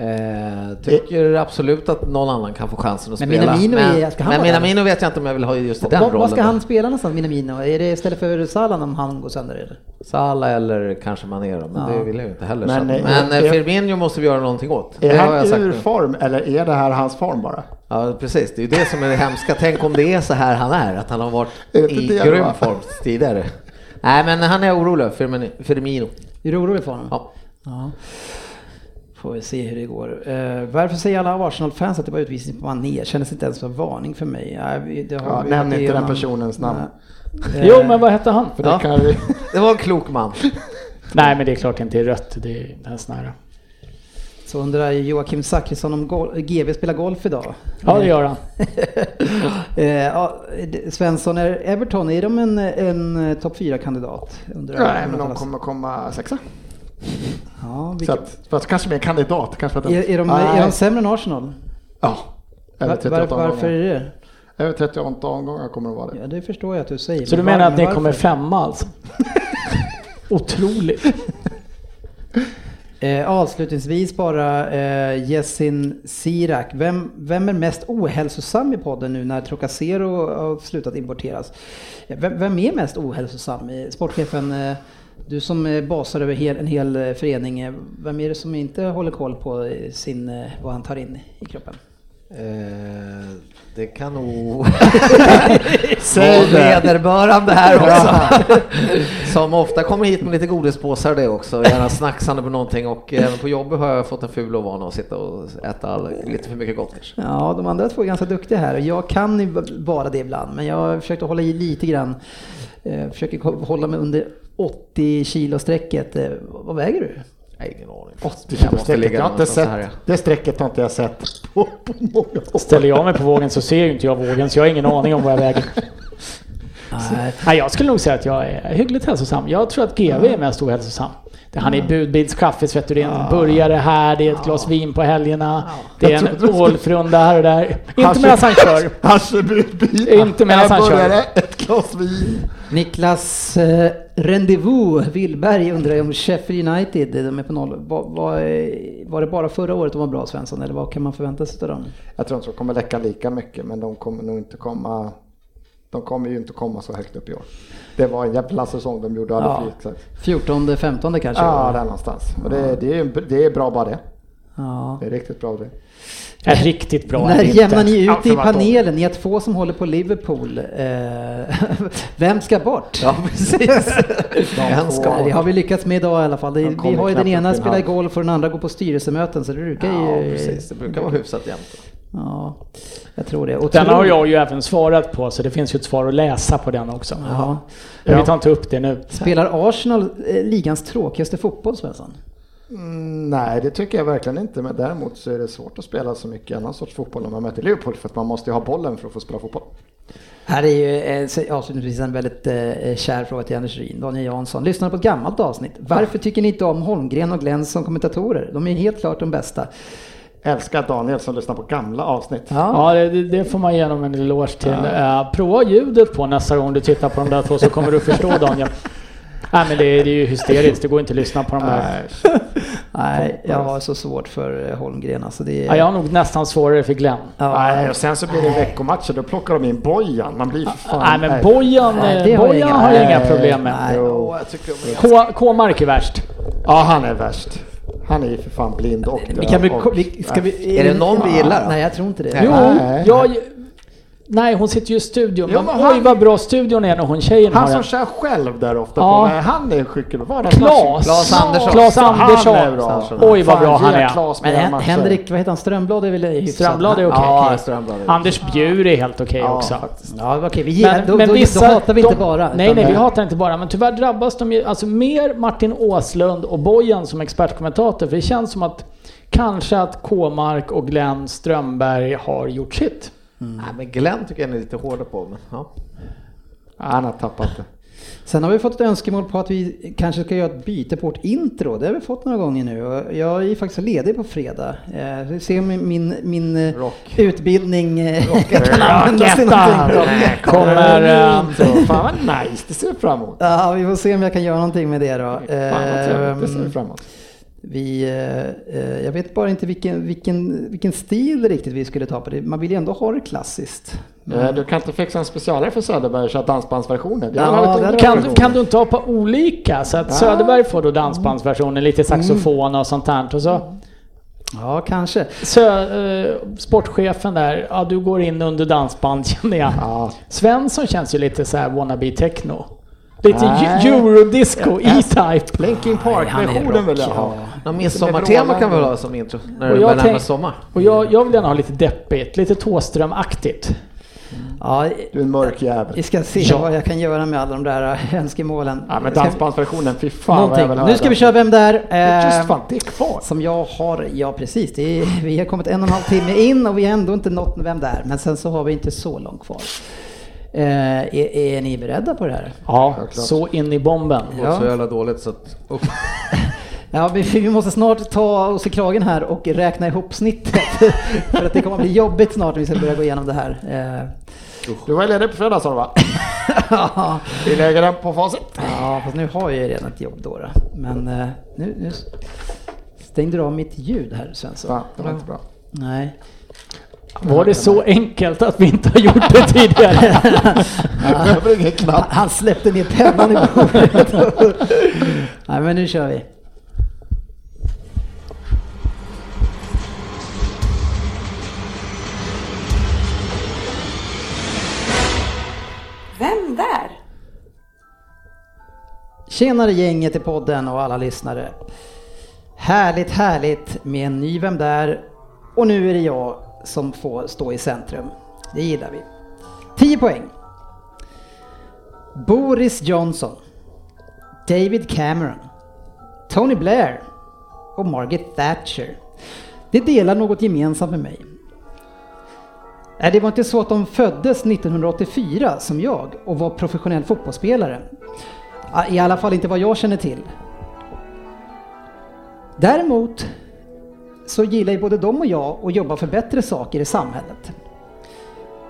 Eh, tycker absolut att någon annan kan få chansen att Men spela. Minamino men ska han men? Minamino vet jag inte om jag vill ha just i den rollen. vad ska han spela någonstans, Minamino? Är det istället för Salah om han går sönder eller? Salah eller kanske Mané då, men Ja. det vill jag ju inte heller. Men, Men, eh, men är- eh, Firmino måste vi göra någonting åt. Är det han ur form eller är det här hans form bara? Ja precis, det är ju det som är det hemska. Tänk om det är så här han är, att han har varit i grym va? form tidigare. Nej men han är orolig. Firmino. Är du orolig för honom? Ja. Ja. Får vi se hur det går. Eh, varför säger alla Arsenal-fans att det var utvisning på Mané? Kändes inte ens som varning för mig. Vi, det har Ja, vi nämn inte den personens namn. Nej. Jo, Eh, men vad hette han? För det Ja. kan vi... Det var en klok man. Nej, men det är klart det inte är rött. Det är ens nära. Så undrar Joakim Zachrisson om gol- GB spelar golf idag. Ja, det gör han. Eh, Svensson, är Everton, är de en, en topp 4-kandidat? Nej, men de kommer komma sexa. Ja, Så vilka, att, fast kanske en kandidat. Kanske att är, är, de, är de sämre än Arsenal? Ja. Över Var, 38 var, varför omgångar. är det? Över 38 omgångar kommer det vara det. Ja, det förstår jag att du säger. Så du men menar var- att ni men kommer varför? femma alltså? Otroligt. Eh, avslutningsvis bara eh, Jessin Sirak. Vem, vem är mest ohälsosam i podden nu när Trocacero har slutat importeras? Ja, Vem, vem är mest ohälsosam? Eh, Sportchefen, eh, du som eh, basar över en hel eh, förening. eh, Vem är det som inte håller koll på sin, vad han tar in i kroppen? Eh, det kan nog Säg vederbörande här också. Som ofta kommer hit med lite godispåsar det också, gärna snacksande på någonting och även på jobbet har jag fått en ful ovana att sitta och äta all, lite för mycket gott kanske. Ja, de andra två är ganska duktiga här. Jag kan ju bara det ibland, men jag har försökt att hålla i lite grann. Försöker hålla mig under 80 kilo strecket. Eh, vad väger du? Nej, ingen aning. 80 Jag kilo strecket. Jag har inte sett, här, det strecket har inte jag sett på, på många år. Ställer jag mig på vågen så ser ju inte jag vågen, så jag har ingen aning om vad jag väger. Nej. Nej, jag skulle nog säga att jag är hyggligt hälsosam. Jag tror att GV är mest ohälsosam. Det- Han är budbilskaffe, vet du, det är en burgare här, det är ett glas vin på helgerna, det är en golfrunda här och där. Inte medan han kör. Haschebudbil. Inte medan han kör. Ett glas vin. Niklas eh, Rendezvous Willberg undrar ju om Sheffield United, de är på noll. Var, var, var det bara förra året de var bra Svensson, eller vad kan man förvänta sig av dem? Jag tror inte de kommer läcka lika mycket, men de kommer nog inte komma de kommer ju inte komma så högt upp i år. Det var en jävla säsong de gjorde Ja. ja. exakt. 14, 15 kanske? Ja, där någonstans. Och det, det, är, det är bra bara det. Ja. Det är riktigt bra det. Är riktigt bra är När jämnar ni ut i panelen? Ni är två som håller på Liverpool. Eh, vem ska bort? Ja, precis. en ska det har vi lyckats med idag i alla fall. Det, De vi har ju den ena spelar golf och den andra går på styrelsemöten så det brukar Ja, ju... precis. Det brukar vara hyfsat jämnt. Ja, jag tror det. Och Den tror- har jag ju även svarat på, så det finns ju ett svar att läsa på den också. Ja. Men vi tar inte upp det nu. Spelar Arsenal eh, ligans tråkigaste fotboll, Svensson? Mm, nej, det tycker jag verkligen inte. Men däremot så är det svårt att spela så mycket annan sorts fotboll när man möter Liverpool. För att man måste ju ha bollen för att få spela fotboll. Här är ju eh, avslutningsvis en väldigt eh, kär fråga till Anders Ryn. Daniel Jansson, lyssnar på ett gammalt avsnitt. Varför tycker ni inte om Holmgren och Glenn som kommentatorer? De är helt klart de bästa. Älskar Daniel som lyssnar på gamla avsnitt. Ja, det, det- det får man ge dem en eloge till. Eh, prova ljudet på nästa gång du tittar på de där två så kommer du förstå Daniel. Nej men det, är- det är ju hysteriskt, det går inte att lyssna på de där. Nej, jag har så svårt för eh, Holmgren. Alltså det är... Ja, jag har nog nästan svårare för Glenn. Ja. Nej, och sen så blir det veckomatcher. Då plockar de in Bojan. Man blir för fan... Nej men Bojan, Nej, eh, har Bojan inga- har jag inga problem med. Nej. Jo. jag K- K-mark är värst. Ja, han är värst. Han är ju för fan blind och Vi kan väl, och- vi, ska vi, Är det någon vi gillar då? Nej, jag tror inte det. Jo, Nej. jag... Nej, hon sitter ju i studion. Jo, men men oj han- vad bra studion är när hon tjejen Han har som kör själv där ofta. Ja. På, nej, han är skicklig. Vad är det? Klas. Klas Andersson. Klas Andersson. Han är bra. Oj, vad bra han är. Klas Men Hen- matcher. Henrik, vad heter han, Strömblad är väl hyfsat? Strömblad är okej. Ja, Strömblad. Anders Bjur är helt okej Ja, också. faktiskt. Ja, okej, vi gillar, Men, då, men då, vissa, då hatar vi inte de- bara. Nej, nej, vi hatar inte bara. Men tyvärr drabbas de ju, alltså mer Martin Åslund och Bojan som expertkommentator. För det känns som att kanske att K-mark och Glenn Strömberg har gjort sitt. Nej, men Glenn tycker jag är lite hårdare på. Men, ja. Han har tappat det. Sen har vi fått ett önskemål på att vi kanske ska göra ett byte på vårt intro. Det har vi fått några gånger nu. Och Jag är faktiskt ledig på fredag. Eh, Vi ser om min, min eh, Rock. utbildning eh, kan användas till någonting. Kommer... Fan vad nice, det ser vi fram emot. Ja, vi får se om jag kan göra någonting med det då. Fan vad trevligt, det ser vi Ehm, fram emot. Vi, eh, eh, jag vet bara inte vilken, vilken, vilken stil riktigt vi skulle ta på det. Man vill ju ändå ha det klassiskt. Eh, Du kan inte fixa en specialare för Söderberg och köra dansbandsversioner? Jag Ja, Kan, versioner. kan du inte ha på olika? Så att Söderberg får då dansbandsversionen, lite saxofon och sånt här. Och så Ja, kanske. Sö, eh, sportchefen där, ja du går in under dansband känner jag. Ja. Svensson känns ju lite så här wannabe techno. Lite Nej. eurodisco, E-Type. Linkin Park-versionen vill jag ha. Någon midsommartema kan vi väl ha som intro när Och det jag börjar närma sommar. Och jag, jag vill gärna ha lite deppigt, lite Thåström-aktigt. Ja, Du är en mörk jävel. vi ska se vad jag kan göra med alla de där äh, önskemålen. Ja, men dansbandsversionen, fy fan vad jag Någonting. vill höra Nu ska vi köra Vem där? Eh, Just fan, det är kvar. Som jag har, ja precis, det är, vi har kommit en och en halv timme in och vi har ändå inte nått Vem där? Men sen så har vi inte så långt kvar. Eh, är, är ni beredda på det här? Ja, Självklart. så in i bomben. Det går så jävla dåligt så att... Usch. Ja, vi, vi måste snart ta oss i kragen här och räkna ihop snittet. För att det kommer att bli jobbigt snart när vi ska börja gå igenom det här. Eh, Du var ledig på fredag sa du va? Vi lägger den på facit. Ja, fast nu har jag ju redan ett jobb då. då. Men eh, nu, nu stängde du av mitt ljud här Svensson. Ja, det var inte bra. Nej. Var det så enkelt att vi inte har gjort det tidigare? Han släppte ner pennan i bordet. Nej, men nu kör vi. Vem där? Tjenare gänget i podden och alla lyssnare. Härligt, härligt med en ny Vem där? Och nu är det jag som får stå i centrum. Det gillar vi. 10 poäng. Boris Johnson. David Cameron. Tony Blair. Och Margaret Thatcher. Det delar något gemensamt med mig. Nej, det var inte så att de föddes 1984 som jag och var professionell fotbollsspelare. I alla fall inte vad jag känner till. Däremot så gillar ju både de och jag att jobba för bättre saker i samhället.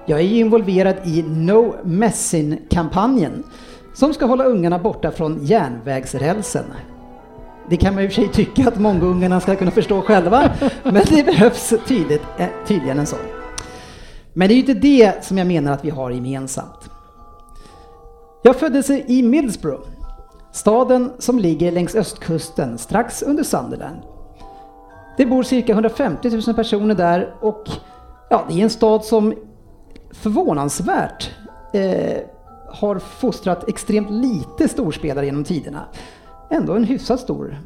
Jag är involverad i No Messin-kampanjen som ska hålla ungarna borta från järnvägsrälsen. Det kan man ju i och för sig tycka att många ungarna ska kunna förstå själva, men det behövs tydligt, eh, tydligen en sån. Men det är ju inte det som jag menar att vi har gemensamt. Jag föddes i Middlesbrough, staden som ligger längs östkusten strax under Sunderland. Det bor cirka 150 000 personer där och ja, det är en stad som förvånansvärt eh, har fostrat extremt lite storspelare genom tiderna. Ändå en hyfsat stor.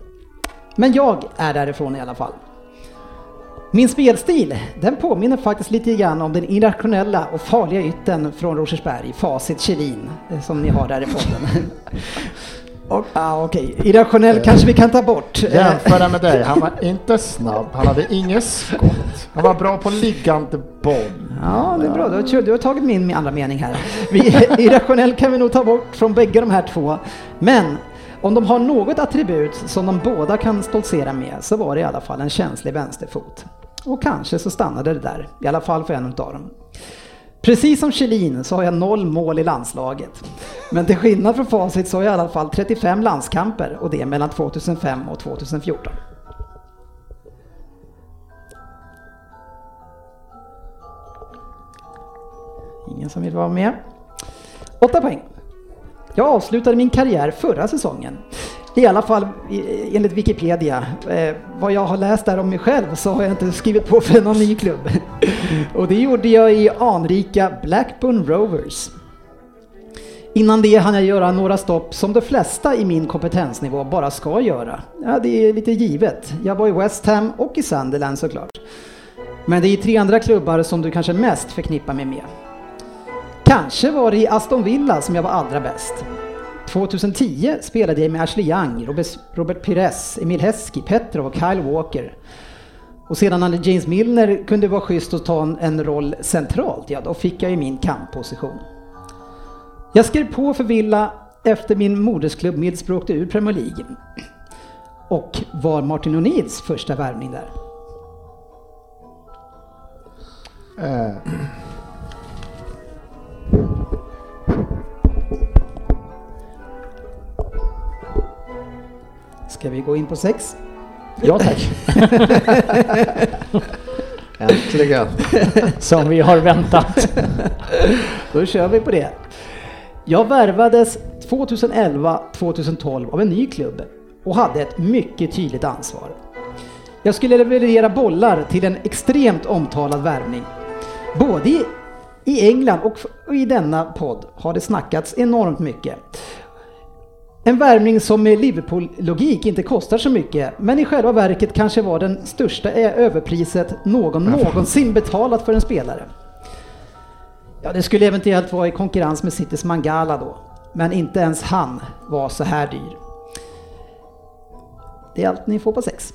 Men jag är därifrån i alla fall. Min spelstil, den påminner faktiskt lite grann om den irrationella och farliga ytten från Rosersberg, Facit Kjellin, eh, som ni har där i podden. Och, ah, Okej, irrationell kanske vi kan ta bort. Eh, Jämföra med dig, han var inte snabb, han hade inget skott. Han var bra på liggande boll. Ja, det är bra. Du har, du har tagit min andra mening här. Vi, irrationell kan vi nog ta bort från bägge de här två. Men om de har något attribut som de båda kan stoltsera med så var det i alla fall en känslig vänsterfot. Och kanske så stannade det där, i alla fall för en av dem. Precis som Kjellin så har jag noll mål i landslaget. Men till skillnad från facit så har jag i alla fall 35 landskamper och det är mellan 2005 och 2014. Ingen som vill vara med. 8 poäng. Jag avslutade min karriär förra säsongen. I alla fall enligt Wikipedia. Eh, vad jag har läst där om mig själv så har jag inte skrivit på för någon ny klubb. Och det gjorde jag i anrika Blackburn Rovers. Innan det hann jag göra några stopp som de flesta i min kompetensnivå bara ska göra. Ja, det är lite givet. Jag var i West Ham och i Sunderland såklart. Men det är tre andra klubbar som du kanske mest förknippar mig med. Kanske var det i Aston Villa som jag var allra bäst. 2010 spelade jag med Ashley Young, Robert, Pires, Emil Heskey, Petrov och Kyle Walker. Och sedan när James Milner kunde vara schysst och ta en, en roll centralt, ja då fick jag ju min kampposition. Jag skrev på för Villa efter min modersklubb Middlesbrough åkte ur Premier League. Och var Martin O'Neills första värvning där. Eh, Ska vi gå in på sex? Ja tack. Äntligen. Som vi har väntat. Då kör vi på det. Jag värvades 2011-2012 av en ny klubb och hade ett mycket tydligt ansvar. Jag skulle leverera bollar till en extremt omtalad värvning. Både i, England och i denna podd har det snackats enormt mycket. En värvning som med Liverpool-logik inte kostar så mycket, men i själva verket kanske var den största överpriset någon någonsin betalat för en spelare. Ja, det skulle eventuellt vara i konkurrens med Citys Mangala då. Men inte ens han var så här dyr. Det är allt ni får på sex.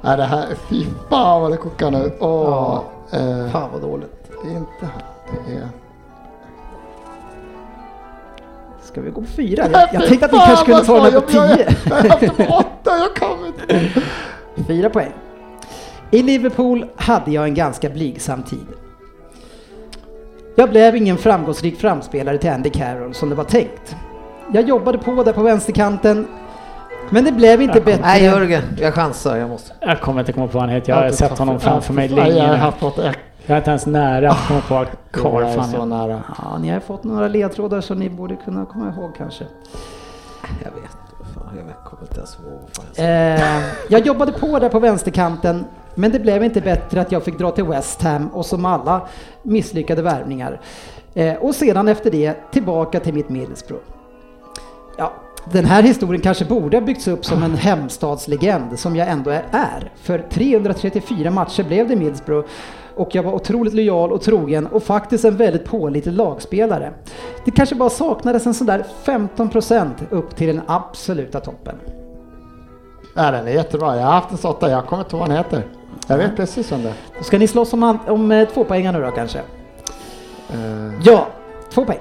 Nej, det här, fy fan vad det kokar nu. Åh, eh, Fan vad dåligt. det är inte här. Det är... Ska vi gå på fyra? Jag, jag tänkte att ni kanske kunde ta den här på tio. Jag har haft på åtta, jag kan inte. Fyra poäng. I Liverpool hade jag en ganska blygsam tid. Jag blev ingen framgångsrik framspelare till Andy Carroll som det var tänkt. Jag jobbade på där på vänsterkanten, men det blev inte bättre. Nej Jörgen, jag chansar. Jag måste. Jag kommer inte komma på vad han heter. Jag har sett honom framför mig Nej, Jag länge har haft något. Jag är inte ens nära att komma på vad Jag är så nära. Ja, ni har fått några ledtrådar så ni borde kunna komma ihåg kanske. Jag vet. Fan, jag vet, kommer inte ens ihåg jag. Eh, jag jobbade på där på vänsterkanten, men det blev inte bättre att jag fick dra till West Ham och som alla misslyckade värvningar. Eh, och sedan efter det tillbaka till mitt Middlesbrough. Ja, den här historien kanske borde ha byggts upp som en hemstadslegend som jag ändå är. För 334 matcher blev det Middlesbrough och jag var otroligt lojal och trogen och faktiskt en väldigt pålitlig lagspelare. Det kanske bara saknades en sån där 15% upp till den absoluta toppen. Ja, den är jättebra. Jag har haft en sån Jag kommer inte ihåg vad den heter. Jag vet precis om det. Då ska ni slåss om, om eh, två poängar nu då kanske? Eh, Ja, två poäng.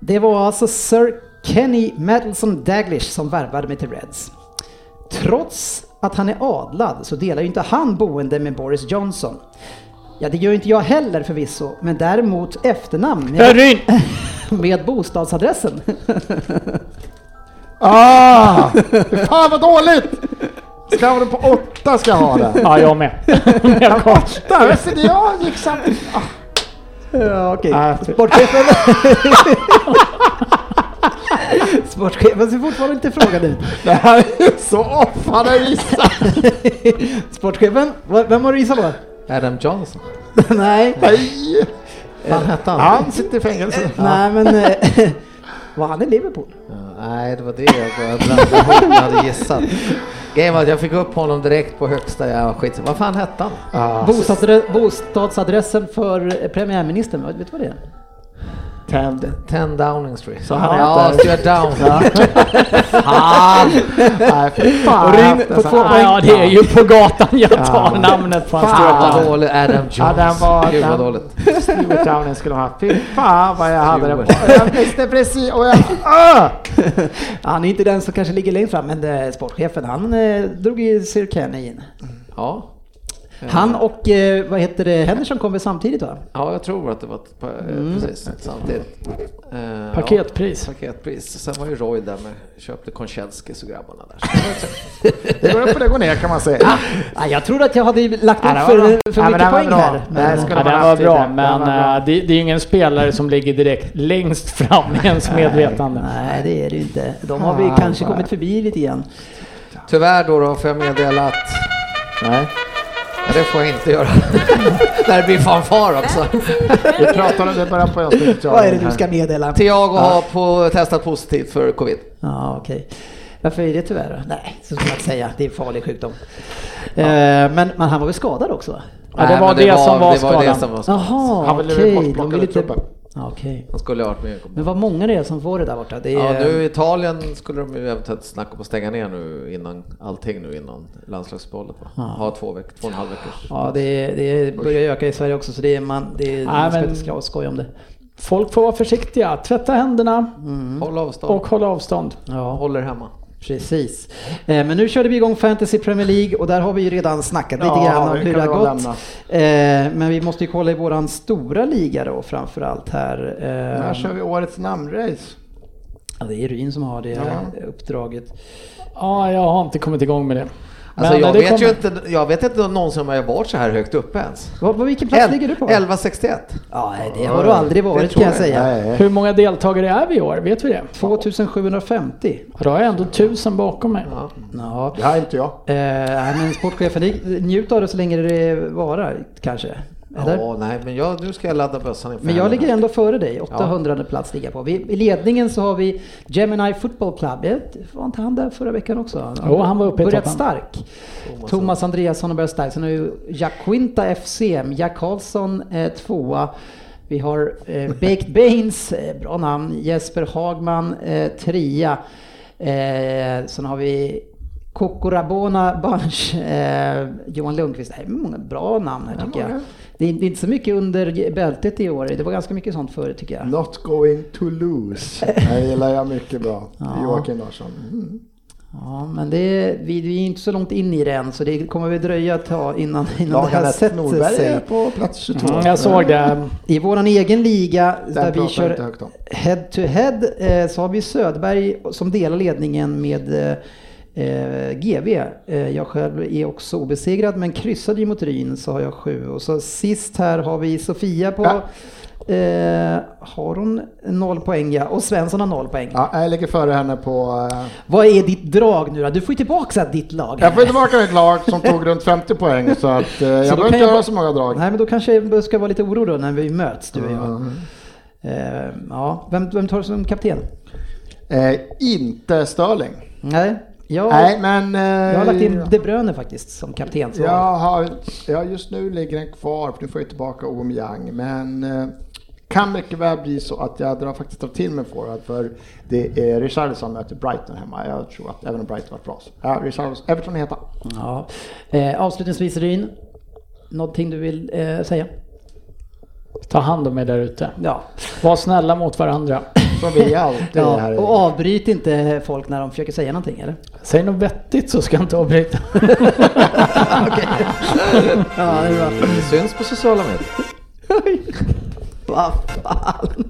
Det var alltså Sir Kenny Madelson Daglish som värvade mig till Reds. Trots att han är adlad så delar ju inte han boende med Boris Johnson. Ja, det gör inte jag heller förvisso, men däremot efternamn med, med bostadsadressen. Ah! Fan vad dåligt! Ska jag ha den på åtta ska jag ha den. Ja, jag med. jag kom. Där, men se det jag gick samtidigt. Ah. Ja, okej. Nej, fy- Sportchefen... Sportchefen ser fortfarande inte frågan ut. Det här är så off, han har gissat. Sportchefen, vem har du gissat på? Adam Johnson. Nej. Nej! Vad hette han? Han sitter i fängelse. Nej men... eh, Var han i Liverpool? Ja, nej, det var det jag började blanda ihop när jag hade gissat. Grejen var att jag fick upp honom direkt på högsta, ja skit. Vad fan hette han? Ah, Bostadsadre- bostadsadressen för premiärministern, vet du vad det är? Tänd. 10 Downing Street. Så han ja, heter- Stuart Down. Fan! Nej, fy fan. En på två här. Ja, det är ju på gatan jag tar Ja. namnet på hans Fan. Stuart Stuart var Down. dålig. Adam Jones. Ja, den var... Gud vad dåligt. Stuart Downing skulle ha. Fy fan vad jag hade den på. Jag visste precis och jag... Ah! Han är inte den som kanske ligger längst fram, men eh, sportchefen han eh, drog ju Sir Kenny in. Ja. Han och eh, vad heter det, Henderson kom väl samtidigt va? ja, jag tror att det var ett pa- eh, precis samtidigt. Eh, Paketpris. Ja, paketpris. Sen var ju Roy där med, köpte Koncheskis och grabbarna där. Det går upp och det går ner kan man säga. Ja, jag trodde att jag hade lagt upp det var för, bra. för Ja, men mycket poäng bra. här. Det Men, skulle Ja, den var bra, men var bra. eh, det, det är ju ingen spelare som ligger direkt längst fram i ens medvetande. nej, det är det ju inte. De har vi Fan, kanske kommit förbi lite grann. Tyvärr då, då får jag meddela att Nej. Ja, det får jag inte göra. När det blir fanfar också. Vi pratar om det bara på avsnittet. Vad är det du ska meddela? Thiago har på, testat positivt för covid. Ja, okej. Varför är det tyvärr? Nej, så ska man inte säga. Det är en farlig sjukdom. Eh, men, men han var väl skadad också? Ja, det Nej, var men det som var det var det som var skadan. Jaha, okej. bortplockad De vill ur inte... Ja, okej. Han skulle ha varit med. Men vad många det är som får det där borta. Det är... Ja, nu i Italien skulle de ju eventuellt snacka om att stänga ner nu innan allting nu innan landslagsuppehållet. va? Ha två veckor, två och en halv veckors. Ja, det, det börjar öka i Sverige också så det är man, det är, man ska men- inte skoja om det. Folk får vara försiktiga, tvätta händerna Håll avstånd. och hålla avstånd. Ja, Håller hemma. Precis. Eh, men nu körde vi igång Fantasy Premier League och där har vi ju redan snackat lite Ja, grann om det hur det har gått. lämna. Eh, men vi måste ju kolla i våran stora liga då framförallt här. Eh, Här kör vi årets namnrace. ja, det är Ryn som har det Ja. uppdraget. Ja, jag har inte kommit igång med det. Alltså, Men jag, vet ju inte, jag vet inte om någon som har varit så här högt upp ens. Vad, vad, vilken plats El- ligger du på? 1161. Ja, det har du aldrig varit tror kan jag jag. säga. Nej. Hur många deltagare är vi i år? Vet vi det? 2750. Då har jag ändå tusen bakom mig. Ja. Ja. Det här är inte jag. Eh, men sportchefen, njut av det så länge det varar kanske. Eller? Ja, nej, men jag, nu ska jag ladda bössan inför Men jag ligger ändå före dig, 800 plats ligger på. Vi, I ledningen så har vi Gemini Football Club. Jag Var inte han där förra veckan också? Jo, han var uppe i Börjat toppen. stark. Thomas, Andreasson har börjat stark. Sen har vi Jack Quinta FCM, Jack Karlsson eh, tvåa. Vi har eh, Baked Baines, eh, bra namn, Jesper Hagman eh, trea. Eh, sen har vi Kokorabona Bunch, eh, Johan Lundqvist. Det är många bra namn här tycker jag. Det är, det är inte så mycket under bältet i år. Det var ganska mycket sånt förr tycker jag. Not going to lose. Det gillar jag mycket bra. Ja. Joakim Larsson. Mm. Ja, men det är, vi, vi är inte så långt in i det än så det kommer väl dröja ett tag innan, innan det här sätter Norberg sig. är på plats 22. Mm, jag såg det. I våran egen liga Den där vi kör om. head to head eh, så har vi Söderberg som delar ledningen med eh, eh, GB. Eh, jag själv är också obesegrad men kryssade ju mot Ryn så har jag sju. Och så sist här har vi Sofia på Ja. Eh, har hon noll poäng ja, och Svensson har noll poäng. Ja, jag ligger före henne på... eh, Vad är ditt drag nu då? Du får ju tillbaka ditt lag. Jag får tillbaka mitt lag som tog runt 50 poäng så att eh, jag behöver inte göra så många drag. Nej men då kanske jag ska vara lite oro då när vi möts du och jag. Mm. Eh, ja, vem, vem tar du som kapten? Inte Störling. Nej, jag, Nej, men... Eh, jag har lagt in De Bruyne faktiskt som kaptensval. Jag har, ja, just nu ligger den kvar, för nu får jag tillbaka Aubameyang. Men eh, kan mycket väl bli så att jag drar faktiskt drar till med forward för det är Richarlison som möter Brighton hemma. Jag tror att även om Brighton var bra så. Ja, Richarlison, Everton är heta. Ja. Eh, avslutningsvis Ryn, någonting du vill eh, säga? Ta hand om er där ute. Ja. Var snälla mot varandra. Som vi alltid här ja. i. Och avbryt inte folk när de försöker säga någonting eller? Säg något vettigt så ska jag inte avbryta. Ja, det är bra. Det syns på sociala medier. Vad fan.